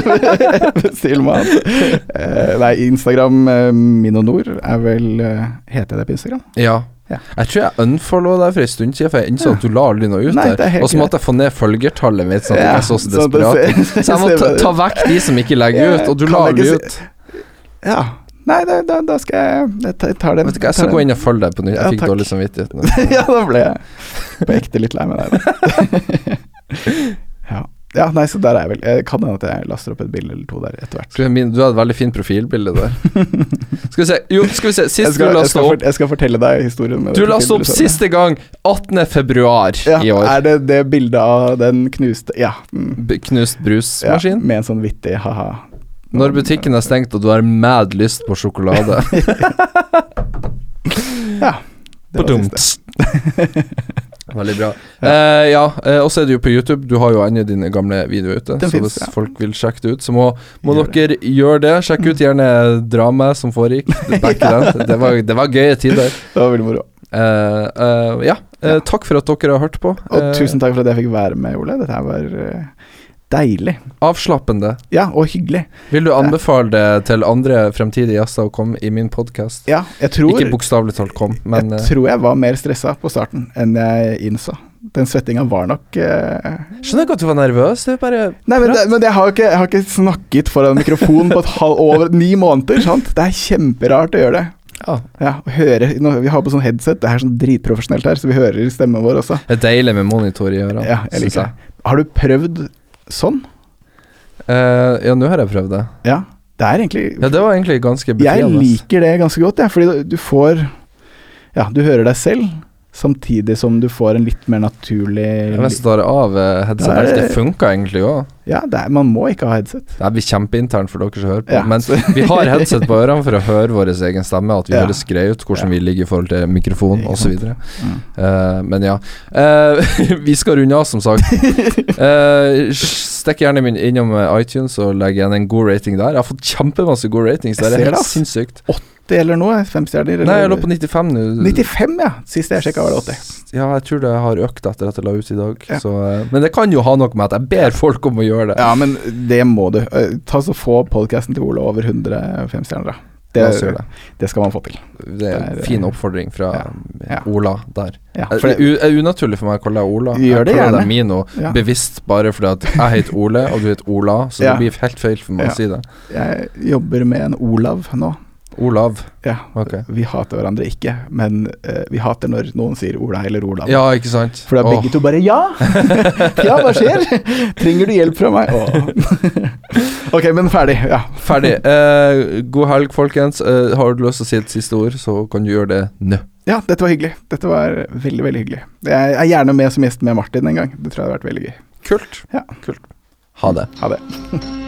[LAUGHS] bestill. Eh, nei, Instagram Mino Minonor er vel eh, Heter jeg det på Instagram? Ja. Ja. Jeg tror jeg unfollowa deg for en stund siden, for jeg innså Ja. at du la aldri noe ut Nei, er der. Og så måtte jeg få ned følgertallet mitt, sånn at Ja, jeg så så sånn desperat ut. [LAUGHS] Så jeg må [LAUGHS] ta, ta vekk de som ikke legger ut, og du la aldri ut. Ja. Nei, da, da, da skal jeg Jeg tar- jeg tar den. Vet du hva, jeg skal gå inn og følge deg på nytt. Jeg Ja, fikk takk. dårlig samvittighet nå. [LAUGHS] ja, da ble jeg på ekte litt lei meg der. Ja. nei, så der er jeg vel. Jeg kan hende at jeg laster opp et bilde eller to der etter hvert. Du har et veldig fint profilbilde der. [LAUGHS] Skal vi se Jo, skal vi se. Sist skal, du lasta opp jeg skal fortelle deg historien. med Du lasta opp siste gang 18. februar ja, i år. Er det det bildet av den knuste Ja. Mm, Knust brusmaskin? ja med en sånn vittig ha-ha. Når butikken er stengt og du har mad lyst på sjokolade. [LAUGHS] Ja. Det var siste. [LAUGHS] Veldig bra. Eh, ja, eh, og så er det jo på YouTube. Du har jo ennå dine gamle videoer ute. Den så finnes, hvis ja. folk vil sjekke det ut, så må, må Gjør dere gjøre det. Sjekk ut gjerne dramaet som foregikk. [LAUGHS] Then. Det var, det var gøye tider. Det var veldig moro. Eh, eh, ja, takk for at dere har hørt på. Og tusen takk for at jeg fikk være med, Ole. Dette her var deilig. Avslappende. Ja, og hyggelig. Vil du anbefale det til andre fremtidige gjester å komme i min podkast? Ja, jeg tror Ikke bokstavelig talt kom, men Jeg eh, tror jeg var mer stressa på starten enn jeg innså. Den svettinga var nok uh... Skjønner ikke at du var nervøs. Det bare Nei, men, det, men jeg, har ikke, jeg har ikke snakket foran mikrofon på et halv, over ni måneder. Sant? Det er kjemperart å gjøre det. Ja. Ja, høre, Vi har på sånn headset, det er sånn dritprofesjonelt her, så vi hører stemmen vår også. Det er deilig med monitor i ørene. Ja, jeg liker det. Har du prøvd sånn? Uh, ja, nå har jeg prøvd det. Ja. Det er egentlig Ja, det var egentlig ganske Jeg liker det ganske godt, jeg, fordi du får Ja, du hører deg selv, samtidig som du får en litt mer naturlig Hvis du tar av headset headsetet, Det det funker egentlig òg. Ja, er, man må ikke ha headset. Det blir kjempeinternt for dere som hører på. Ja, Men [LAUGHS] vi har headset på ørene for å høre vår egen stemme, at vi Ja. høres greie ut, hvordan Ja. vi ligger i forhold til mikrofon osv. Mm. Uh, men ja. Uh, [LAUGHS] vi skal runde av, som sagt. Uh, [LAUGHS] stikk gjerne innom eh, iTunes og legg igjen en god rating der. Jeg har fått kjempemasse gode ratings der. Det er helt sinnssykt. sinnssykt. Det eller noe? Femstjerner? Nei, jeg lå på 95 nå. 95, ja. Sist jeg sjekka, var det 80. Ja, jeg tror det har økt etter at jeg la ut i dag. Ja. Så, eh, men det kan jo ha noe med at jeg ber folk om å gjøre det. Ja, men det må du. Eh, Ta så Få podkasten til Ole over 100 femstjerner, da. Det, det. det skal man få til. Det er en er- fin oppfordring fra Ja. Ja. Ola der. Ja, for det, er unaturlig for meg å kalle deg Ola. Gjør det jeg kaller gjerne. deg Mino Ja. bevisst bare fordi at jeg heter Ole, og du heter Ola, så det blir helt feil for meg å si det. jeg jobber med en Olav nå. Olav. Ja, Okay. Vi hater hverandre ikke, men uh, vi hater når noen sier Ola eller Olav. Ja, ikke sant? For da er begge oh. to bare Ja! [LAUGHS] ja, hva skjer? Trenger du hjelp fra meg? Oh. [LAUGHS] ok, men ferdig. Ja. Ferdig. Uh, god helg, folkens. Uh, har du lyst til å si et siste ord, så kan du gjøre det nå. ja, dette var hyggelig. Dette var veldig, veldig hyggelig. Jeg er gjerne med som gjest med Martin en gang. Det tror jeg hadde vært veldig gøy. Kult. Ja. Kult. Ha det. Ha det.